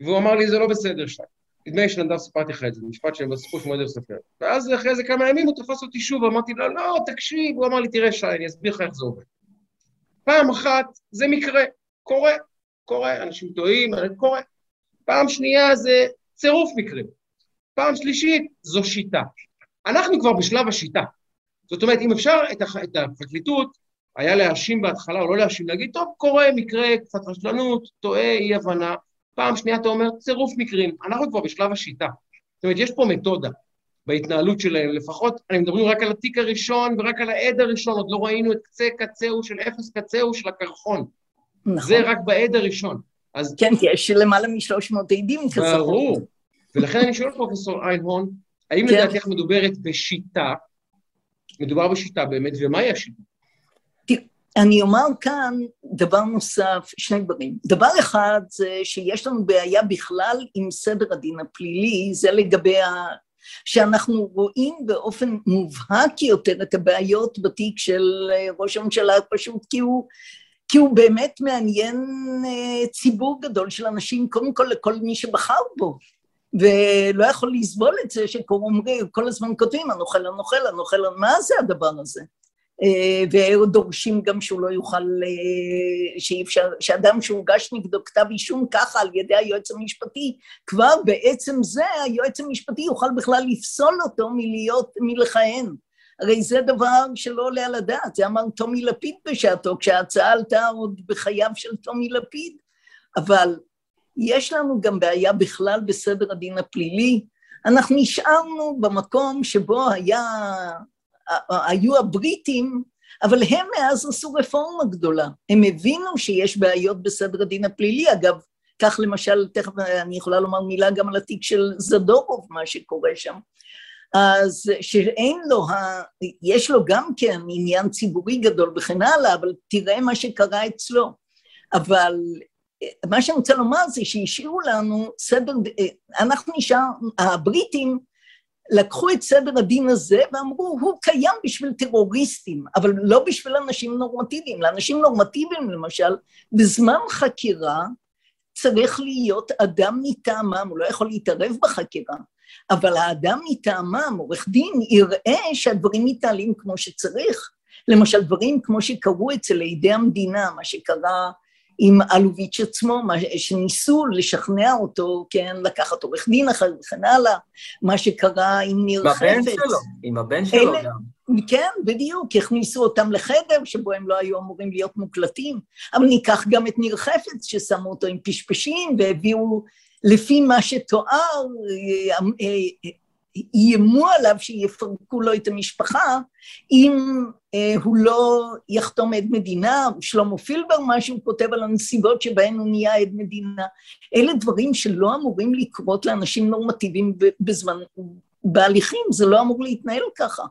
Speaker 3: והוא אמר לי, זה לא בסדר שלך. נדמה לי שנדב סיפרתי לך את זה, משפט שבסיפור שמאוד אוהב לספר. ואז אחרי איזה כמה ימים הוא תפס אותי שוב, ואמרתי לו, לא, תקשיב, הוא אמר לי, תראה, שי, אני אסביר לך איך זה עובד. פעם אחת, זה מקרה, קורה, קורה, אנשים טועים, קורה. פעם שנייה זה צירוף מקרים. פעם שלישית, זו שיטה. אנחנו כבר בשלב השיטה. זאת אומרת, אם אפשר את, הח... את הפרקליטות, היה להאשים בהתחלה או לא להאשים, להגיד, טוב, קורה מקרה, קצת רשלנות, טועה, אי-הבנה. פעם שנייה אתה אומר, צירוף מקרים. אנחנו כבר בשלב השיטה. זאת אומרת, יש פה מתודה בהתנהלות שלהם, לפחות, אני מדברים רק על התיק הראשון ורק על העד הראשון, עוד לא ראינו את קצה קצהו של אפס קצהו של הקרחון. נכון. זה רק בעד הראשון.
Speaker 4: אז... כן, כי יש למעלה משלוש מאות עדים כזכור.
Speaker 3: ברור. ולכן אני שואל פרופסור איינהון, האם כן. לדעתך מדוברת בשיטה, מדובר בשיטה באמת, ומהי השיטה?
Speaker 4: אני אומר כאן דבר נוסף, שני דברים. דבר אחד זה שיש לנו בעיה בכלל עם סדר הדין הפלילי, זה לגבי ה... שאנחנו רואים באופן מובהק יותר את הבעיות בתיק של ראש הממשלה, פשוט כי הוא כי הוא באמת מעניין אה, ציבור גדול של אנשים, קודם כל לכל מי שבחר בו, ולא יכול לסבול את זה שכל הזמן כותבים, הנוכל, הנוכל, הנוכל, מה זה הדבר הזה? אה, ודורשים גם שהוא לא יוכל, אה, שאי אפשר, שאדם שהוגש נגדו כתב אישום ככה על ידי היועץ המשפטי, כבר בעצם זה היועץ המשפטי יוכל בכלל לפסול אותו מלהיות, מלכהן. הרי זה דבר שלא עולה על הדעת, זה אמר טומי לפיד בשעתו, כשההצעה עלתה עוד בחייו של טומי לפיד, אבל יש לנו גם בעיה בכלל בסדר הדין הפלילי, אנחנו נשארנו במקום שבו היה, היו הבריטים, אבל הם מאז עשו רפורמה גדולה, הם הבינו שיש בעיות בסדר הדין הפלילי, אגב, כך למשל, תכף אני יכולה לומר מילה גם על התיק של זדורוב, מה שקורה שם. אז שאין לו, יש לו גם כן עניין ציבורי גדול וכן הלאה, אבל תראה מה שקרה אצלו. אבל מה שאני רוצה לומר זה שהשאירו לנו סדר, אנחנו נשאר, הבריטים לקחו את סדר הדין הזה ואמרו, הוא קיים בשביל טרוריסטים, אבל לא בשביל אנשים נורמטיביים. לאנשים נורמטיביים, למשל, בזמן חקירה צריך להיות אדם מטעמם, הוא לא יכול להתערב בחקירה. אבל האדם מטעמם, עורך דין, יראה שהדברים מתנהלים כמו שצריך. למשל, דברים כמו שקרו אצל עדי המדינה, מה שקרה עם אלוביץ' עצמו, מה שניסו לשכנע אותו, כן, לקחת עורך דין אחר וכן הלאה, מה שקרה עם ניר חפץ. עם הבן
Speaker 2: שלו, עם הבן שלו אלה, גם.
Speaker 4: כן, בדיוק, הכניסו אותם לחדר שבו הם לא היו אמורים להיות מוקלטים, אבל ניקח גם את ניר חפץ ששמו אותו עם פשפשים והביאו לפי מה שתואר, איימו עליו שיפרקו לו את המשפחה, אם אה, הוא לא יחתום עד מדינה, שלמה פילבר, מה שהוא כותב על הנסיבות שבהן הוא נהיה עד מדינה. אלה דברים שלא אמורים לקרות לאנשים נורמטיביים בזמן, בהליכים, זה לא אמור להתנהל ככה.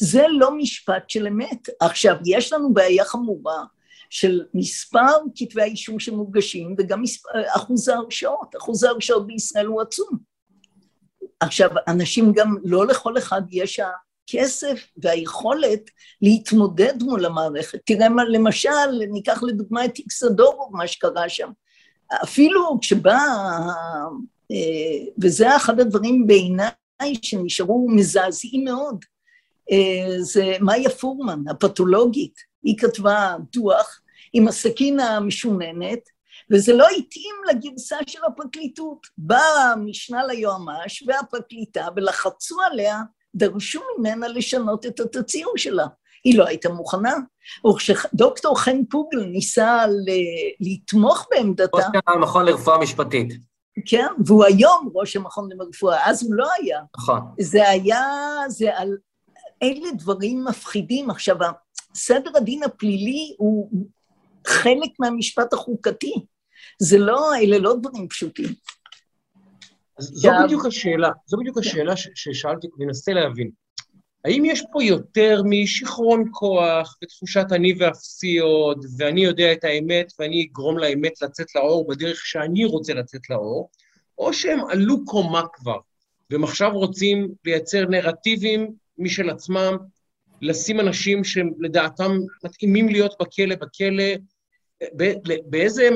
Speaker 4: זה לא משפט של אמת. עכשיו, יש לנו בעיה חמורה של מספר כתבי האישום שמוגשים וגם מספר, אחוז ההרשעות, אחוז ההרשעות בישראל הוא עצום. עכשיו, אנשים גם, לא לכל אחד יש הכסף והיכולת להתמודד מול המערכת. תראה מה, למשל, ניקח לדוגמה את איקסדורוב, מה שקרה שם. אפילו כשבא, אה, וזה אחד הדברים בעיניי שנשארו מזעזעים מאוד, אה, זה מאיה פורמן, הפתולוגית. היא כתבה דוח עם הסכין המשוננת, וזה לא התאים לגרסה של הפרקליטות. באה המשנה ליועמ"ש והפרקליטה ולחצו עליה, דרשו ממנה לשנות את התצהיר שלה. היא לא הייתה מוכנה. וכשדוקטור חן פוגל ניסה לתמוך בעמדתה... ראש
Speaker 2: המכון לרפואה משפטית.
Speaker 4: כן, והוא היום ראש המכון לרפואה, אז הוא לא היה.
Speaker 2: נכון.
Speaker 4: זה היה, זה על... אלה דברים מפחידים. עכשיו, סדר הדין הפלילי הוא חלק מהמשפט החוקתי. זה לא, אלה לא דברים פשוטים.
Speaker 3: אז זו בדיוק השאלה, זו בדיוק השאלה ששאלתי, מנסה להבין. האם יש פה יותר משיכרון כוח ותחושת אני ואפסי עוד, ואני יודע את האמת ואני אגרום לאמת לצאת לאור בדרך שאני רוצה לצאת לאור, או שהם עלו קומה כבר, והם עכשיו רוצים לייצר נרטיבים משל עצמם, לשים אנשים שלדעתם מתאימים להיות בכלא, בכלא, באיזה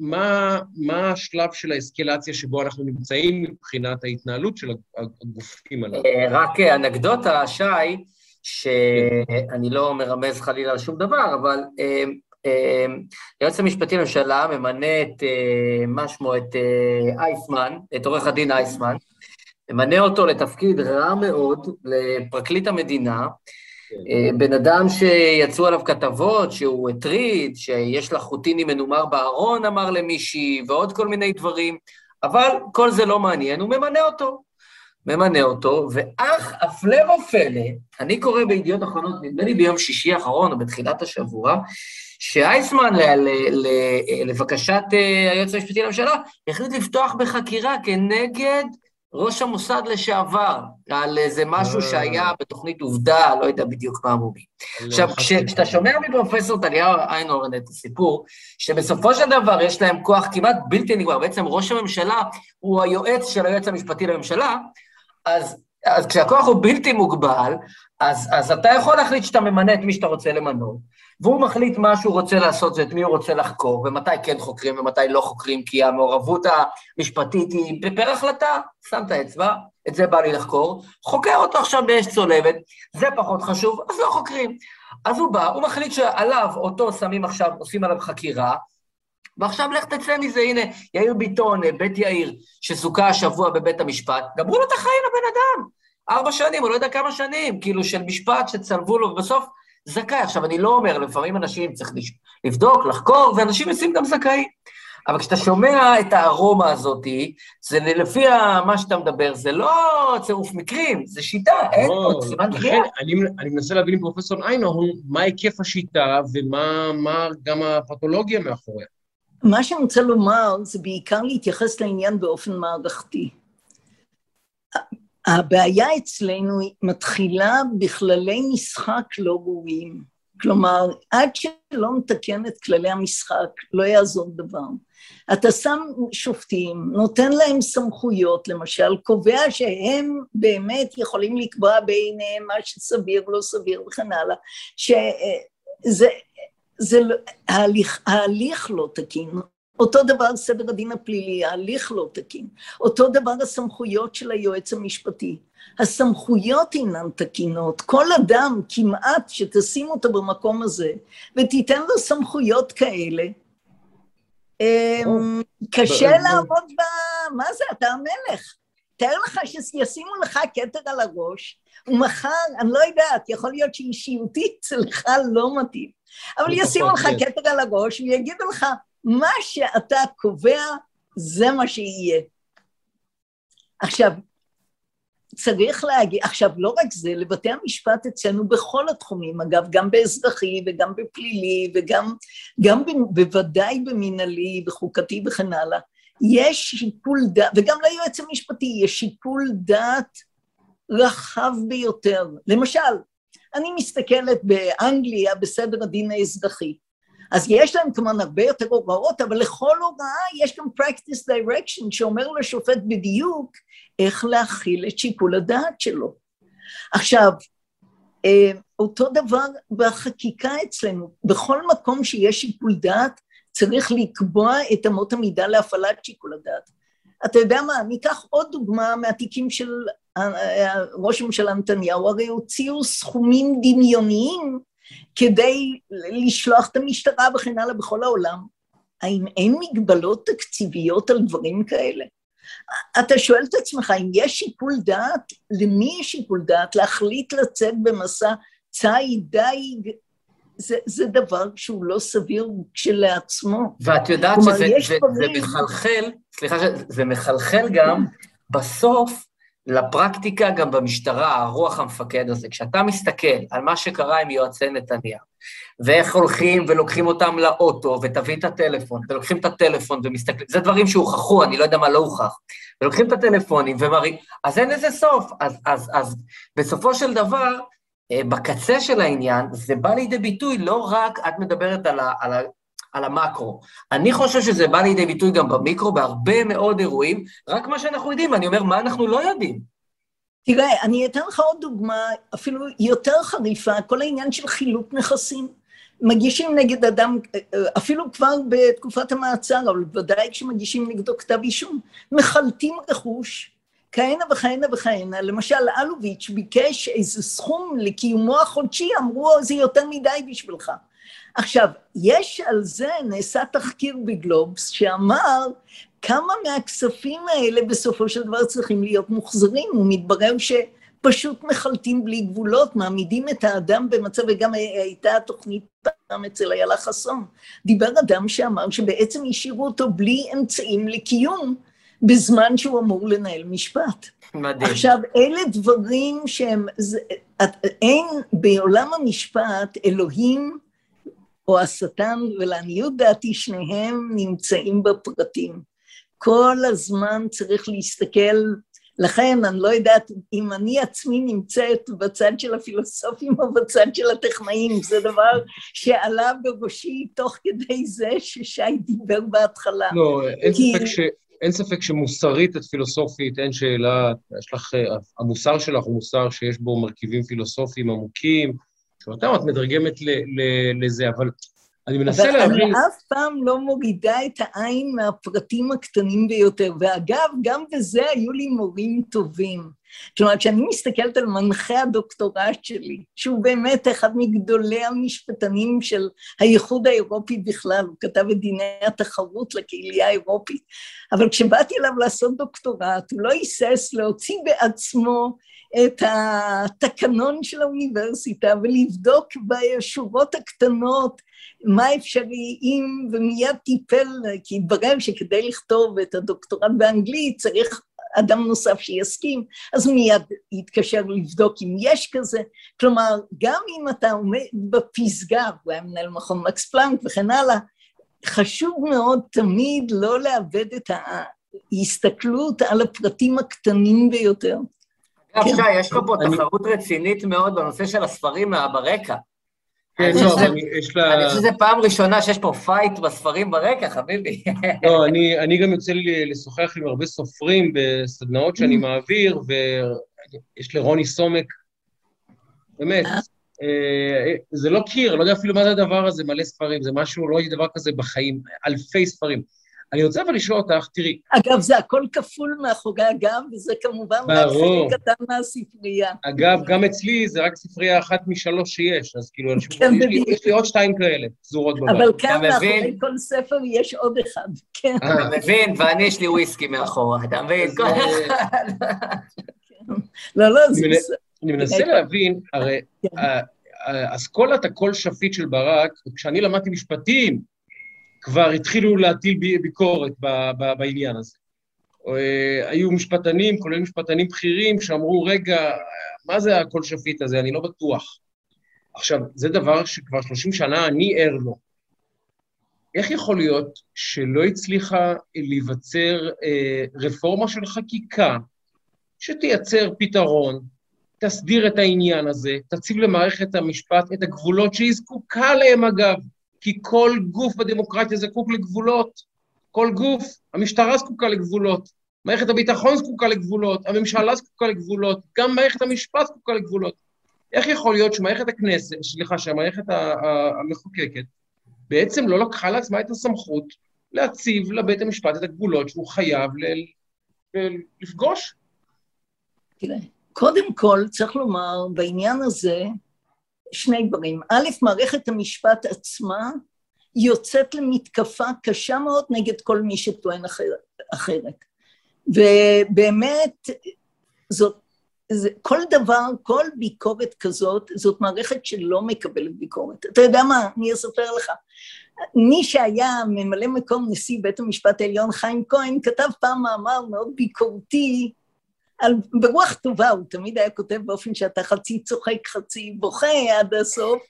Speaker 3: מה, מה השלב של האסקלציה שבו אנחנו נמצאים מבחינת ההתנהלות של הגופים הללו?
Speaker 2: אה, רק אנקדוטה, שי, שאני לא מרמז חלילה על שום דבר, אבל אה, אה, היועץ המשפטי לממשלה ממנה את, מה שמו, את אייסמן, את עורך הדין אייסמן, ממנה אותו לתפקיד רע מאוד לפרקליט המדינה. בן אדם שיצאו עליו כתבות, שהוא הטריד, שיש לה חוטיני מנומר בארון, אמר למישהי, ועוד כל מיני דברים, אבל כל זה לא מעניין, הוא ממנה אותו. ממנה אותו, ואך הפלא ופלא, אני קורא בידיעות אחרונות, נדמה לי ביום שישי האחרון או בתחילת השבוע, שאייסמן, לבקשת אה, היועץ המשפטי לממשלה, החליט לפתוח בחקירה כנגד ראש המוסד לשעבר, על איזה משהו אה. שהיה בתוכנית עובדה, לא יודע בדיוק מה אמרו לי. עכשיו, כשאתה שומע מפרופסור טליהו איינורן את הסיפור, שבסופו של דבר יש להם כוח כמעט בלתי נגמר, בעצם ראש הממשלה הוא היועץ של היועץ המשפטי לממשלה, אז, אז כשהכוח הוא בלתי מוגבל, אז, אז אתה יכול להחליט שאתה ממנה את מי שאתה רוצה למנות, והוא מחליט מה שהוא רוצה לעשות, זה את מי הוא רוצה לחקור, ומתי כן חוקרים ומתי לא חוקרים, כי המעורבות המשפטית היא בפר החלטה, שם את האצבע, את זה בא לי לחקור, חוקר אותו עכשיו באש צולבת, זה פחות חשוב, אז לא חוקרים. אז הוא בא, הוא מחליט שעליו, אותו שמים עכשיו, עושים עליו חקירה, ועכשיו לך תצא מזה, הנה, יאיר ביטון, בית יאיר, שזוכה השבוע בבית המשפט, גמרו לו את החיים לבן אדם. ארבע שנים, הוא לא יודע כמה שנים, כאילו, של משפט שצלבו לו, ובסוף זכאי. עכשיו, אני לא אומר, לפעמים אנשים צריך לבדוק, לחקור, ואנשים יוצאים גם זכאי. אבל כשאתה שומע את הארומה הזאת, זה לפי מה שאתה מדבר, זה לא צירוף מקרים, זה שיטה, אין פה לא, סימן קריאה.
Speaker 3: אני, אני מנסה להבין עם פרופסור איינהורן, מה היקף השיטה ומה גם הפתולוגיה מאחוריה.
Speaker 4: מה שאני רוצה לומר זה בעיקר להתייחס לעניין באופן מערכתי. הבעיה אצלנו מתחילה בכללי משחק לא ראויים. כלומר, עד שלא מתקן את כללי המשחק, לא יעזור דבר. אתה שם שופטים, נותן להם סמכויות, למשל, קובע שהם באמת יכולים לקבוע ביניהם מה שסביר, לא סביר וכן הלאה, שזה זה, לא, ההליך, ההליך לא תקין, אותו דבר סדר הדין הפלילי, ההליך לא תקין. אותו דבר הסמכויות של היועץ המשפטי. הסמכויות אינן תקינות. כל אדם כמעט שתשים אותו במקום הזה ותיתן לו סמכויות כאלה, אמ, קשה לעמוד ב... מה זה, אתה המלך. תאר לך שישימו לך כתר על הראש, ומחר, אני לא יודעת, יכול להיות שאישיותית לך לא מתאים, אבל ישימו לך. כתר על הראש ויגידו לך, מה שאתה קובע זה מה שיהיה. עכשיו, צריך להגיד, עכשיו לא רק זה, לבתי המשפט אצלנו בכל התחומים, אגב, גם באזרחי וגם בפלילי וגם גם בוודאי במינהלי וחוקתי וכן הלאה, יש שיקול דעת, וגם ליועץ המשפטי יש שיקול דעת רחב ביותר. למשל, אני מסתכלת באנגליה בסדר הדין האזרחי, אז יש להם כמובן הרבה יותר הוראות, אבל לכל הוראה יש גם practice direction שאומר לשופט בדיוק איך להכיל את שיקול הדעת שלו. עכשיו, אה, אותו דבר בחקיקה אצלנו, בכל מקום שיש שיקול דעת צריך לקבוע את אמות המידה להפעלת שיקול הדעת. אתה יודע מה, ניקח עוד דוגמה מהתיקים של אה, אה, ראש הממשלה נתניהו, הרי הוציאו סכומים דמיוניים כדי לשלוח את המשטרה וכן הלאה בכל העולם. האם אין מגבלות תקציביות על דברים כאלה? אתה שואל את עצמך, אם יש שיקול דעת, למי יש שיקול דעת להחליט לצאת במסע ציד, דייג, זה, זה דבר שהוא לא סביר כשלעצמו.
Speaker 2: ואת יודעת שזה זה, זה מחלחל, סליחה, זה מחלחל גם בסוף לפרקטיקה גם במשטרה, הרוח המפקד הזה. כשאתה מסתכל על מה שקרה עם יועצי נתניהו, ואיך הולכים ולוקחים אותם לאוטו, ותביא את הטלפון, ולוקחים את הטלפון ומסתכלים, זה דברים שהוכחו, אני לא יודע מה לא הוכח. ולוקחים את הטלפונים ומראים, אז אין לזה סוף. אז, אז, אז בסופו של דבר, אה, בקצה של העניין, זה בא לידי ביטוי לא רק, את מדברת על, ה, על, על המקרו. אני חושב שזה בא לידי ביטוי גם במיקרו, בהרבה מאוד אירועים, רק מה שאנחנו יודעים, אני אומר, מה אנחנו לא יודעים?
Speaker 4: תראה, אני אתן לך עוד דוגמה, אפילו יותר חריפה, כל העניין של חילוט נכסים. מגישים נגד אדם, אפילו כבר בתקופת המעצר, אבל בוודאי כשמגישים נגדו כתב אישום, מחלטים רכוש, כהנה וכהנה וכהנה. למשל, אלוביץ' ביקש איזה סכום לקיומו החודשי, אמרו, זה יותר מדי בשבילך. עכשיו, יש על זה, נעשה תחקיר בגלובס, שאמר כמה מהכספים האלה בסופו של דבר צריכים להיות מוחזרים, ומתברר שפשוט מחלטים בלי גבולות, מעמידים את האדם במצב, וגם הייתה תוכנית פעם אצל איילה חסון, דיבר אדם שאמר שבעצם השאירו אותו בלי אמצעים לקיום, בזמן שהוא אמור לנהל משפט.
Speaker 2: מדהים.
Speaker 4: עכשיו, אלה דברים שהם, זה, אין בעולם המשפט אלוהים או השטן, ולעניות דעתי שניהם נמצאים בפרטים. כל הזמן צריך להסתכל, לכן אני לא יודעת אם אני עצמי נמצאת בצד של הפילוסופים או בצד של הטכנאים, זה דבר שעלה בראשי תוך כדי זה ששי דיבר בהתחלה.
Speaker 3: לא, אין
Speaker 4: כי-
Speaker 3: ספק ש... אין ספק שמוסרית את פילוסופית, אין שאלה, יש לך, אה, המוסר שלך הוא מוסר שיש בו מרכיבים פילוסופיים עמוקים, שאותם את ל, לזה, אבל אני מנסה
Speaker 4: אבל
Speaker 3: להבין...
Speaker 4: אני אף פעם לא מורידה את העין מהפרטים הקטנים ביותר, ואגב, גם בזה היו לי מורים טובים. כלומר, כשאני מסתכלת על מנחה הדוקטורט שלי, שהוא באמת אחד מגדולי המשפטנים של האיחוד האירופי בכלל, הוא כתב את דיני התחרות לקהילייה האירופית, אבל כשבאתי אליו לעשות דוקטורט, הוא לא היסס להוציא בעצמו את התקנון של האוניברסיטה ולבדוק בשורות הקטנות מה אפשרי אם, ומיד טיפל, כי התברר שכדי לכתוב את הדוקטורט באנגלית צריך אדם נוסף שיסכים, אז מיד יתקשר לבדוק אם יש כזה. כלומר, גם אם אתה עומד בפסגה, הוא היה מנהל מכון מקס פלנק וכן הלאה, חשוב מאוד תמיד לא לאבד את ההסתכלות על הפרטים הקטנים ביותר.
Speaker 2: אגב,
Speaker 4: כן.
Speaker 2: שי, יש לך פה תחרות רצינית מאוד בנושא של הספרים ברקע.
Speaker 3: כן,
Speaker 2: אני
Speaker 3: לא,
Speaker 2: חושב-. אני חושב שזו פעם ראשונה שיש פה fight בספרים ברקע, חביבי.
Speaker 3: לא, אני, אני גם יוצא לי לשוחח עם הרבה סופרים בסדנאות שאני מעביר, ויש לרוני סומק, באמת, אה, זה לא קיר, לא יודע אפילו מה זה הדבר הזה, מלא ספרים, זה משהו, לא ראיתי דבר כזה בחיים, אלפי ספרים. אני רוצה אבל לשאול אותך, תראי,
Speaker 4: אגב, זה הכל כפול מאחורי הגב, וזה כמובן רק. חלק קטן מהספרייה.
Speaker 3: אגב, גם אצלי זה רק ספרייה אחת משלוש שיש, אז כאילו,
Speaker 4: כן,
Speaker 3: יש, לי. יש לי עוד שתיים כאלה, פזורות בבית.
Speaker 4: אבל כאן מאחורי
Speaker 2: מבין?
Speaker 4: כל ספר יש עוד אחד, כן.
Speaker 2: אתה מבין? ואני, יש לי וויסקי מאחורה, אתה מבין? כל אחד.
Speaker 4: לא, לא, זה
Speaker 3: אני מנ-
Speaker 4: בסדר.
Speaker 3: אני מנסה להבין, הרי
Speaker 4: כן.
Speaker 3: אסכולת הקול שפיט של ברק, כשאני למדתי משפטים, כבר התחילו להטיל בי- ביקורת בעניין הזה. אה, היו משפטנים, כולל משפטנים בכירים, שאמרו, רגע, מה זה הקול שפיט הזה? אני לא בטוח. עכשיו, זה דבר שכבר 30 שנה אני ער לו. איך יכול להיות שלא הצליחה להיווצר אה, רפורמה של חקיקה שתייצר פתרון, תסדיר את העניין הזה, תציב למערכת המשפט את הגבולות שהיא זקוקה להם אגב, כי כל גוף בדמוקרטיה זקוק לגבולות, כל גוף, המשטרה זקוקה לגבולות, מערכת הביטחון זקוקה לגבולות, הממשלה זקוקה לגבולות, גם מערכת המשפט זקוקה לגבולות. איך יכול להיות שמערכת הכנסת, סליחה, שהמערכת המחוקקת, בעצם לא לקחה לעצמה את הסמכות להציב לבית המשפט את הגבולות שהוא חייב ל- ל- לפגוש?
Speaker 4: תראה, קודם כל צריך לומר בעניין הזה שני דברים. א', מערכת המשפט עצמה יוצאת למתקפה קשה מאוד נגד כל מי שטוען אחר, אחרת. ובאמת, זאת, זה, כל דבר, כל ביקורת כזאת, זאת מערכת שלא מקבלת ביקורת. אתה יודע מה, אני אספר לך. מי שהיה ממלא מקום נשיא בית המשפט העליון, חיים כהן, כתב פעם מאמר מאוד ביקורתי, על, ברוח טובה, הוא תמיד היה כותב באופן שאתה חצי צוחק, חצי בוכה עד הסוף,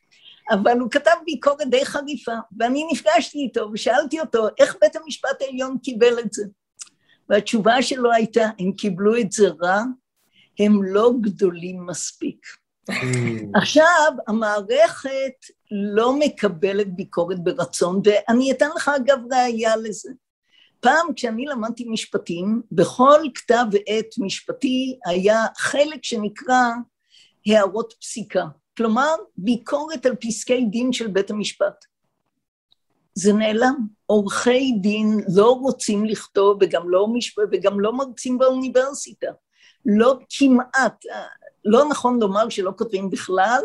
Speaker 4: אבל הוא כתב ביקורת די חריפה, ואני נפגשתי איתו ושאלתי אותו, איך בית המשפט העליון קיבל את זה? והתשובה שלו הייתה, הם קיבלו את זה רע, הם לא גדולים מספיק. עכשיו, המערכת לא מקבלת ביקורת ברצון, ואני אתן לך אגב ראייה לזה. פעם כשאני למדתי משפטים, בכל כתב עת משפטי היה חלק שנקרא הערות פסיקה. כלומר, ביקורת על פסקי דין של בית המשפט. זה נעלם. עורכי דין לא רוצים לכתוב וגם לא, משפ... וגם לא מרצים באוניברסיטה. לא כמעט, לא נכון לומר שלא כותבים בכלל,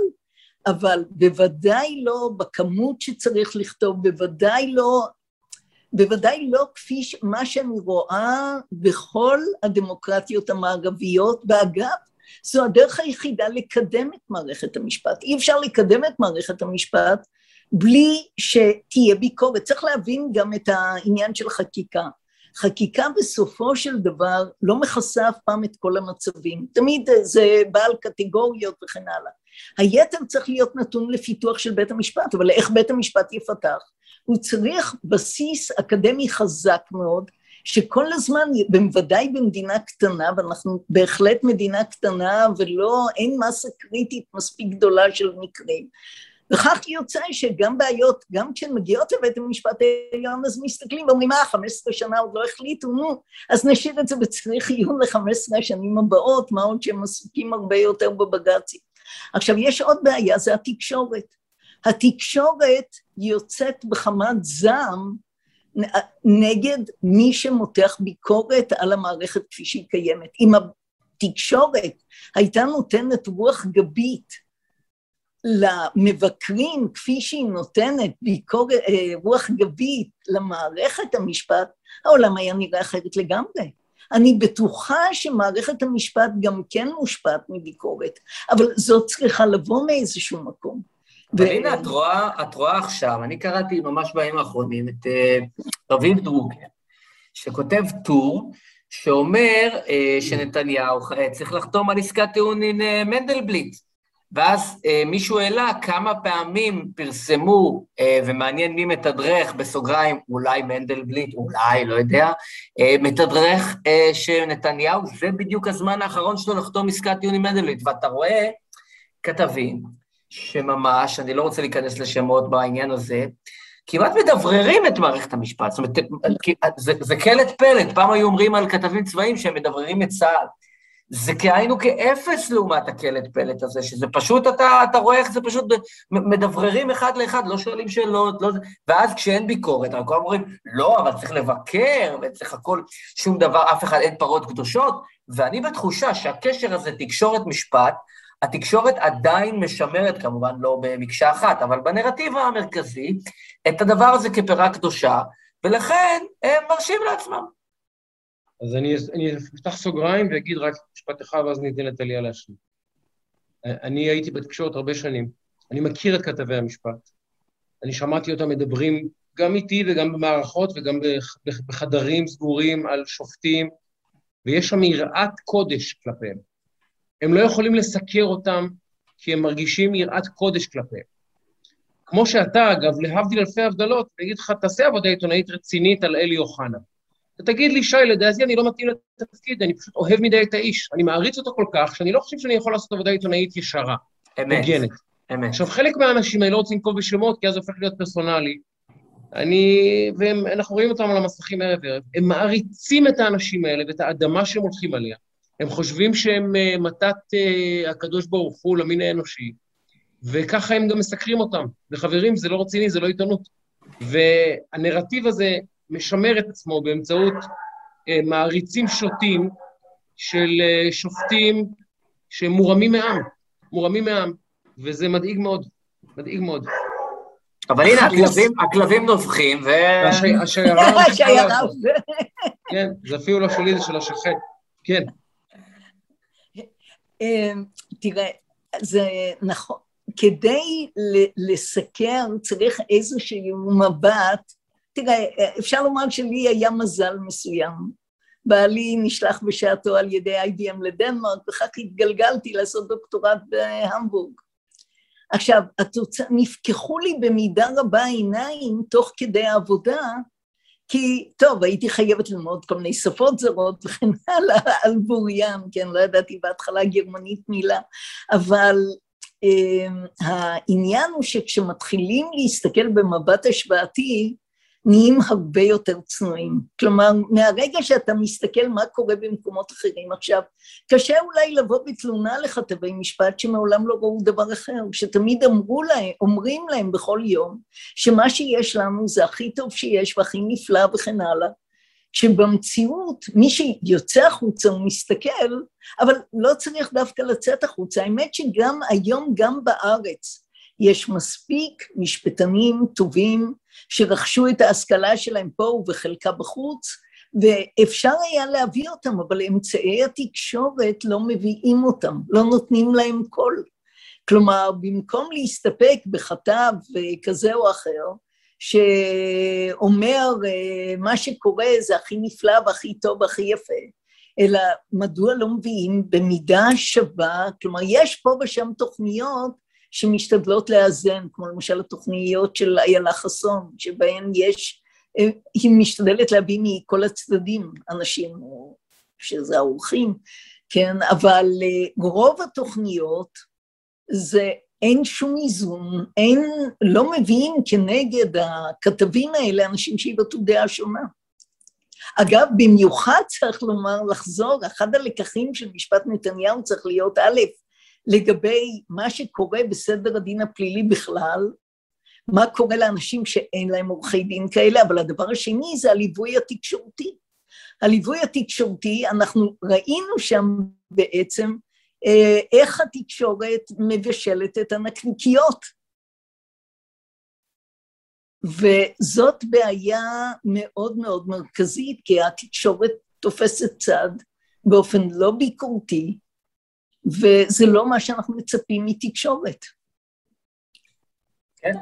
Speaker 4: אבל בוודאי לא בכמות שצריך לכתוב, בוודאי לא, בוודאי לא כפי מה שאני רואה בכל הדמוקרטיות המערביות, ואגב, זו הדרך היחידה לקדם את מערכת המשפט. אי אפשר לקדם את מערכת המשפט בלי שתהיה ביקורת. צריך להבין גם את העניין של חקיקה. חקיקה בסופו של דבר לא מכסה אף פעם את כל המצבים, תמיד זה בעל קטגוריות וכן הלאה. היתר צריך להיות נתון לפיתוח של בית המשפט, אבל איך בית המשפט יפתח? הוא צריך בסיס אקדמי חזק מאוד, שכל הזמן, בוודאי במדינה קטנה, ואנחנו בהחלט מדינה קטנה ולא, אין מסה קריטית מספיק גדולה של מקרים, וכך יוצא שגם בעיות, גם כשהן מגיעות לבית המשפט העליון, אז מסתכלים ואומרים, אה, 15 שנה עוד לא החליטו, נו, אז נשאיר את זה בצריך עיון ל-15 השנים הבאות, מה עוד שהם עסוקים הרבה יותר בבג"צים. עכשיו, יש עוד בעיה, זה התקשורת. התקשורת יוצאת בחמת זעם נגד מי שמותח ביקורת על המערכת כפי שהיא קיימת. אם התקשורת הייתה נותנת רוח גבית למבקרים, כפי שהיא נותנת ביקורת, אה, רוח גבית למערכת המשפט, העולם היה נראה אחרת לגמרי. אני בטוחה שמערכת המשפט גם כן מושפעת מביקורת, אבל זאת צריכה לבוא מאיזשהו מקום.
Speaker 2: אבל. הנה, את רואה, את רואה עכשיו, אני קראתי ממש בימים האחרונים את uh, רביב דרוקר, שכותב טור, שאומר uh, שנתניהו צריך לחתום על עסקת טיעון עם uh, מנדלבליט. ואז אה, מישהו העלה כמה פעמים פרסמו, אה, ומעניין מי מתדרך, בסוגריים, אולי מנדלבליט, אולי, לא יודע, אה, מתדרך אה, שנתניהו, זה בדיוק הזמן האחרון שלו לחתום עסקת טיעון עם מנדלבליט, ואתה רואה כתבים שממש, אני לא רוצה להיכנס לשמות בעניין הזה, כמעט מדבררים את מערכת המשפט, זאת אומרת, זה, זה קלט פלט, פעם היו אומרים על כתבים צבאיים שהם מדבררים את צה"ל. זה כאין וכאפס לעומת הקלט פלט הזה, שזה פשוט, אתה, אתה רואה איך זה פשוט מדבררים אחד לאחד, לא שואלים שאלות, לא, ואז כשאין ביקורת, אנחנו אומרים, לא, אבל צריך לבקר, וצריך הכל, שום דבר, אף אחד, אין פרות קדושות, ואני בתחושה שהקשר הזה, תקשורת משפט, התקשורת עדיין משמרת, כמובן לא במקשה אחת, אבל בנרטיב המרכזי, את הדבר הזה כפרה קדושה, ולכן הם מרשים לעצמם.
Speaker 3: אז אני, אני אפתח סוגריים ואגיד רק משפט אחד ואז ניתן לטליה להשלים. אני הייתי בתקשורת הרבה שנים, אני מכיר את כתבי המשפט. אני שמעתי אותם מדברים גם איתי וגם במערכות וגם בחדרים סגורים על שופטים, ויש שם יראת קודש כלפיהם. הם לא יכולים לסקר אותם כי הם מרגישים יראת קודש כלפיהם. כמו שאתה, אגב, להבדיל אלפי הבדלות, אני אגיד לך, תעשה עבודה עיתונאית רצינית על אלי אוחנה. ותגיד לי, שי, לדעתי אני לא מתאים לתפקיד, אני פשוט אוהב מדי את האיש. אני מעריץ אותו כל כך, שאני לא חושב שאני יכול לעשות עבודה עיתונאית ישרה.
Speaker 2: אמת. הוגנת. אמת.
Speaker 3: עכשיו, חלק מהאנשים האלה לא רוצים לנקוב בשמות, כי אז זה הופך להיות פרסונלי. אני, ואנחנו רואים אותם על המסכים ערב ערב, הם מעריצים את האנשים האלה ואת האדמה שהם הולכים עליה. הם חושבים שהם uh, מתת uh, הקדוש ברוך הוא למין האנושי, וככה הם גם מסקרים אותם. וחברים, זה לא רציני, זה לא עיתונות. והנרטיב הזה משמר את עצמו באמצעות אה, מעריצים שוטים של אה, שופטים שמורמים מעם, מורמים מעם, וזה מדאיג מאוד, מדאיג מאוד.
Speaker 2: אבל הנה, הכלבים, הכלבים נובחים, ו...
Speaker 3: השיירה... כן, זה אפילו לא שלי, זה של השכן. כן.
Speaker 4: אה, תראה, זה נכון, כדי לסקר צריך איזשהו מבט תראה, אפשר לומר שלי היה מזל מסוים. בעלי נשלח בשעתו על ידי IBM לדנמרק, וכך התגלגלתי לעשות דוקטורט בהמבורג. עכשיו, התוצא... נפקחו לי במידה רבה עיניים תוך כדי העבודה, כי, טוב, הייתי חייבת ללמוד כל מיני שפות זרות וכן הלאה, על בוריין, כן, לא ידעתי בהתחלה גרמנית מילה, אבל אה, העניין הוא שכשמתחילים להסתכל במבט השוואתי, נהיים הרבה יותר צנועים. כלומר, מהרגע שאתה מסתכל מה קורה במקומות אחרים עכשיו, קשה אולי לבוא בתלונה לכתבי משפט שמעולם לא ראו דבר אחר, שתמיד אמרו להם, אומרים להם בכל יום, שמה שיש לנו זה הכי טוב שיש והכי נפלא וכן הלאה. שבמציאות מי שיוצא החוצה הוא מסתכל, אבל לא צריך דווקא לצאת החוצה. האמת שגם היום, גם בארץ, יש מספיק משפטנים טובים שרכשו את ההשכלה שלהם פה ובחלקה בחוץ, ואפשר היה להביא אותם, אבל אמצעי התקשורת לא מביאים אותם, לא נותנים להם קול. כלומר, במקום להסתפק בכתב כזה או אחר, שאומר מה שקורה זה הכי נפלא והכי טוב והכי יפה, אלא מדוע לא מביאים במידה שווה, כלומר יש פה ושם תוכניות שמשתדלות לאזן, כמו למשל התוכניות של איילה חסון, שבהן יש, היא משתדלת להביא מכל הצדדים אנשים, שזה האורחים, כן, אבל רוב התוכניות זה אין שום איזון, אין, לא מביאים כנגד הכתבים האלה אנשים שיבטאו דעה שונה. אגב, במיוחד צריך לומר, לחזור, אחד הלקחים של משפט נתניהו צריך להיות א', לגבי מה שקורה בסדר הדין הפלילי בכלל, מה קורה לאנשים שאין להם עורכי דין כאלה, אבל הדבר השני זה הליווי התקשורתי. הליווי התקשורתי, אנחנו ראינו שם בעצם אה, איך התקשורת מבשלת את הנקניקיות. וזאת בעיה מאוד מאוד מרכזית, כי התקשורת תופסת צד באופן לא ביקורתי, וזה לא מה שאנחנו מצפים מתקשורת.
Speaker 3: כן,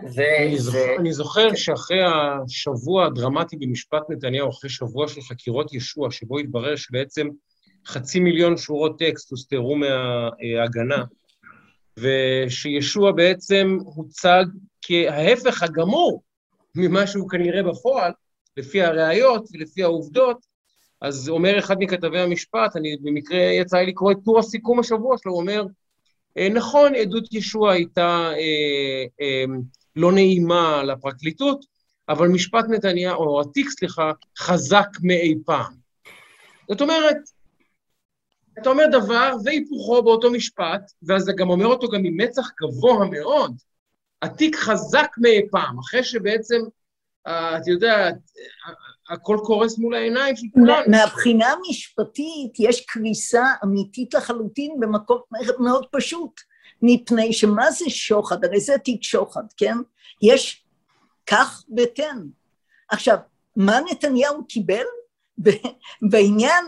Speaker 3: אני, זוכר, אני זוכר שאחרי השבוע הדרמטי במשפט נתניהו, אחרי שבוע של חקירות ישוע, שבו התברר שבעצם חצי מיליון שורות טקסט הוסתרו מההגנה, ושישוע בעצם הוצג כההפך הגמור ממה שהוא כנראה בפועל, לפי הראיות ולפי העובדות, אז אומר אחד מכתבי המשפט, אני במקרה יצא לי לקרוא את טור הסיכום השבוע שלו, הוא אומר, אה, נכון, עדות ישוע הייתה אה, אה, לא נעימה לפרקליטות, אבל משפט נתניהו, או התיק, סליחה, חזק מאי פעם. זאת אומרת, אתה אומר דבר והיפוכו באותו משפט, ואז אתה גם אומר אותו גם עם מצח גבוה מאוד. התיק חזק מאי פעם, אחרי שבעצם, אתה יודע, הכל קורס מול העיניים של כולם.
Speaker 4: מהבחינה המשפטית יש קריסה אמיתית לחלוטין במקום מאוד פשוט, מפני שמה זה שוחד? הרי זה תיק שוחד, כן? יש כך ותן. עכשיו, מה נתניהו קיבל? בעניין,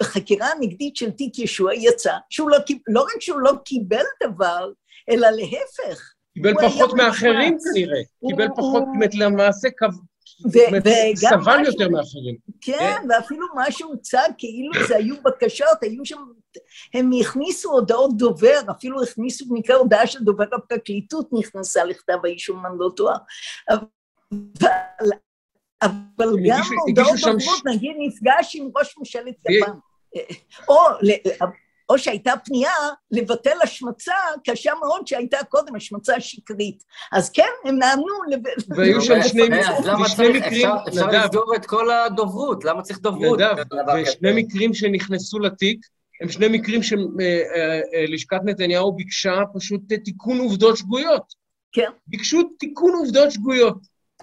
Speaker 4: בחקירה הנגדית של תיק ישוע יצא שהוא לא קיבל, לא רק שהוא לא קיבל דבר, אלא להפך.
Speaker 3: קיבל פחות מאחרים כנראה, קיבל פחות, למעשה סבל יותר מאחרים.
Speaker 4: כן, ואפילו מה שהוצג כאילו זה היו בקשות, היו שם, הם הכניסו הודעות דובר, אפילו הכניסו במקרה הודעה של דובר הפרקליטות נכנסה לכתב האישום, אני לא טועה. אבל גם הודעות דוברות, נגיד נפגש עם ראש ממשלת יפן. או או שהייתה פנייה לבטל השמצה קשה מאוד שהייתה קודם, השמצה שקרית. אז כן, הם נענו...
Speaker 3: והיו שם שני מקרים,
Speaker 2: אפשר לסגור את כל הדוברות, למה צריך דוברות?
Speaker 3: נדב, ושני מקרים שנכנסו לתיק, הם שני מקרים שלשכת נתניהו ביקשה פשוט תיקון עובדות שגויות.
Speaker 4: כן.
Speaker 3: ביקשו תיקון עובדות שגויות.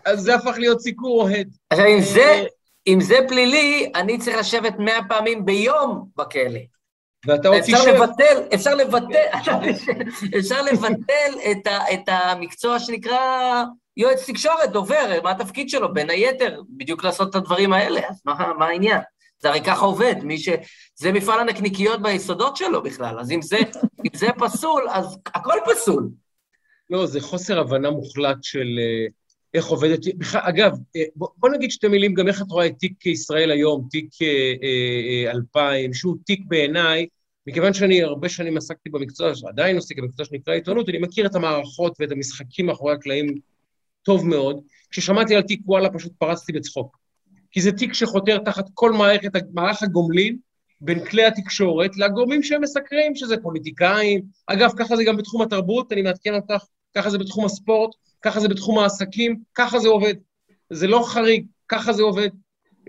Speaker 3: אז זה הפך להיות סיקור אוהד.
Speaker 2: עכשיו, אם זה פלילי, אני צריך לשבת מאה פעמים ביום בכלא.
Speaker 3: ואתה עוד תשב.
Speaker 2: אפשר לבטל, אפשר לבטל, אפשר לבטל את, ה, את המקצוע שנקרא יועץ תקשורת, דובר, מה התפקיד שלו? בין היתר, בדיוק לעשות את הדברים האלה, אז מה, מה העניין? זה הרי ככה עובד, מי ש... זה מפעל הנקניקיות ביסודות שלו בכלל, אז אם זה, אם זה פסול, אז הכל פסול.
Speaker 3: לא, זה חוסר הבנה מוחלט של אה, איך עובדת... אגב, אה, בוא, נגיד שתי מילים גם איך את רואה את תיק ישראל היום, תיק אה, 2000, אה, שהוא תיק בעיניי, מכיוון שאני הרבה שנים עסקתי במקצוע, עדיין עוסק במקצוע שנקרא עיתונות, אני מכיר את המערכות ואת המשחקים מאחורי הקלעים טוב מאוד. כששמעתי על תיק וואלה פשוט פרצתי בצחוק. כי זה תיק שחותר תחת כל מערכת, מערך הגומלין בין כלי התקשורת לגורמים שהם מסקרים, שזה פוליטיקאים. אגב, ככה זה גם בתחום התרבות, אני מעדכן אותך, ככה זה בתחום הספורט, ככה זה בתחום העסקים, ככה זה עובד. זה לא חריג, ככה זה עובד.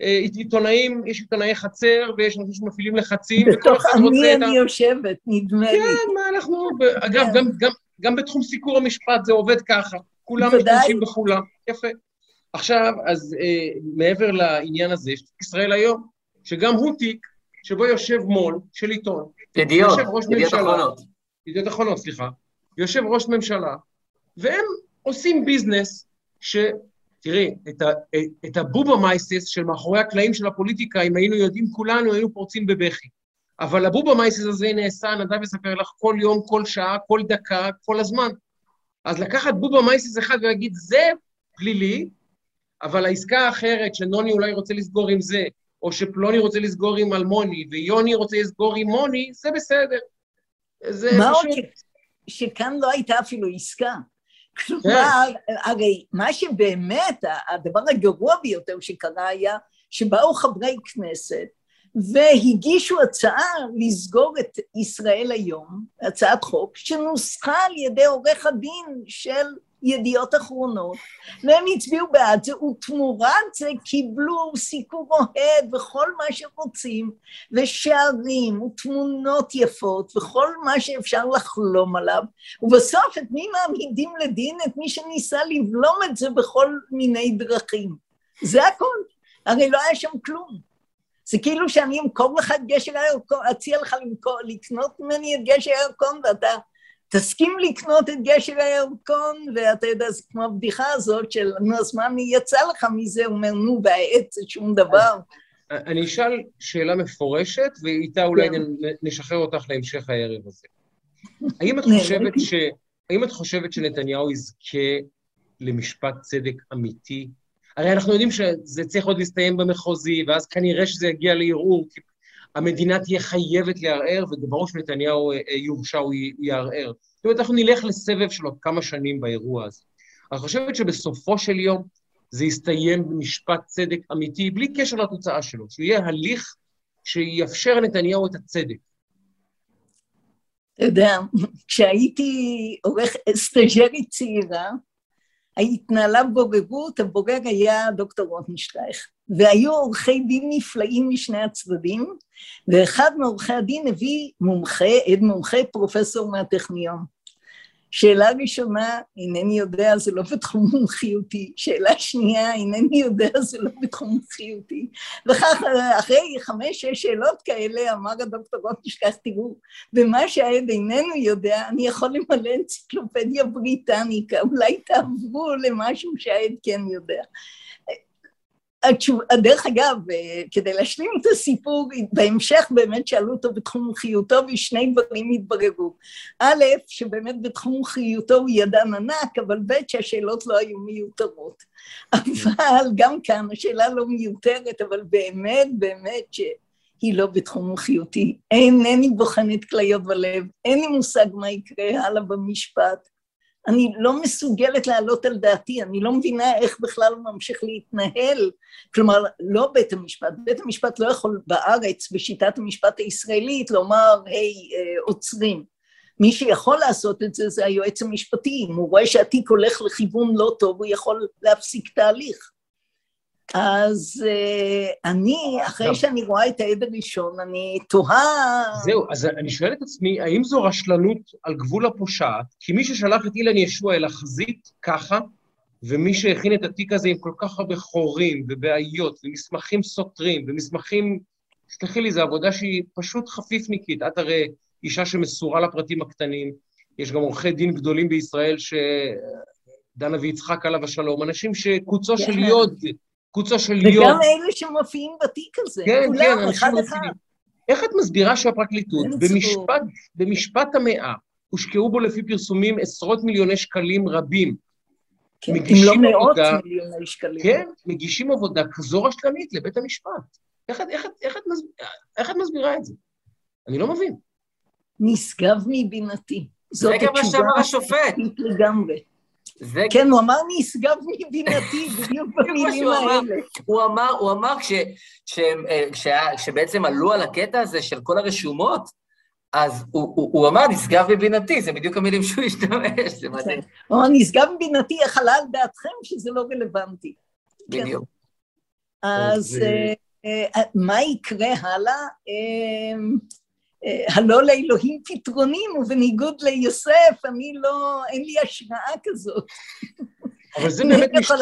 Speaker 3: אה, עיתונאים, יש עיתונאי חצר ויש אנשים שמפעילים לחצים, וכל
Speaker 4: בתוך
Speaker 3: אחד רוצה
Speaker 4: עמי
Speaker 3: את ה...
Speaker 4: אני יושבת, נדמה לי.
Speaker 3: כן, מה אנחנו... אגב, גם, גם, גם בתחום סיקור המשפט זה עובד ככה. כולם. משתמשים בכולם. יפה. עכשיו, אז אה, מעבר לעניין הזה, יש תיק ישראל היום, שגם הוא תיק שבו יושב מו"ל של עיתון,
Speaker 2: ידיעות, ידיעות. אחרונות.
Speaker 3: ידיעות אחרונות, סליחה, יושב ראש ממשלה, והם עושים ביזנס ש... תראי, את, ה, את הבובה מייסס של מאחורי הקלעים של הפוליטיקה, אם היינו יודעים כולנו, היינו פורצים בבכי. אבל הבובה מייסס הזה נעשה, נדב יספר לך, כל יום, כל שעה, כל דקה, כל הזמן. אז לקחת בובה מייסס אחד ולהגיד, זה פלילי, אבל העסקה האחרת שנוני אולי רוצה לסגור עם זה, או שפלוני רוצה לסגור עם אלמוני, ויוני רוצה לסגור עם מוני, זה בסדר. זה
Speaker 4: מה עוד
Speaker 3: פשוט...
Speaker 4: ש- שכאן לא הייתה אפילו עסקה. כלומר, הרי מה שבאמת, הדבר הגרוע ביותר שקרה היה שבאו חברי כנסת והגישו הצעה לסגור את ישראל היום, הצעת חוק, שנוסחה על ידי עורך הדין של ידיעות אחרונות, והם הצביעו בעד זה, ותמורת זה קיבלו סיקור אוהד וכל מה שרוצים, ושערים ותמונות יפות וכל מה שאפשר לחלום עליו, ובסוף את מי מעמידים לדין? את מי שניסה לבלום את זה בכל מיני דרכים. זה הכל. הרי לא היה שם כלום. זה כאילו שאני אמכור לך את גשר הירקון, אציע לך למכור, לקנות ממני את גשר הירקון ואתה תסכים לקנות את גשר הירקון, ואתה יודע, זה כמו הבדיחה הזאת של, נו, אז מה יצא לך מזה? הוא אומר, נו, והעץ זה שום דבר.
Speaker 3: אני אשאל שאלה מפורשת, ואיתה אולי
Speaker 4: כן.
Speaker 3: נשחרר אותך להמשך הערב הזה. האם את. חושבת ש... האם את חושבת שנתניהו יזכה למשפט צדק אמיתי? הרי אנחנו יודעים שזה צריך עוד להסתיים במחוזי, ואז כנראה שזה יגיע לערעור, כי המדינה תהיה חייבת לערער, וברור שנתניהו אה, אה, יורשע, הוא יערער. זאת אומרת, אנחנו נלך לסבב של עוד כמה שנים באירוע הזה. אני חושבת שבסופו של יום זה יסתיים במשפט צדק אמיתי, בלי קשר לתוצאה שלו, שיהיה הליך שיאפשר לנתניהו את הצדק.
Speaker 4: אתה יודע, כשהייתי עורך, סטאג'רית צעירה, התנהלה בוררות, הבורר היה דוקטור רוטנשטייך, והיו עורכי דין נפלאים משני הצדדים, ואחד מעורכי הדין הביא מומחה, עד מומחה, פרופסור מהטכניון. שאלה ראשונה, אינני יודע, זה לא בתחום מומחיותי. שאלה שנייה, אינני יודע, זה לא בתחום מומחיותי. וכך, אחרי חמש-שש שאלות כאלה, אמר הדוקטור רוטנשטייך, תראו, במה שהעד איננו יודע, אני יכול למלא אנציקלופדיה בריטניקה, אולי תעברו למשהו שהעד כן יודע. דרך אגב, כדי להשלים את הסיפור, בהמשך באמת שאלו אותו בתחום מומחיותו ושני דברים התבררו. א', שבאמת בתחום מומחיותו הוא ידען ענק, אבל ב', שהשאלות לא היו מיותרות. אבל גם כאן השאלה לא מיותרת, אבל באמת באמת שהיא לא בתחום מומחיותי. אינני בוחנת כליות בלב, אין לי מושג מה יקרה הלאה במשפט. אני לא מסוגלת להעלות על דעתי, אני לא מבינה איך בכלל הוא ממשיך להתנהל. כלומר, לא בית המשפט, בית המשפט לא יכול בארץ, בשיטת המשפט הישראלית, לומר, היי, אה, עוצרים. מי שיכול לעשות את זה זה היועץ המשפטי, אם הוא רואה שהתיק הולך לכיוון לא טוב, הוא יכול להפסיק תהליך. אז uh, אני, אחרי
Speaker 3: גם.
Speaker 4: שאני רואה את העד הראשון, אני תוהה...
Speaker 3: זהו, אז אני שואל את עצמי, האם זו רשלנות על גבול הפושעת? כי מי ששלח את אילן ישוע אל החזית ככה, ומי שהכין את התיק הזה עם כל כך הרבה חורים ובעיות ומסמכים סותרים ומסמכים, תסלחי לי, זו עבודה שהיא פשוט חפיפניקית. את הרי אישה שמסורה לפרטים הקטנים, יש גם עורכי דין גדולים בישראל שדנה ויצחק עליו השלום, אנשים שקוצו של. יוד, קוצו של יוד.
Speaker 4: וגם אלה שמופיעים בתיק הזה,
Speaker 3: כן,
Speaker 4: כולם,
Speaker 3: כן,
Speaker 4: אחד אחד.
Speaker 3: איך את מסבירה שהפרקליטות, במשפט, במשפט המאה, הושקעו בו לפי פרסומים עשרות מיליוני שקלים רבים,
Speaker 4: כן, אם לא מאות
Speaker 3: עבודה-
Speaker 4: מיליוני שקלים.
Speaker 3: כן, מגישים עבודה כזו רשלנית לבית המשפט. איך, איך, איך, את מסב- איך את מסבירה את זה? אני לא מבין.
Speaker 4: נשגב מבינתי. זאת
Speaker 2: זה גם מה
Speaker 4: התשובה
Speaker 2: שאמר השופט.
Speaker 4: לגמרי.
Speaker 2: זה
Speaker 4: כן, הוא אמר נשגב מבינתי, בדיוק במילים. האלה.
Speaker 2: הוא אמר, הוא אמר כש, שהם, אה, כשה- כשבעצם עלו על הקטע הזה של כל הרשומות, אז הוא, הוא, הוא אמר, נשגב בבינתי, זה בדיוק המילים שהוא השתמש, זה מדהים.
Speaker 4: הוא אמר, נשגב מבינתי, איך עלה על דעתכם שזה לא רלוונטי.
Speaker 2: בדיוק.
Speaker 4: אז
Speaker 3: אז,
Speaker 4: אה, אה, מה יקרה הלאה? אה, הלא לאלוהים פתרונים, ובניגוד ליוסף, אני לא, אין לי השראה כזאת.
Speaker 3: אבל זה באמת משפט.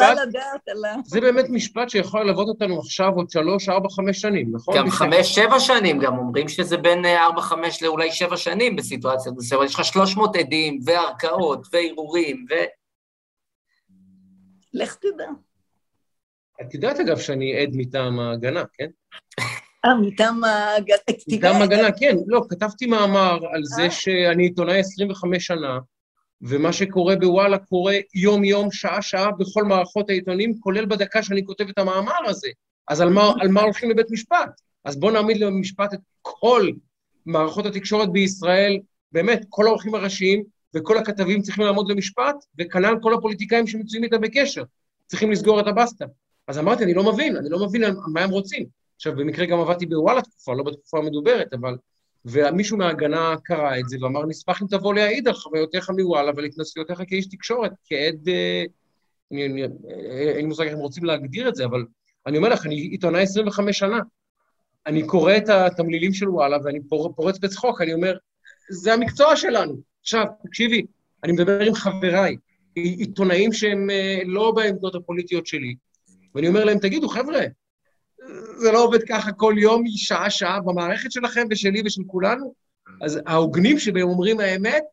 Speaker 3: זה באמת משפט שיכול ללוות אותנו עכשיו עוד שלוש, ארבע, חמש שנים, נכון?
Speaker 2: גם? חמש, שבע שנים, גם אומרים שזה בין אה, ארבע, חמש לאולי שבע שנים בסיטואציות מסוימת. יש לך 300 עדים, וערכאות, וערעורים, ו...
Speaker 4: לך תדע.
Speaker 3: את יודעת, אגב, שאני עד מטעם ההגנה, כן?
Speaker 4: אה, מטעם ההגנה.
Speaker 3: מטעם ההגנה, כן. לא, כתבתי מאמר על זה
Speaker 4: אה.
Speaker 3: שאני עיתונאי 25 שנה, ומה שקורה בוואלה קורה יום-יום, שעה-שעה, בכל מערכות העיתונים, כולל בדקה שאני כותב את המאמר הזה. אז על מה, על מה הולכים לבית משפט? אז בואו נעמיד למשפט את כל מערכות התקשורת בישראל, באמת, כל העורכים הראשיים וכל הכתבים צריכים לעמוד למשפט, וכנ"ל כל הפוליטיקאים שמצויים איתם בקשר, צריכים לסגור את הבסטה. אז אמרתי, אני לא מבין, אני לא מבין על מה הם רוצים. עכשיו, במקרה גם עבדתי בוואלה תקופה, לא בתקופה המדוברת, אבל... ומישהו מההגנה קרא את זה ואמר, נשמח אם תבוא להעיד על חוויותיך מוואלה ועל התנסויותיך כאיש תקשורת, כעד... אה, אה, אין לי מושג איך הם רוצים להגדיר את זה, אבל אני אומר לך, אני עיתונאי 25 שנה. אני קורא את התמלילים של וואלה ואני פור- פורץ בצחוק, אני אומר, זה המקצוע שלנו. עכשיו, תקשיבי, אני מדבר עם חבריי, עיתונאים שהם אה, לא בעמדות הפוליטיות שלי, ואני אומר להם, תגידו, חבר'ה, זה לא עובד ככה כל יום, שעה-שעה, במערכת שלכם ושלי ושל כולנו? אז ההוגנים שבהם אומרים האמת,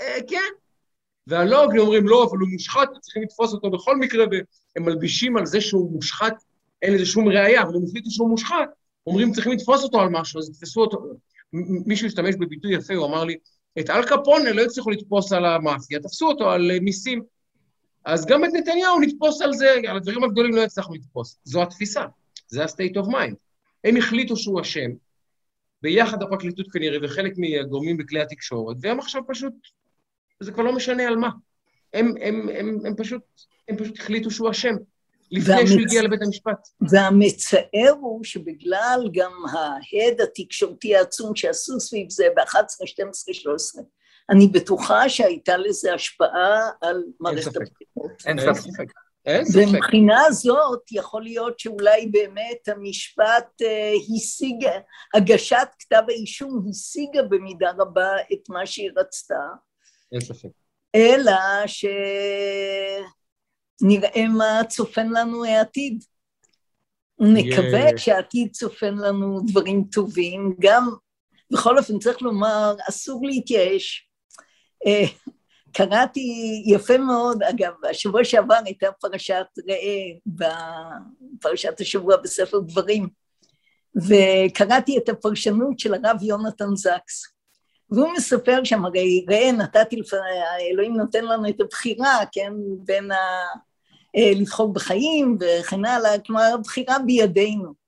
Speaker 3: אה, כן. והלא הוגנים אומרים, לא, אבל הוא מושחת, צריכים לתפוס אותו בכל מקרה, והם מלבישים על זה שהוא מושחת, אין לזה שום ראייה, אבל הם החליטו שהוא מושחת. אומרים, צריכים לתפוס אותו על משהו, אז יתפסו אותו. מישהו השתמש בביטוי יפה, הוא אמר לי, את אל קפונה לא הצליחו לתפוס על המאפיה, תפסו אותו על אה, מיסים. אז גם את נתניהו נתפוס על זה, על הדברים הגדולים לא הצלחנו לתפוס. זו התפיסה, זה ה-state of mind. הם החליטו שהוא אשם, ביחד הפרקליטות כנראה, וחלק מהגורמים בכלי התקשורת, והם עכשיו פשוט, זה כבר לא משנה על מה. הם, הם, הם, הם, פשוט, הם פשוט החליטו שהוא אשם, לפני
Speaker 4: והמצ-
Speaker 3: שהוא הגיע לבית המשפט.
Speaker 4: והמצער הוא שבגלל גם ההד התקשורתי העצום שעשו סביב זה ב-11, 12, 13, אני בטוחה שהייתה לזה השפעה על מערכת. הבחירות.
Speaker 2: אין ספק.
Speaker 4: ומבחינה זאת יכול להיות שאולי באמת המשפט אה, השיג, הגשת כתב האישום השיגה במידה רבה את מה שהיא רצתה,
Speaker 3: אין ספק.
Speaker 4: אלא שנראה מה צופן לנו העתיד. נקווה
Speaker 3: Yeah.
Speaker 4: שהעתיד צופן לנו דברים טובים, גם, בכל אופן צריך לומר, אסור להתייאש. קראתי יפה מאוד, אגב, השבוע שעבר הייתה פרשת ראה בפרשת השבוע בספר דברים, וקראתי את הפרשנות של הרב יונתן זקס. והוא מספר שם, הרי ראה, נתתי לפני, האלוהים נותן לנו את הבחירה, כן, בין ה... אה, לבחור בחיים וכן הלאה, כלומר הבחירה בידינו.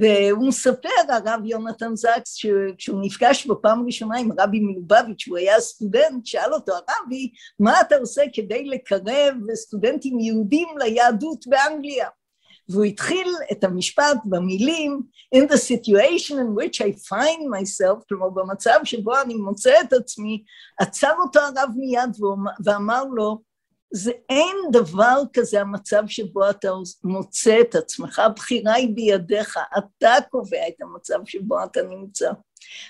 Speaker 4: והוא מספר, הרב יונתן זקס, שכשהוא נפגש בפעם ראשונה עם הרבי מלובביץ', הוא היה סטודנט, שאל אותו, הרבי, מה אתה עושה כדי לקרב סטודנטים יהודים ליהדות באנגליה? והוא התחיל את המשפט במילים In the situation in which I find myself, כלומר במצב שבו אני מוצא את עצמי, עצר אותו הרב מיד ואמר לו, זה אין דבר כזה המצב שבו אתה מוצא את עצמך, הבחירה היא בידיך, אתה קובע את המצב שבו אתה נמצא.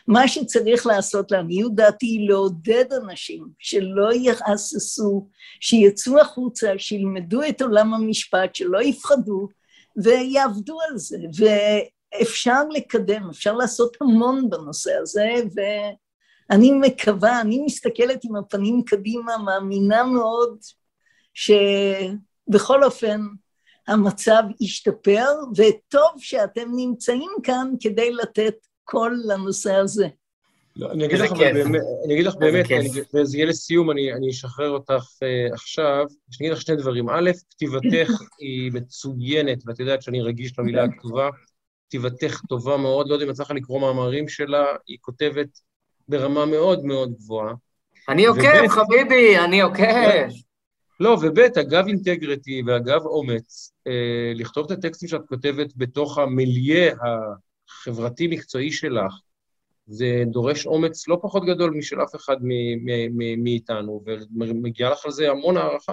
Speaker 4: מה שצריך לעשות לעניות דעתי היא לעודד אנשים שלא יהססו, שיצאו החוצה, שילמדו את עולם המשפט, שלא יפחדו ויעבדו על זה. ואפשר לקדם, אפשר לעשות המון בנושא הזה, ואני מקווה, אני מסתכלת עם הפנים קדימה, מאמינה מאוד שבכל אופן המצב ישתפר, וטוב שאתם נמצאים כאן כדי לתת קול לנושא הזה.
Speaker 3: לא, אני אגיד לך. באמת, אני אגיד לך באמת. אני- וזה יהיה לסיום, אני אני אשחרר אותך אה, עכשיו. אני אגיד לך שני דברים. א', כתיבתך היא מצוינת, ואת יודעת שאני רגיש למילה הכתובה. כתיבתך טובה מאוד, לא יודע אם יצא לך לקרוא מאמרים שלה, היא כותבת ברמה מאוד מאוד גבוהה.
Speaker 2: אני עוקב, חביבי, אני עוקב.
Speaker 3: לא, וב', אגב אינטגריטי ואגב אומץ, אה, לכתוב את הטקסטים שאת כותבת בתוך המיליה החברתי-מקצועי שלך, זה דורש אומץ לא פחות גדול משל אף אחד מאיתנו, ומגיעה לך על זה המון הערכה.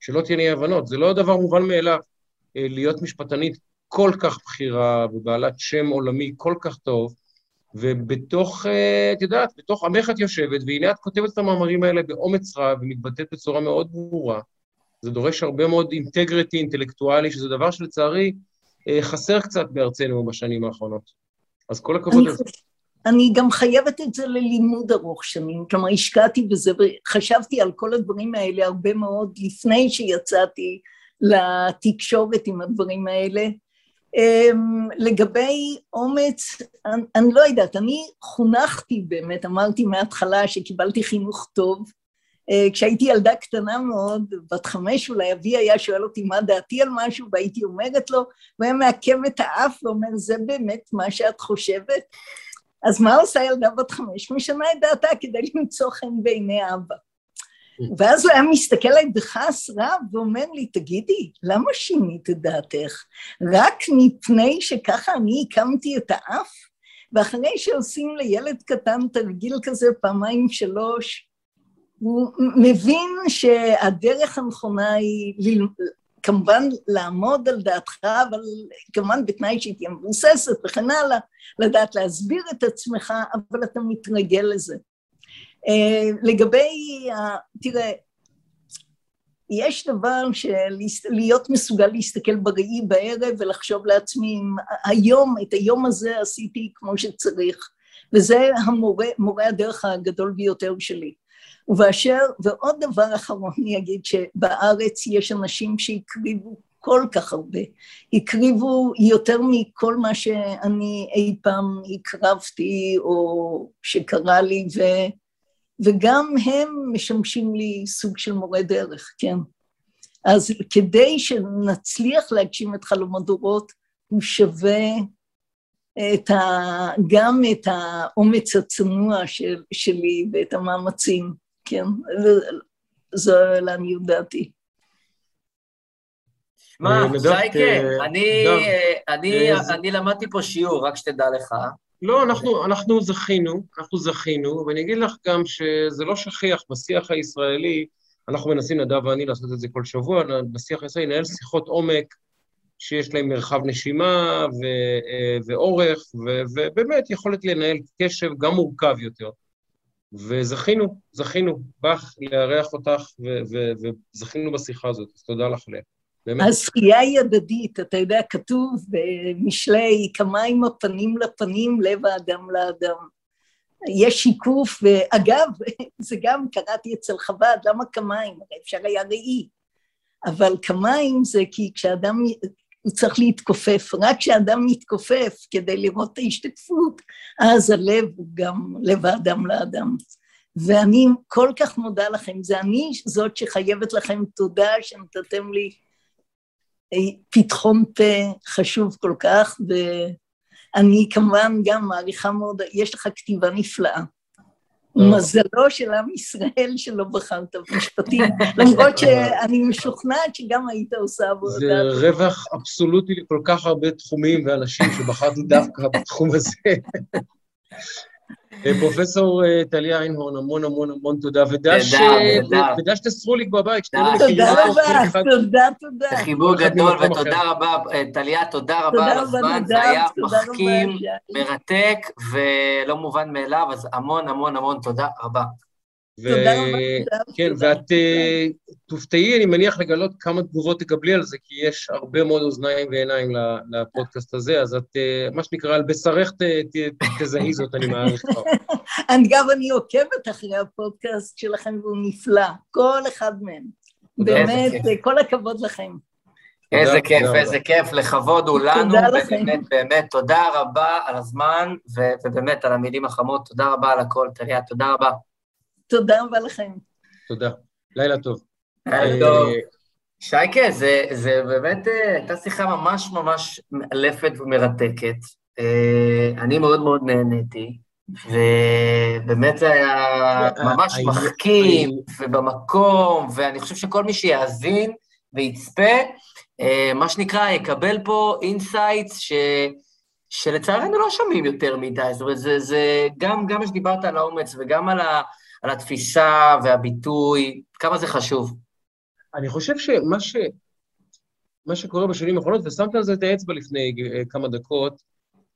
Speaker 3: שלא תהיינה אי הבנות, זה לא דבר מובן מאליו. אה, להיות משפטנית כל כך בכירה ובעלת שם עולמי כל כך טוב, ובתוך, אה, את יודעת, בתוך עמך את יושבת, והנה את כותבת את המאמרים האלה באומץ רב ומתבטאת בצורה מאוד ברורה. זה דורש הרבה מאוד אינטגריטי אינטלקטואלי, שזה דבר שלצערי אה, חסר קצת בארצנו בשנים האחרונות. אז כל הכבוד לזה.
Speaker 4: אני גם חייבת את זה ללימוד ארוך שנים, כלומר השקעתי בזה וחשבתי על כל הדברים האלה הרבה מאוד לפני שיצאתי לתקשורת עם הדברים האלה. אמ, לגבי אומץ, אני, אני לא יודעת, אני חונכתי באמת, אמרתי מההתחלה שקיבלתי חינוך טוב, אה, כשהייתי ילדה קטנה מאוד, בת חמש אולי, אבי היה שואל אותי מה דעתי על משהו, והייתי אומרת לו, הוא היה מעקם את האף ואומר, זה באמת מה שאת חושבת? אז מה עושה ילדה בת חמש? משנה את דעתה כדי למצוא חן בעיני אבא. ואז הוא היה מסתכל עליי בכעס רב ואומר לי, תגידי, למה שינית את דעתך? רק מפני שככה אני הקמתי את האף? ואחרי שעושים לילד קטן תרגיל כזה פעמיים שלוש, הוא מבין שהדרך הנכונה היא כמובן לעמוד על דעתך, אבל כמובן בתנאי שהיא תהיה מבוססת וכן הלאה, לדעת להסביר את עצמך, אבל אתה מתרגל לזה. אה, לגבי, תראה, יש דבר של להיות מסוגל להסתכל בראי בערב ולחשוב לעצמי, היום, את היום הזה עשיתי כמו שצריך, וזה המורה, מורה הדרך הגדול ביותר שלי. ובאשר, ועוד דבר אחרון אני אגיד שבארץ יש אנשים שהקריבו כל כך הרבה, הקריבו יותר מכל מה שאני אי פעם הקרבתי או שקרה לי, ו, וגם הם משמשים לי סוג של מורה דרך, כן. אז כדי שנצליח להגשים את חלום הדורות, הוא שווה את ה, גם את האומץ הצנוע של, שלי ואת המאמצים. כן, זו לעניות דעתי.
Speaker 2: שמע, שייקה, אני למדתי פה שיעור, רק שתדע לך.
Speaker 3: לא, אנחנו, אנחנו זכינו, אנחנו זכינו, ואני אגיד לך גם שזה לא שכיח בשיח הישראלי, אנחנו מנסים, נדב ואני, לעשות את זה כל שבוע, בשיח הישראלי לנהל שיחות עומק שיש להם מרחב נשימה ו- ואורך, ו- ובאמת יכולת לנהל קשב גם מורכב יותר. וזכינו, זכינו בך לארח אותך, וזכינו בשיחה הזאת, אז תודה לך, לאה.
Speaker 4: באמת. הזכייה היא הדדית, אתה יודע, כתוב במשלי, כמים הפנים לפנים, לב האדם לאדם. יש שיקוף, ואגב, זה גם קראתי אצל חב"ד, למה כמים? הרי אפשר היה ראי. אבל כמים זה כי כשאדם, הוא צריך להתכופף, רק כשאדם מתכופף כדי לראות את ההשתתפות, אז הלב הוא גם לב האדם לאדם. ואני כל כך מודה לכם, זה אני זאת שחייבת לכם תודה שנתתם לי פתחון פה חשוב כל כך, ואני כמובן גם מעריכה מאוד, יש לך כתיבה נפלאה. מזלו של עם ישראל שלא בחרת במשפטים, למרות שאני משוכנעת שגם היית עושה עבודה.
Speaker 3: זה רווח אבסולוטי לכל כך הרבה תחומים ואנשים שבחרתי דווקא בתחום הזה. אה, פרופסור אה, טליה איינהורן, המון המון המון תודה, ודש תסרו לי בבית,
Speaker 4: שתהיו לי תודה רבה, תודה, תודה.
Speaker 2: זה חיבור גדול, ותודה רבה, אה, טליה, תודה רבה על הזמן, זה היה מחכים, מרתק, ולא מובן מאליו, אז המון המון המון תודה רבה.
Speaker 3: כן, ואת אה, תופתעי, אני מניח, לגלות כמה תגובות תקבלי על זה, כי יש הרבה מאוד אוזניים ועיניים לפודקאסט הזה, אז את, אה, מה שנקרא, על בשרך תזהי זאת, אני מעריך כבר.
Speaker 4: אגב, אני עוקבת אחרי הפודקאסט שלכם, והוא נפלא, כל אחד מהם. באמת, כל הכבוד לכם.
Speaker 2: איזה כיף, איזה כיף, לכבוד הוא לנו, ובאמת, באמת, תודה רבה על הזמן, ובאמת על המילים החמות, תודה רבה על הכל, טליה, תודה רבה.
Speaker 4: תודה רבה לכם.
Speaker 3: תודה. לילה טוב.
Speaker 2: לילה טוב. שייקה, זה, זה באמת אה, הייתה שיחה ממש ממש מאלפת ומרתקת. אה, אני מאוד מאוד נהניתי, ובאמת זה היה ממש מחכים ובמקום, ואני חושב שכל מי שיאזין ויצפה, אה, מה שנקרא, יקבל פה insights ש... שלצערנו לא שומעים יותר מדי. זאת אומרת, זה, זה גם, גם מה שדיברת על האומץ וגם על ה... על התפיסה והביטוי, כמה זה חשוב?
Speaker 3: אני חושב שמה ש... מה שקורה בשנים האחרונות, ושמת על זה את האצבע לפני אה, כמה דקות,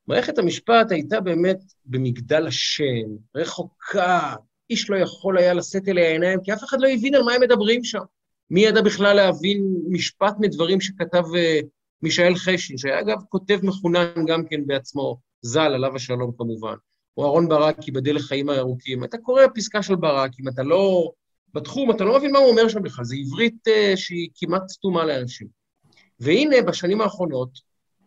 Speaker 3: מערכת המשפט הייתה באמת במגדל השן, רחוקה, איש לא יכול היה לשאת אליה עיניים, כי אף אחד לא הבין על מה הם מדברים שם. מי ידע בכלל להבין משפט מדברים שכתב uh, מישאל חשין, שהיה אגב כותב מחונן גם כן בעצמו, ז"ל, עליו השלום כמובן, או אהרון ברק, ייבדל לחיים הארוכים. אתה קורא פסקה של ברק, אם אתה לא בתחום, אתה לא מבין מה הוא אומר שם בכלל, זו עברית uh, שהיא כמעט סתומה לאנשים. והנה, בשנים האחרונות,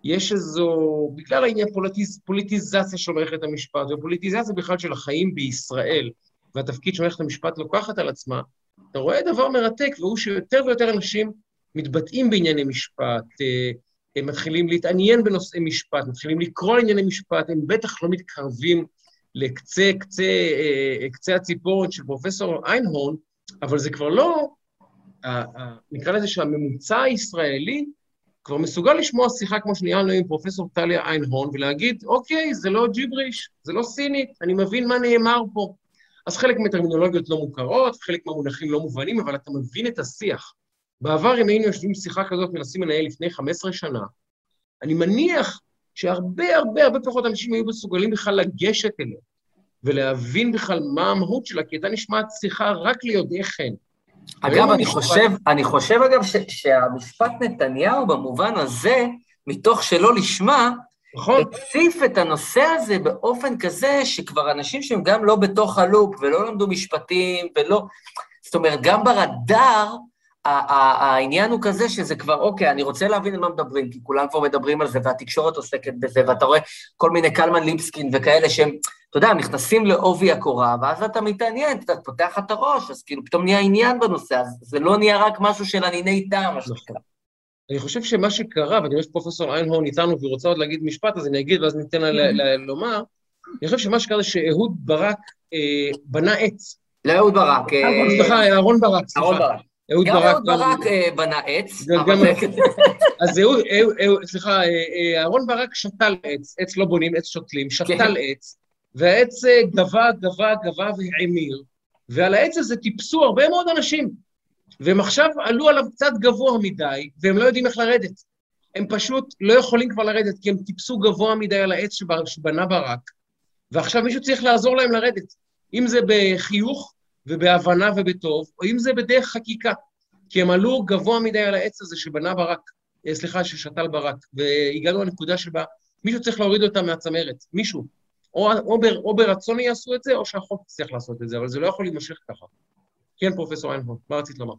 Speaker 3: יש איזו, בגלל העניין פוליטיז, פוליטיזציה של מערכת המשפט, ופוליטיזציה בכלל של החיים בישראל, והתפקיד שמערכת המשפט לוקחת על עצמה, אתה רואה דבר מרתק, והוא שיותר ויותר אנשים מתבטאים בענייני משפט, אה, הם מתחילים להתעניין בנושאי משפט, מתחילים לקרוא ענייני משפט, הם בטח לא מתקרבים לקצה, קצה, אה, קצה הציפורת של פרופסור איינהורן, אבל זה כבר לא, נקרא לזה שהממוצע הישראלי כבר מסוגל לשמוע שיחה כמו שניהלנו עם פרופסור טליה איינהורן ולהגיד, אוקיי, זה לא ג'יבריש, זה לא סינית, אני מבין מה נאמר פה. אז חלק מהטרמינולוגיות לא מוכרות, חלק מהמונחים לא מובנים, אבל אתה מבין את השיח. בעבר, אם היינו יושבים שיחה כזאת, מנסים לנהל לפני 15 שנה, אני מניח שהרבה הרבה הרבה פחות אנשים היו מסוגלים בכלל לגשת אליה, ולהבין בכלל מה המהות שלה, כי הייתה נשמעת שיחה רק ליודעי חן.
Speaker 2: אגב, אני חושב, אני חושב אגב ש, שהמשפט נתניהו במובן הזה, מתוך שלא לשמה, נכון. הציף את הנושא הזה באופן כזה שכבר אנשים שהם גם לא בתוך הלופ ולא למדו משפטים ולא... זאת אומרת, גם ברדאר, העניין הוא כזה שזה כבר, אוקיי, אני רוצה להבין על מה מדברים, כי כולם כבר מדברים על זה, והתקשורת עוסקת בזה, ואתה רואה כל מיני קלמן ליבסקין וכאלה שהם, אתה יודע, נכנסים לעובי הקורה, ואז אתה מתעניין, אתה פותח את הראש, אז כאילו פתאום נהיה עניין בנושא, אז זה לא נהיה רק משהו של ענייני טעם, מה שנקרא.
Speaker 3: אני חושב שמה שקרה, ואני רואה שפרופסור איינהורן איתנו והיא רוצה עוד להגיד משפט, אז אני אגיד ואז ניתן לה לומר, אני חושב שמה שקרה זה שאהוד ברק אה, בנה עץ.
Speaker 2: לא אהוד ברק. אה,
Speaker 3: סליחה, אהרון ברק,
Speaker 2: סליחה. אהרון ברק. אהוד ברק... אהוד ברק אה, בנה עץ,
Speaker 3: אז אהוד, סליחה, אהרון ברק שתל עץ, עץ לא בונים, עץ שותלים, כן. שתל עץ, והעץ גבה, גבה, גבה והעמיר, ועל העץ הזה טיפסו הרבה מאוד אנשים. והם עכשיו עלו עליו קצת גבוה מדי, והם לא יודעים איך לרדת. הם פשוט לא יכולים כבר לרדת, כי הם טיפסו גבוה מדי על העץ שבנה ברק, ועכשיו מישהו צריך לעזור להם לרדת. אם זה בחיוך ובהבנה ובטוב, או אם זה בדרך חקיקה. כי הם עלו גבוה מדי על העץ הזה שבנה ברק, אה, סליחה, ששתל ברק, והגענו לנקודה שבה מישהו צריך להוריד אותם מהצמרת, מישהו. או, או, בר, או ברצון יעשו את זה, או שהחוק צריך לעשות את זה, אבל זה לא יכול להימשך ככה. כן, פרופסור איינהון, מה רצית לומר?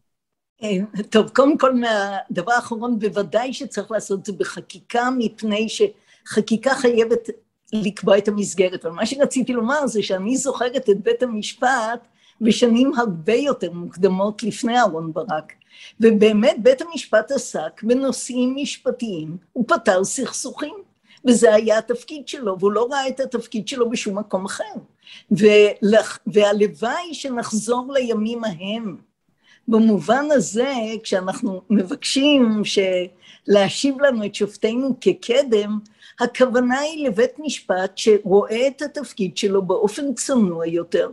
Speaker 4: אה, טוב, קודם כל, מהדבר האחרון, בוודאי שצריך לעשות את זה בחקיקה, מפני שחקיקה חייבת לקבוע את המסגרת. אבל מה שרציתי לומר זה שאני זוכרת את בית המשפט בשנים הרבה יותר מוקדמות לפני אהרן ברק. ובאמת בית המשפט עסק בנושאים משפטיים, הוא פתר סכסוכים, וזה היה התפקיד שלו, והוא לא ראה את התפקיד שלו בשום מקום אחר. והלוואי שנחזור לימים ההם. במובן הזה, כשאנחנו מבקשים להשיב לנו את שופטינו כקדם, הכוונה היא לבית משפט שרואה את התפקיד שלו באופן צנוע יותר,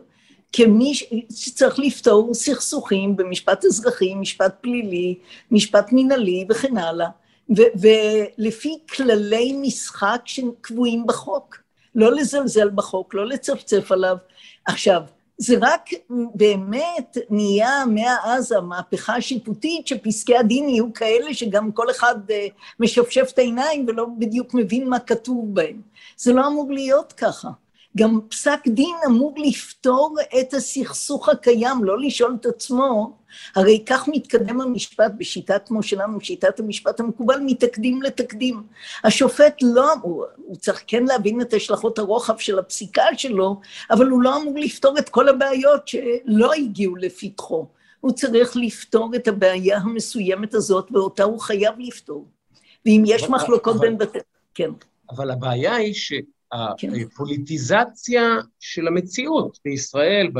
Speaker 4: כמי שצריך לפתור סכסוכים במשפט אזרחי, משפט פלילי, משפט מינהלי וכן הלאה, ולפי כללי משחק שקבועים בחוק. לא לזלזל בחוק, לא לצפצף עליו. עכשיו, זה רק באמת נהיה מאז המהפכה השיפוטית שפסקי הדין יהיו כאלה שגם כל אחד אה, משפשף את העיניים ולא בדיוק מבין מה כתוב בהם. זה לא אמור להיות ככה. גם פסק דין אמור לפתור את הסכסוך הקיים, לא לשאול את עצמו, הרי כך מתקדם המשפט בשיטה כמו שלנו, שיטת המשפט המקובל, מתקדים לתקדים. השופט לא, הוא, הוא צריך כן להבין את השלכות הרוחב של הפסיקה שלו, אבל הוא לא אמור לפתור את כל הבעיות שלא הגיעו לפתחו. הוא צריך לפתור את הבעיה המסוימת הזאת, ואותה הוא חייב לפתור. ואם יש מחלוקות בין בתי... כן.
Speaker 3: אבל הבעיה היא ש... כן. הפוליטיזציה של המציאות בישראל.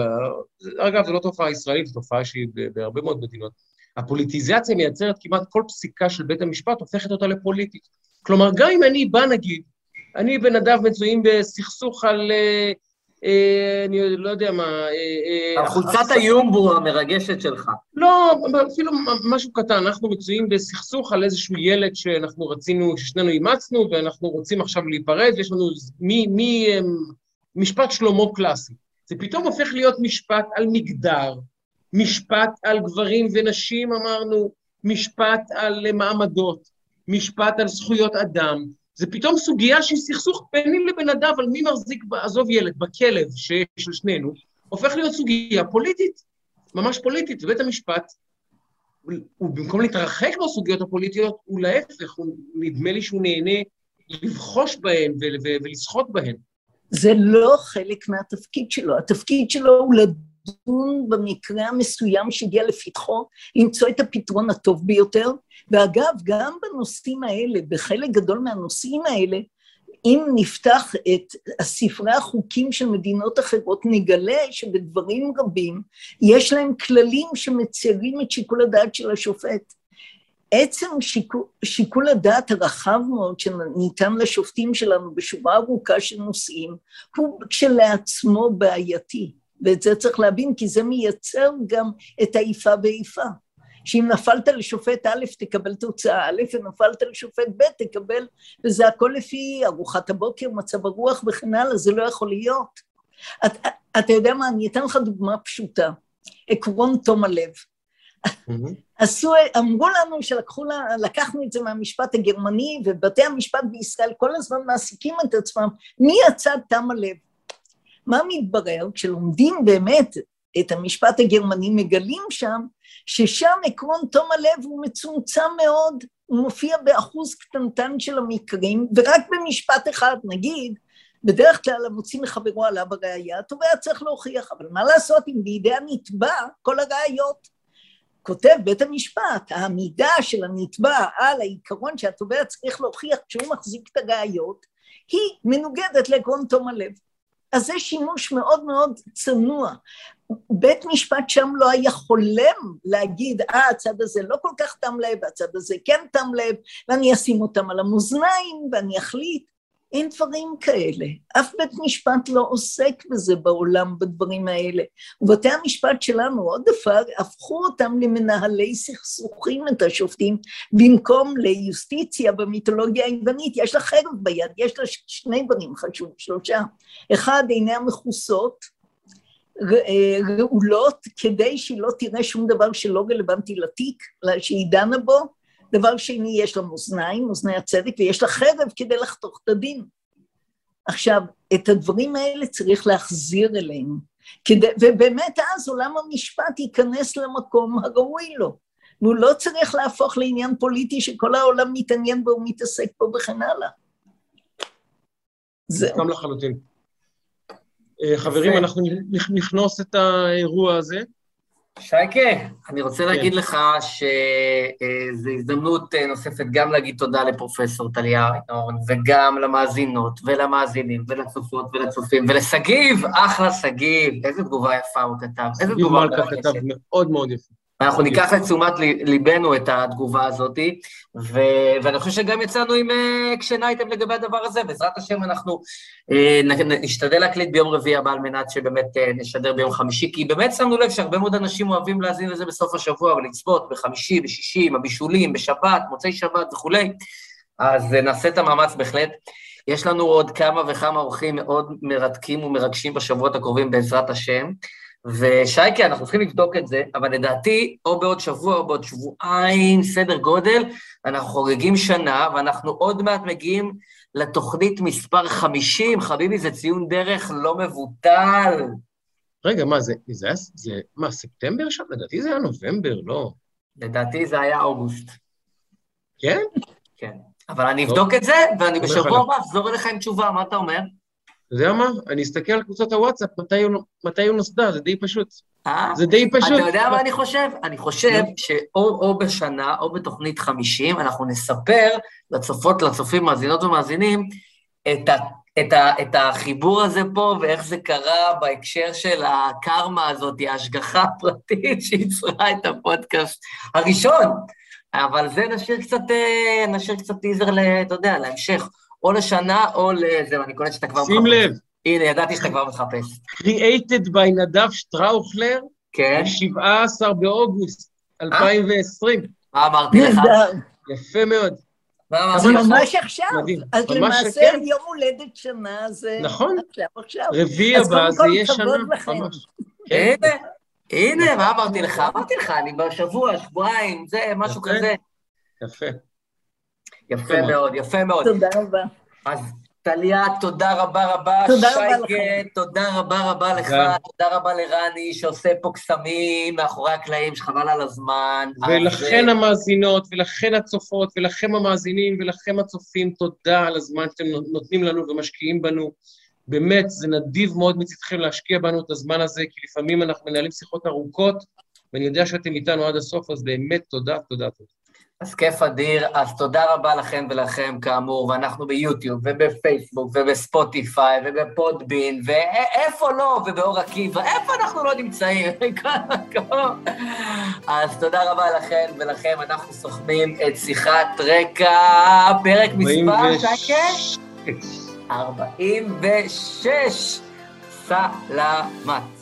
Speaker 3: אגב, זו לא תופעה ישראלית, זו תופעה שהיא בהרבה מאוד מדינות. הפוליטיזציה מייצרת כמעט כל פסיקה של בית המשפט, הופכת אותה לפוליטית. כלומר, גם אם אני בא, נגיד, אני ונדב מצויים בסכסוך על, אה, אני לא יודע מה... אה, אה,
Speaker 2: על חולצת היומבו המרגשת שלך.
Speaker 3: לא, אפילו משהו קטן, אנחנו מצויים בסכסוך על איזשהו ילד שאנחנו רצינו, ששנינו אימצנו, ואנחנו רוצים עכשיו להיפרד, ויש לנו משפט שלמה קלאסי. זה פתאום הופך להיות משפט על מגדר, משפט על גברים ונשים, אמרנו, משפט על מעמדות, משפט על זכויות אדם. זה פתאום סוגיה של סכסוך ביני לבין אדם, על מי מחזיק, עזוב ילד, בכלב שיש לשנינו, הופך להיות סוגיה פוליטית, ממש פוליטית. ובית המשפט, הוא במקום להתרחק מהסוגיות הפוליטיות, הוא להפך, הוא, נדמה לי שהוא נהנה לבחוש בהן ולשחות בהן.
Speaker 4: זה לא חלק מהתפקיד שלו. התפקיד שלו הוא לדון במקרה המסוים שהגיע לפתחו, למצוא את הפתרון הטוב ביותר, ואגב, גם בנושאים האלה, בחלק גדול מהנושאים האלה, אם נפתח את ספרי החוקים של מדינות אחרות, נגלה שבדברים רבים יש להם כללים שמציירים את שיקול הדעת של השופט. עצם שיקול, שיקול הדעת הרחב מאוד שניתן לשופטים שלנו בשורה ארוכה של נושאים, הוא כשלעצמו בעייתי, ואת זה צריך להבין, כי זה מייצר גם את האיפה ואיפה. שאם נפלת לשופט א', תקבל תוצאה א', ונפלת לשופט ב', תקבל, וזה הכל לפי ארוחת הבוקר, מצב הרוח וכן הלאה, זה לא יכול להיות. אתה את יודע מה, אני אתן לך דוגמה פשוטה. עקרון תום הלב. עשו, אמרו לנו שלקחו, לקחנו את זה מהמשפט הגרמני, ובתי המשפט בישראל כל הזמן מעסיקים את עצמם, מי הצד תם הלב? מה מתברר? כשלומדים באמת את המשפט הגרמני, מגלים שם ששם עקרון תום הלב הוא מצומצם מאוד, הוא מופיע באחוז קטנטן של המקרים, ורק במשפט אחד, נגיד, בדרך כלל המוציא מחברו עליו הראייה, התובע צריך להוכיח, אבל מה לעשות אם בידי הנתבע כל הראיות? כותב בית המשפט, העמידה של הנתבע על העיקרון שהתובע צריך להוכיח כשהוא מחזיק את הראיות, היא מנוגדת לעקרון תום הלב. אז זה שימוש מאוד מאוד צנוע. בית משפט שם לא היה חולם להגיד, אה, הצד הזה לא כל כך תם לב, הצד הזה כן תם לב, ואני אשים אותם על המאזניים ואני אחליט. אין דברים כאלה. אף בית משפט לא עוסק בזה בעולם, בדברים האלה. ובתי המשפט שלנו, עוד דבר, הפכו אותם למנהלי סכסוכים את השופטים, במקום ליוסטיציה במיתולוגיה היוונית. יש לה חרב ביד, יש לה שני דברים חשובים, שלושה. אחד, עיניה מכוסות, רעולות, כדי שהיא לא תראה שום דבר שלא רלוונטי לתיק, שהיא דנה בו, דבר שני, יש לה מאזניים, מאזני הצדק, ויש לה חרב כדי לחתוך את הדין. עכשיו, את הדברים האלה צריך להחזיר אלינו, כדי, ובאמת אז עולם המשפט ייכנס למקום הראוי לו, והוא לא צריך להפוך לעניין פוליטי שכל העולם מתעניין בו ומתעסק בו וכן הלאה.
Speaker 3: זה... גם לחלוטין. אה, חברים, אנחנו נכנוס את האירוע הזה.
Speaker 2: שייקה, אני רוצה כן. להגיד לך שזו הזדמנות אה, נוספת גם להגיד תודה לפרופסור טליה אינורן, וגם למאזינות ולמאזינים ולצופות ולצופים, ולשגיב, אחלה שגיב, איזה תגובה יפה הוא כתב, איזה תגובה
Speaker 3: הוא כתב מאוד מאוד יפה.
Speaker 2: אנחנו ניקח לתשומת ליבנו את התגובה הזאת, ואני חושב שגם יצאנו עם action uh, item לגבי הדבר הזה, בעזרת השם אנחנו uh, נשתדל להקליט ביום רביעי הבא על מנת שבאמת uh, נשדר ביום חמישי, כי באמת שמנו לב שהרבה מאוד אנשים אוהבים להאזין לזה בסוף השבוע ולצפות בחמישי, בשישי, עם הבישולים, בשבת, מוצאי שבת וכולי, אז נעשה את המאמץ בהחלט. יש לנו עוד כמה וכמה אורחים מאוד מרתקים ומרגשים בשבועות הקרובים בעזרת השם. ושייקה, אנחנו צריכים לבדוק את זה, אבל לדעתי, או בעוד שבוע או בעוד שבועיים, סדר גודל, אנחנו חוגגים שנה, ואנחנו עוד מעט מגיעים לתוכנית מספר 50. חביבי, זה ציון דרך לא מבוטל.
Speaker 3: רגע, מה זה, זה היה, זה, מה, ספטמבר שם? לדעתי זה היה נובמבר, לא.
Speaker 2: לדעתי זה היה אוגוסט.
Speaker 3: כן?
Speaker 2: כן. אבל אני אבדוק את זה, ואני בשבוע הבא אחזור אליך עם תשובה, מה אתה אומר?
Speaker 3: יודע מה? אני אסתכל על קבוצות הוואטסאפ, מתי הוא נוסדה, זה די פשוט. אה? זה די פשוט.
Speaker 2: אתה יודע מה אני חושב? אני חושב שאו בשנה או בתוכנית 50, אנחנו נספר לצופות, לצופים, מאזינות ומאזינים, את, ה, את, ה, את החיבור הזה פה ואיך זה קרה בהקשר של הקרמה הזאת, ההשגחה הפרטית שיצרה את הפודקאסט הראשון. אבל זה נשאיר קצת, אה, נשאיר קצת טיזר, אתה יודע, להמשך. או לשנה או לזה, ואני קולט שאתה כבר...
Speaker 3: שים לב.
Speaker 2: הנה, ידעתי שאתה כבר מחפש.
Speaker 3: Created by נדב שטראוכלר,
Speaker 2: כן?
Speaker 3: 17 באוגוסט 2020.
Speaker 2: מה אמרתי לך?
Speaker 3: יפה מאוד.
Speaker 2: לך?
Speaker 4: ממש עכשיו.
Speaker 3: מדהים.
Speaker 4: אז למעשה
Speaker 3: כן.
Speaker 4: יום הולדת שנה זה...
Speaker 3: נכון.
Speaker 4: עכשיו, עכשיו.
Speaker 3: רביעי
Speaker 4: אז
Speaker 3: הבא זה
Speaker 4: כל,
Speaker 3: יהיה שנה. ממש.
Speaker 2: הנה, הנה, מה אמרתי לך? אמרתי לך, אני בשבוע, שבועיים, זה, משהו
Speaker 3: יפה.
Speaker 2: כזה.
Speaker 3: יפה.
Speaker 2: יפה
Speaker 3: מאוד.
Speaker 2: יפה מאוד.
Speaker 4: תודה רבה.
Speaker 2: אז טליה, תודה רבה רבה.
Speaker 4: תודה רבה
Speaker 2: שייקה,
Speaker 4: לכם.
Speaker 2: תודה רבה רבה לך.
Speaker 3: תודה.
Speaker 2: תודה רבה לרני, שעושה פה קסמים מאחורי הקלעים, שחבל על הזמן.
Speaker 3: ולכן
Speaker 2: אז,
Speaker 3: המאזינות, ולכן הצופות, ולכם המאזינים, ולכם הצופים, תודה על הזמן שאתם נותנים לנו ומשקיעים בנו. באמת, זה נדיב מאוד מצדכם להשקיע בנו את הזמן הזה, כי לפעמים אנחנו מנהלים שיחות ארוכות, ואני יודע שאתם איתנו עד הסוף, אז באמת תודה, תודה, תודה.
Speaker 2: אז כיף אדיר, אז תודה רבה לכם ולכם, כאמור, ואנחנו ביוטיוב, ובפייסבוק, ובספוטיפיי, ובפודבין, ואיפה לא, ובאור עקיבא, איפה אנחנו לא נמצאים? אז תודה רבה לכם ולכם, אנחנו סוכמים את שיחת רקע, פרק מספר, שייקה? 46. סלמת.